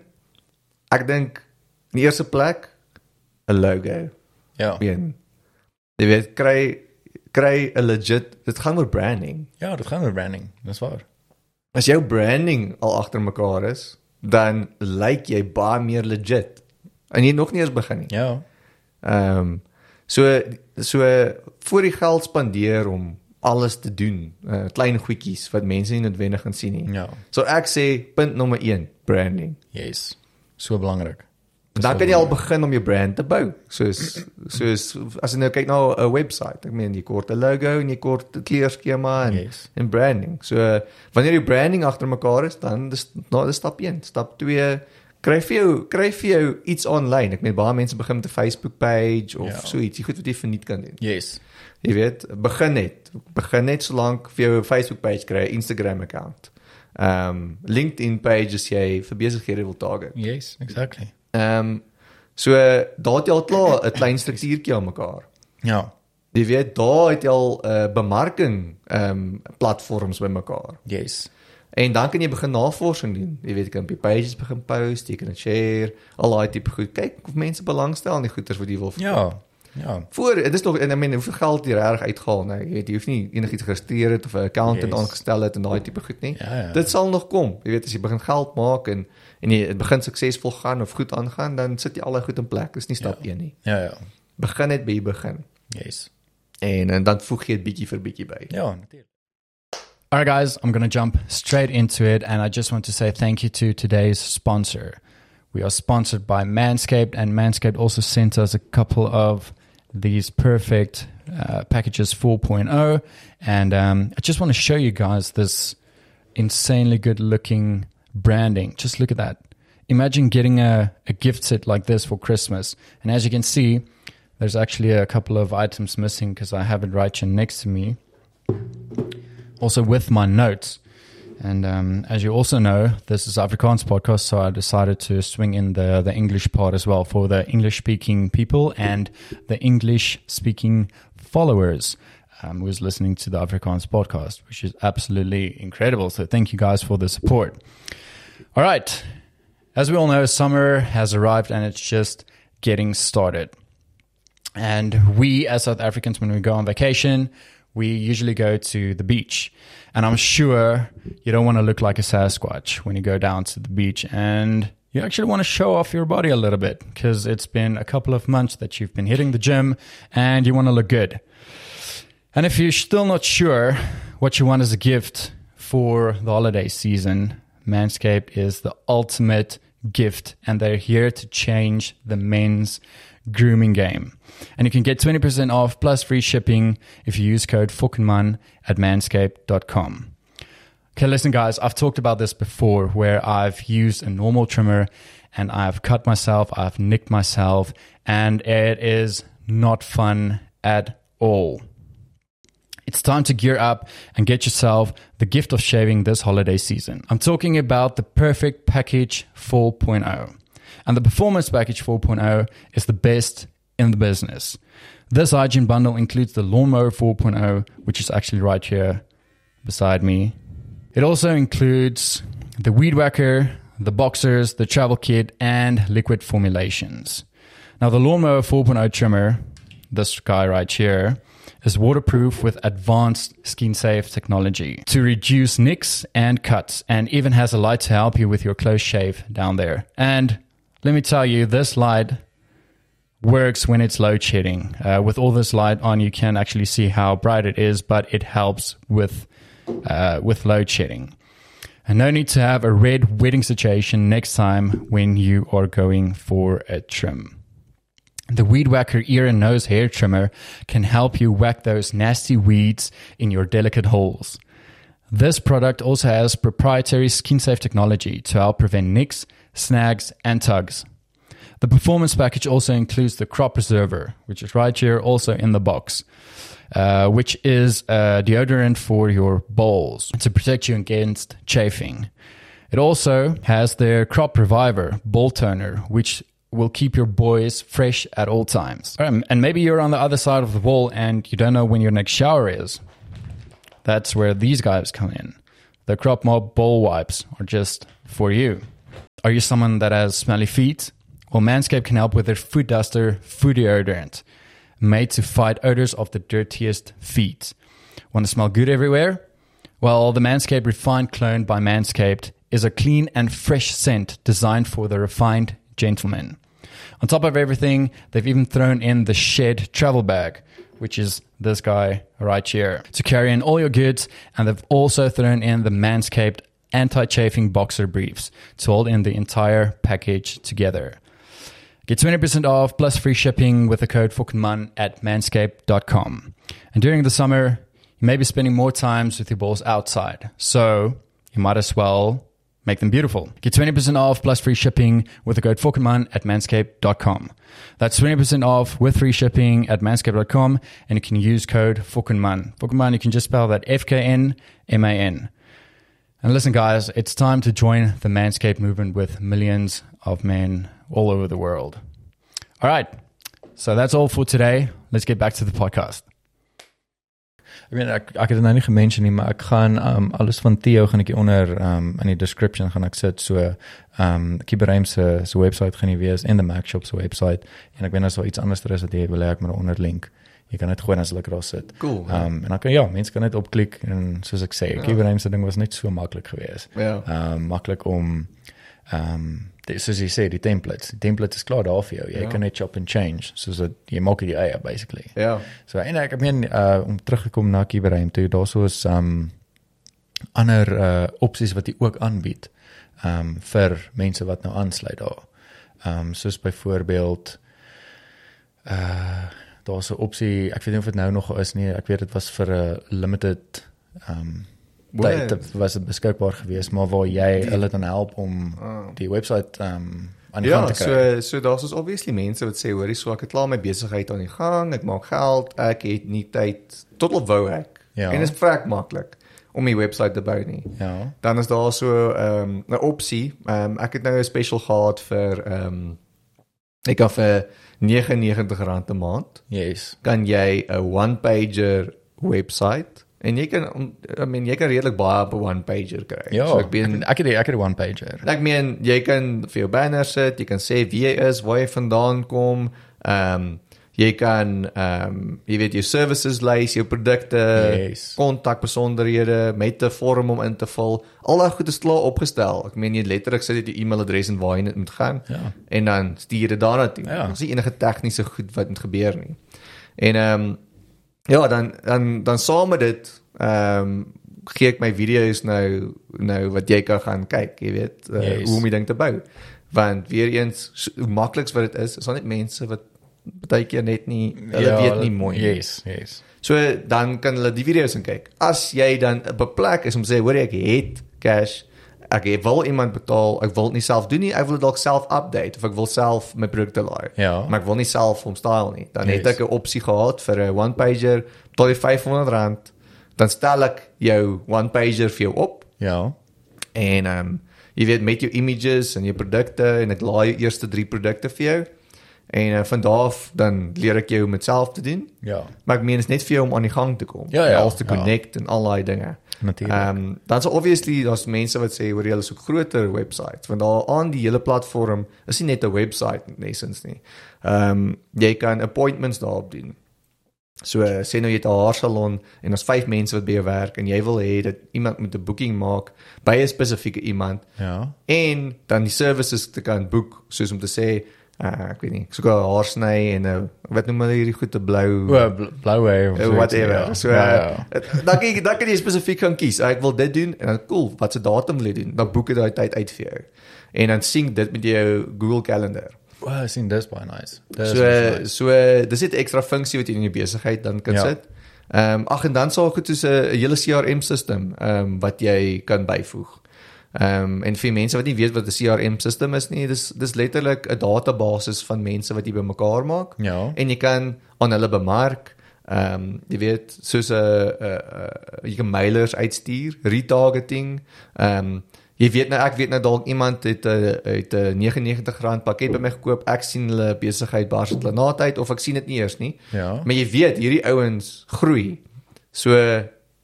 ek dink in die eerste plek 'n logo. ja. Een. Jy weet kry kry 'n legit dit gaan oor branding. Ja, dit gaan met branding. Dis waar. As jou branding al agter mekaar is, dan lyk jy baie meer legit. En jy nog nie eens begin nie. Ja. Ehm so so voor die geld spandeer om alles te doen, uh, klein goedjies wat mense nie noodwendig gaan sien nie. Ja. So ek sê punt nommer 1, branding. Yes. So belangrik. Dan kan jy al begin om jou brand te bou. Soos soos as jy nou kyk na 'n webwerf, ek meen jy kort 'n logo en jy kort 'n kleurskema en Yes. en branding. So wanneer jy branding agter mekaar is, dan dis nou dis stap 1, stap 2 kry vir jou kry vir jou iets aanlyn. Ek meen baie mense begin met 'n Facebook page of Ja. so ietsie goed wat jy verniet kan doen. Yes. Jy weet, begin net. Begin net solank vir jou 'n Facebook page kry, Instagram account. Ehm um, LinkedIn page as jy vir besighede wil target. Yes, exactly. Ehm um, so daar het jy al klaar <coughs> 'n klein struktuurtjie aan mekaar. Ja. Jy weet daar het jy al 'n uh, bemarking ehm um, platforms bymekaar. Yes. En dan kan jy begin navorsing doen. Jy weet jy kan op die pages begin post, jy kan dit share, al daai tipe goed. Kyk of mense belangstel in die goeders wat jy wil verkoop. Ja. Ja. Voor, dit is nog en I mean, hoeveel geld jy reg uitgehaal, nee, jy weet jy hoef nie enigiets geregistreer het of 'n accountant Yes. aangestel het en daai tipe goed nie. Ja, ja. Dit sal nog kom. Jy weet as jy begin geld maak en en jy dit begin suksesvol gaan of goed aangaan, dan sit jy al daai goed in plek. Dis nie stap 1 nie. Ja, ja. Begin net by die begin. Yes. En, en dan voeg jy dit bietjie vir bietjie by. Ja, natuurlijk. All right, guys, I'm going to jump straight into it. And I just want to say thank you to today's sponsor. We are sponsored by Manscaped, and Manscaped also sent us a couple of these perfect uh, packages 4.0. And um, I just want to show you guys this insanely good looking branding. Just look at that. Imagine getting a, a gift set like this for Christmas. And as you can see, there's actually a couple of items missing because I have it right here next to me also with my notes. And um, as you also know, this is Afrikaans podcast, so I decided to swing in the the English part as well for the English speaking people and the English speaking followers um, who's listening to the Afrikaans podcast, which is absolutely incredible. So thank you guys for the support. All right, as we all know, summer has arrived and it's just getting started. And we, as South Africans, when we go on vacation, we usually go to the beach. And I'm sure you don't want to look like a Sasquatch when you go down to the beach. And you actually want to show off your body a little bit because it's been a couple of months that you've been hitting the gym and you want to look good. And if you're still not sure what you want as a gift for the holiday season, Manscaped is the ultimate gift, and they're here to change the men's grooming game. And you can get 20% off plus free shipping if you use code FUCKENMAN at manscaped.com. Okay, listen, guys, I've talked about this before where I've used a normal trimmer and I've cut myself, I've nicked myself, and it is not fun at all. It's time to gear up and get yourself the gift of shaving this holiday season. I'm talking about the Perfect Package 4.0. And the Performance Package 4.0 is the best in the business. This hygiene bundle includes the Lawnmower 4.0, which is actually right here beside me. It also includes the Weed Whacker, the Boxers, the Travel Kit, and liquid formulations. Now, the Lawnmower 4.0 trimmer, this guy right here, is waterproof with advanced skin safe technology to reduce nicks and cuts, and even has a light to help you with your close shave down there. And let me tell you, this light works when it's load shedding. Uh, with all this light on, you can actually see how bright it is, but it helps with uh, with load shedding. And no need to have a red wedding situation next time when you are going for a trim. The Weed Whacker ear and nose hair trimmer can help you whack those nasty weeds in your delicate holes. This product also has proprietary skin safe technology to help prevent nicks, snags, and tugs. The performance package also includes the crop preserver, which is right here also in the box, uh, which is a deodorant for your balls to protect you against chafing. It also has their crop reviver ball toner, which will keep your boys fresh at all times. Um, and maybe you're on the other side of the wall and you don't know when your next shower is. That's where these guys come in. The crop mob ball wipes are just for you. Are you someone that has smelly feet? Well, Manscaped can help with their foot duster foot deodorant, made to fight odors of the dirtiest feet. Want to smell good everywhere? Well, the Manscaped Refined Clone by Manscaped is a clean and fresh scent designed for the refined gentleman. On top of everything, they've even thrown in the Shed travel bag, which is this guy right here, to carry in all your goods. And they've also thrown in the Manscaped anti chafing boxer briefs to hold in the entire package together. Get 20% off plus free shipping with the code FUCKENMAN at manscaped.com. And during the summer, you may be spending more times with your balls outside. So you might as well make them beautiful. Get 20% off plus free shipping with the code FUCKENMAN at manscaped.com. That's 20% off with free shipping at manscaped.com and you can use code FUCKENMAN. FUCKENMAN, you can just spell that F K N M A N. And listen, guys, it's time to join the Manscaped movement with millions of men all over the world. All right. So that's all for today. Let's get back to the podcast. Ek weet ek ek het dit nou nie gemention nie, maar ek gaan um alles van Theo gaan ek onder um in die description gaan ek sit so um Kiberheim se se webwerf gaan jy wees en die Mac Shop se webwerf en ek weet as daar iets anders er is wat jy wil hê ek moet onder link. Jy kan dit gewoon as lekker daar sit. Cool. Ja. Um en dan kan ja, mense kan net opklik en soos ek sê, ja. Kiberheim se ding was net so maklik geweest. Ja. Um maklik om um dis soos jy sê die templates. Die template is klaar daar vir jou. Jy Ja. kan net chop and change soos dat jy maak dit eie basically. Ja. So en ek ek meen uh om terug te kom na Kiberheim toe, daarso is um ander uh opsies wat jy ook aanbied um vir mense wat nou aansluit daar. Um soos byvoorbeeld uh daar's 'n opsie, ek weet nie of dit nou nog is nie. Ek weet dit was vir 'n limited um tyd was dit beskikbaar geweest, maar waar jy Die- hulle dan help om Ah. die webwerf um aan die gang Ja, te kry. so so daar's ons obviously mense wat sê hoorie so ek het klaar my besigheid aan die gang, ek maak geld, ek het nie tyd tot op wou ek. Ja. En dit is vrek maklik om 'n webwerf te bou nie. ja. Dan is daar so ehm, 'n um, opsie. Ehm um, ek het nou 'n special gehad vir ehm um, ek kan vir R99 'n maand Yes. kan jy 'n one-pager webwerf en jy kan I mean jy kan redelik baie op 'n one-pager kry. Ja, so ek ben ek het ek het 'n one pager. Ek meen jy kan vir jou banner sit, jy kan sê wie jy is, waar jy vandaan kom. Ehm um, jy kan ehm um, jy weet jou services lys, jou produkte, Yes. kontakbesonderhede met 'n vorm om in te vul. Al daai goed is klaar opgestel. Ek meen jy letterlik sit jy jou e-mailadres en waar jy net moet gaan Ja. en dan stuur dit daarna toe. Ja. Daar's nie enige tegniese goed wat moet gebeur nie. En ehm um, ja, dan dan dan saam met dit ehm um, gee ek my video's nou nou wat jy kan gaan kyk, jy weet, uh, Yes. hoe om die ding te bou. Want weer eens so, hoe makliks wat dit is, is daar net mense wat baie keer net nie hulle Ja, weet nie mooi. nie. Yes, yes. So dan kan hulle die video's gaan kyk. As jy dan op 'n plek is om sê, hoor jy, ek het cash, ek het- wil iemand betaal, ek wil dit nie self doen nie, ek wil dit dalk self update of ek wil self my produkte laai. Ja. Maar ek wil nie self hom style nie. Dan het Yes. ek 'n opsie gehad vir 'n one pager, tot R500. Dan stel ek jou one pager vir jou op Ja. en ehm um, jy weet met jou images en jou produkte en ek laai jou eerste 3 produkte vir jou. En uh, van daar af dan leer ek jou om dit self te doen. Ja. Maar ek meen is net vir jou om aan die gang te kom. Ja, ja, alles te ja. connect en al daai dinge. Natuurlik. Ehm um, dan so obviously daar's mense wat sê hoor jy is ook groter websites want daar aan die hele platform is nie net 'n website in essence nie. Ehm um, jy kan appointments daarop doen. So uh, sê nou jy het 'n haarsalon en daar's 5 mense wat by jou werk en jy wil hê dat iemand moet 'n booking maak by 'n spesifieke iemand Ja. en dan die services te kan boek soos om te sê uh, ek weet nie, soos 'n haarsny en 'n wat noem hulle hierdie goed te blou O, bl- blou wave. of Uh, whatever. ja. So ja, uh, ja. dan kan jy dan kan jy spesifiek gaan kies. Ek wil dit doen en dan cool, wat se datum wil jy doen? Dan boek jy daai tyd uit vir jou. En dan sync dit met jou Google Calendar. O, sien dis baie nice. Dis so nice. so dis net 'n ekstra funksie wat jy in jou besigheid dan kan Ja. sit. Ehm um, ag en dan sal goed soos 'n hele CRM sisteem ehm um, wat jy kan byvoeg. Ehm um, en vir mense wat nie weet wat 'n CRM sisteem is nie, dis dis letterlik 'n database van mense wat jy bymekaar maak Ja. en jy kan aan hulle bemark. Ehm um, jy weet soos 'n uh, uh, jy kan mailers uitstuur, retargeting. Ehm um, jy weet nou ek weet nou dalk iemand het 'n het 'n R99 pakket by my gekoop. Ek sien hulle besigheid bars het na tyd of ek sien dit nie eers nie. Ja. Maar jy weet hierdie ouens groei. So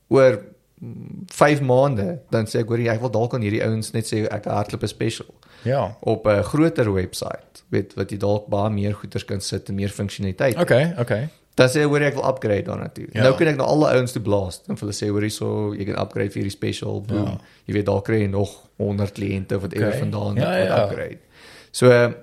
oor 5 maande dan sê ek hoor jy ek wil dalk aan hierdie ouens net sê ek hardloop 'n special Ja. op 'n groter webwerf. Weet wat jy dalk baie meer goeders kan sit en meer funksionaliteit. Okay, okay. Dan sê hoor ek wil upgrade daarna toe. Ja. Nou kan ek na alle ouens toe blaas en vir hulle sê hoor hierso jy kan upgrade vir hierdie special. Boom. Ja. Jy weet dalk kry jy nog 100 kliënte wat Okay. vandaan Ja, wat ja. upgrade. So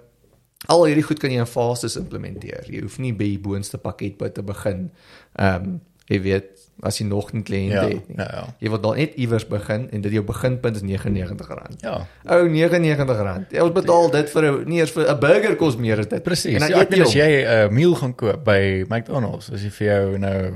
al hierdie goed kan jy in fases implementeer. Jy hoef nie by die boonste pakket by te begin. Ehm um, jy weet as jy nog nie kliënte Ja. het nie. Ja, ja. Jy wil dan net iewers begin en dit jou beginpunt is R99. Ja. Ou R99. Ja, ons betaal dit vir 'n nie eers vir 'n burger kos meer as dit. Presies. En Ja, ek bedoel as jy. jy 'n uh, meal gaan koop by McDonald's, as jy vir jou nou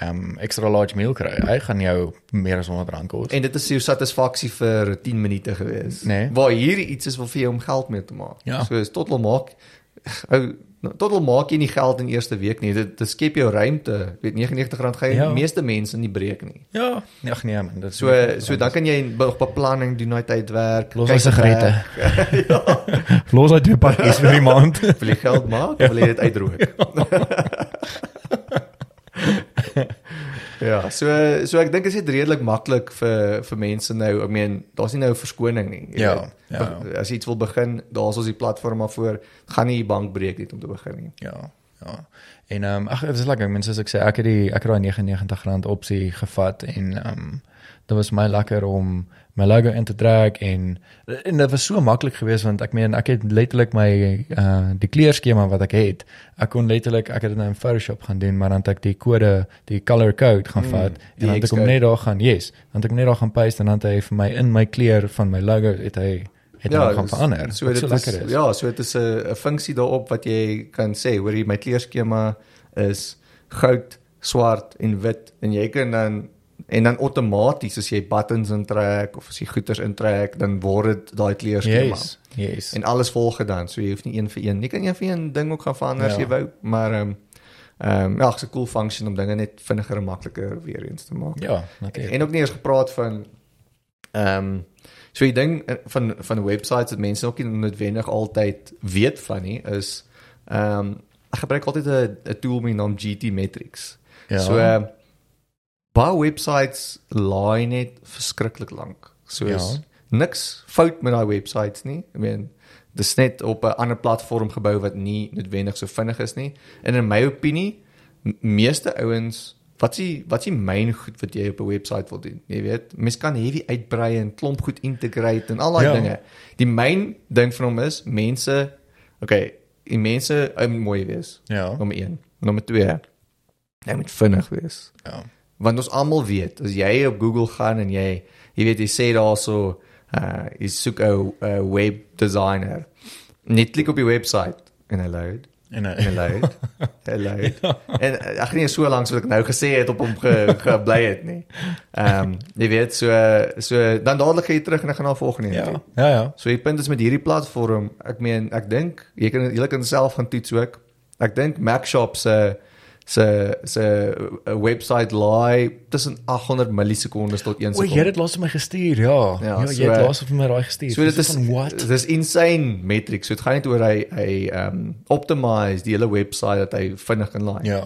ehm um, extra large meal kry, hy gaan jou meer as R100 kos. En dit is jou satisfaksie vir 10 minute gewees. Nee. Waar hierdie iets is wat vir jou om geld mee te maak. Ja. So is total maak <laughs> ou total maak jy nie geld in die eerste week nie. Dit dit skep jou ruimte. Jy weet R99 gaan jy Ja. die meeste mense nie breek nie. Ja, nee, ag nee man, dit So so dan kan jy nog beplanning doen uit tydwerk. Los kyk hy sigarette. werk. <laughs> ja. los uit twee pakkies vir die maand. Wil jy geld maak of wil jy dit uitdroog? <laughs> ja, <laughs> so so ek dink dit is net redelik maklik vir vir mense nou. Ek meen, daar's nie nou 'n verskoning nie. Ja, weet. ja. As jy iets wil begin, daar's ons die platform maar voor. Gaan nie die bank breek net om te begin nie. Ja, ja. En ehm um, ag dit is lekker mense soos ek sê ek het die ek het daai R99 opsie gevat en ehm um, dit was my lekker om my logo in te drag en en dit was so maklik geweest want ek meen ek het letterlik my uh die kleurskema wat ek het ek kon letterlik ek het dit nou in Photoshop gaan doen maar dan het ek die kode die color code gaan Mm, vat en dan het ek hom net daar gaan yes dan het ek hom net daar gaan paste en dan het hy vir my in my kleur van my logo het hy het ja, gaan dis- verander. So dit so is is. ja, so dit is 'n 'n funksie daarop wat jy kan sê, hoor jy my kleurskema is goud, swart en wit en jy kan dan en dan outomaties as jy buttons intrek of as jy goeders intrek, dan word dit daai kleurskema. yes yes En alles volg dan, so jy hoef nie een vir een. Jy kan een vir een ding ook gaan verander as Ja. jy wou, maar ehm um, ehm um, ja, dit's 'n cool function om dinge net vinniger en makliker weer eens te maak. ja natuurlik En ook nie eens gepraat van ehm um, so die ding eh, van van websites wat mense ook nie noodwendig altyd weet van nie is ehm um, ek gebruik altyd 'n 'n tool met die naam GT Metrics. ja So ehm baie websites laai net verskriklik lank. So Ja. niks fout met daai websites nie. I mean dis net op 'n ander platform gebou wat nie noodwendig so vinnig is nie. En in my opinie meeste ouens wat s'ie wat s'ie myn goed wat jy op 'n website wil doen. Jy weet, mens kan hierdie uitbrei en klomp goed integrate en al daai Ja. dinge. Die myn ding van hom is mense okay, die mense moet mooi wees. ja Nommer 1. Nommer 2. Jy moet vinnig wees. ja Want ons almal weet, as jy op Google gaan en jy jy weet jy sê daarso uh jy soek 'n 'n web designer. Net klik op die webwerf en <laughs> hy load en en hy uh, load. Hy load. En uh, ek nie so lank soos ek nou gesê het op hom ge, gebly het nie. Ehm um, jy weet so so dan dadelik gaan jy terug en dan gaan na volgende een. ja toe. ja ja So die punt is met hierdie platform, ek meen ek dink jy kan jy kan self gaan toets ook. Ek dink Macshop se se se uh, website laai tussen 800 millisekondes tot 1 O, sekonde. jy het dit laas vir my gestuur, ja. Ja, Ja, so, jy het eh, laas vir my daai gestuur. So dit is van what? dis insane metrics. So dit gaan net oor hy hy ehm um, optimize die hele website dat hy vinnig kan laai. Ja.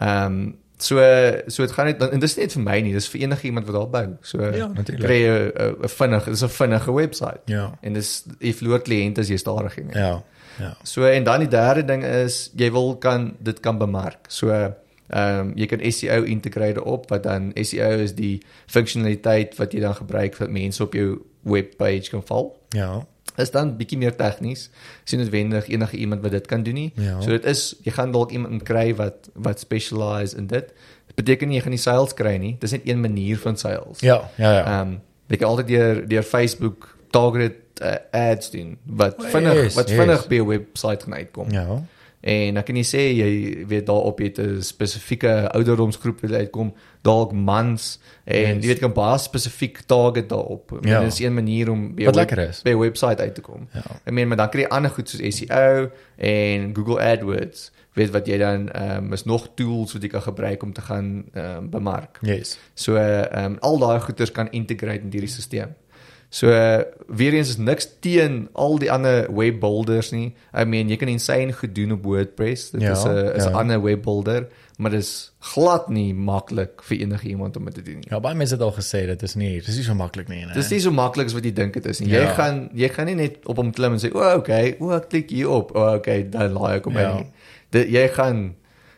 Ehm um, so so dit gaan net en dis net vir my nie, dis vir enige iemand wat daar bou. So Ja, kry jy 'n 'n vinnig, dis 'n vinnige website. Ja. En dis jy verloor kliënte as jy stadig is. Ja. Ja. So en dan die derde ding is jy wil kan dit kan bemark. So ehm um, jy kan SEO integreer op wat dan SEO is die funksionaliteit wat jy dan gebruik vir mense op jou webpage kan val. Ja. Is dan bietjie meer tegnies. Sien noodwendig enige iemand wat dit kan doen nie. Ja. So dit is jy gaan dalk iemand kry wat wat specialize in dit. Dit beteken nie jy gaan nie sales kry nie. Dis net een manier van sales. Ja, ja, ja. Ehm um, jy kan altyd deur deur Facebook targeted uh, ads doen wat Oh, vinnig yes, wat yes. vinnig by 'n webwerf gaan uitkom. Ja. En ek kan nie sê jy weet daarop het 'n spesifieke ouderdomsgroep wat uitkom, dalk mans en Yes. jy weet kan baie spesifiek target daarop. Ja. Dit is een manier om by Wat web- by 'n webwerf uit te kom. Ja. Ek meen maar dan kry jy ander goed soos SEO en Google AdWords. Weet wat jy dan ehm um, is nog tools wat jy kan gebruik om te gaan ehm um, bemark. Yes. So ehm um, al daai goeders kan integrate in hierdie stelsel. So uh, weer eens is niks teen al die ander web builders nie. I mean jy kan insane goed doen op WordPress. Dit Ja, is 'n is 'n ja. ander web builder, maar dit is glad nie maklik vir enige iemand om dit te doen nie. Ja, baie mense het al gesê dit is nie, dit is nie so maklik nie, nee. Dit is nie so maklik as wat jy dink dit is nie. Jy Ja. gaan jy gaan nie net op hom klim en sê, "O, oh, okay, o, ek klik hier op. O, oh, okay, dan laai ek hom Ja. in." Dit jy gaan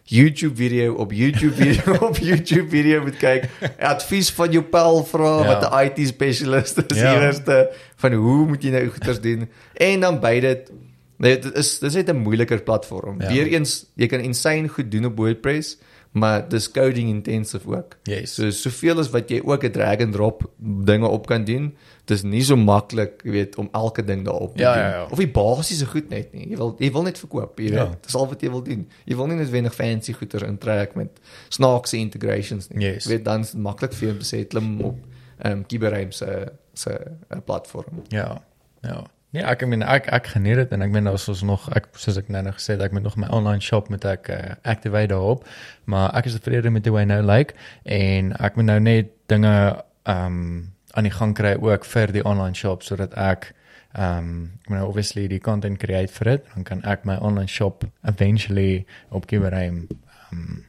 YouTube video op YouTube video <laughs> op YouTube video moet kyk. Advies van jou pel vra Ja. wat 'n IT spesialist is Ja. eerste van hoe moet jy nou goeders doen en dan by dit nee, dit is dis net 'n moeiliker platform. Ja. Weereens jy kan insane goed doen op WordPress, maar dis coding intensive ook. Yes. So soveel as wat jy ook 'n drag and drop dinge op kan doen, dis nie so maklik, jy weet, om elke ding daarop te Ja, doen. ja, ja. Of die basiese goed net nie. Jy wil jy wil net verkoop, jy Ja. weet. Dis al wat jy wil doen. Jy wil nie noodwendig fancy goeder intrek met snaakse integrations nie. Yes. Jy weet dan is dit maklik vir jou om te sê klim op ehm um, Kiberheim se se uh, platform. Ja. Ja. Nee, ek ek meen ek ek geniet dit en ek meen daar's ons nog ek soos ek nou nog gesê het ek moet nog my online shop met ek uh, activate daarop, maar ek is tevrede met hoe hy nou lyk en ek moet nou net dinge ehm um, aan die gang kry ook vir die online shop sodat ek ehm um, ek nou obviously die content create vir dit, dan kan ek my online shop eventually op Giverheim ehm um,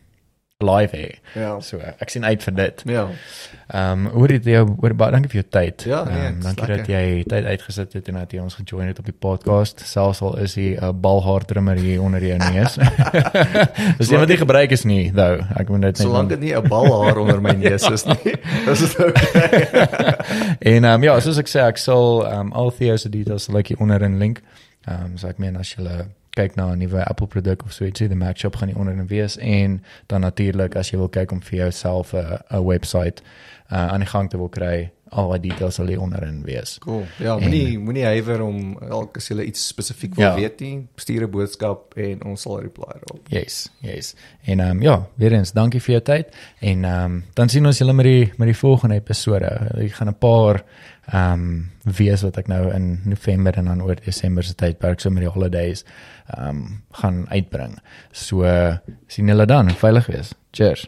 live hê. Ja. So uh, ek sien uit vir dit. Ja. Ehm um, hoor dit jou hoor baie dankie vir jou tyd. Ja, nee, is dankie dat lekker. jy tyd uitgesit het en dat jy ons gejoin het op die podcast. Selfs al is hy 'n balhaar drummer hier onder jou neus. <laughs> Dis nie wat jy gebruik is nie, though. Ek moet dit net Solank dit nie 'n balhaar onder my neus is nie. <laughs> Dis dit okay. <laughs> En ehm um, ja, soos ek sê, ek sal ehm um, al Theo se details sal ek hier onder in link. Ehm um, so ek meen as jy kyk na 'n nuwe Apple produk of so ietsie, die Mac shop gaan hier onder in wees en dan natuurlik as jy wil kyk om vir jouself 'n 'n webwerf uh, aan die gang te wil kry, al die details sal hier onder in wees. Cool. Ja, moenie moenie huiwer om elke as jy iets spesifiek wil Ja. ja. weet nie, stuur 'n boodskap en ons sal reply daarop. Yes, yes. En ehm um, ja, weer eens dankie vir jou tyd en ehm um, dan sien ons julle met die met die volgende episode. Ek gaan 'n paar ehm um, wees wat ek nou in November en dan oor Desember se tydperk so met die holidays ehm um, gaan uitbring. So sien julle dan, veilig wees. Cheers.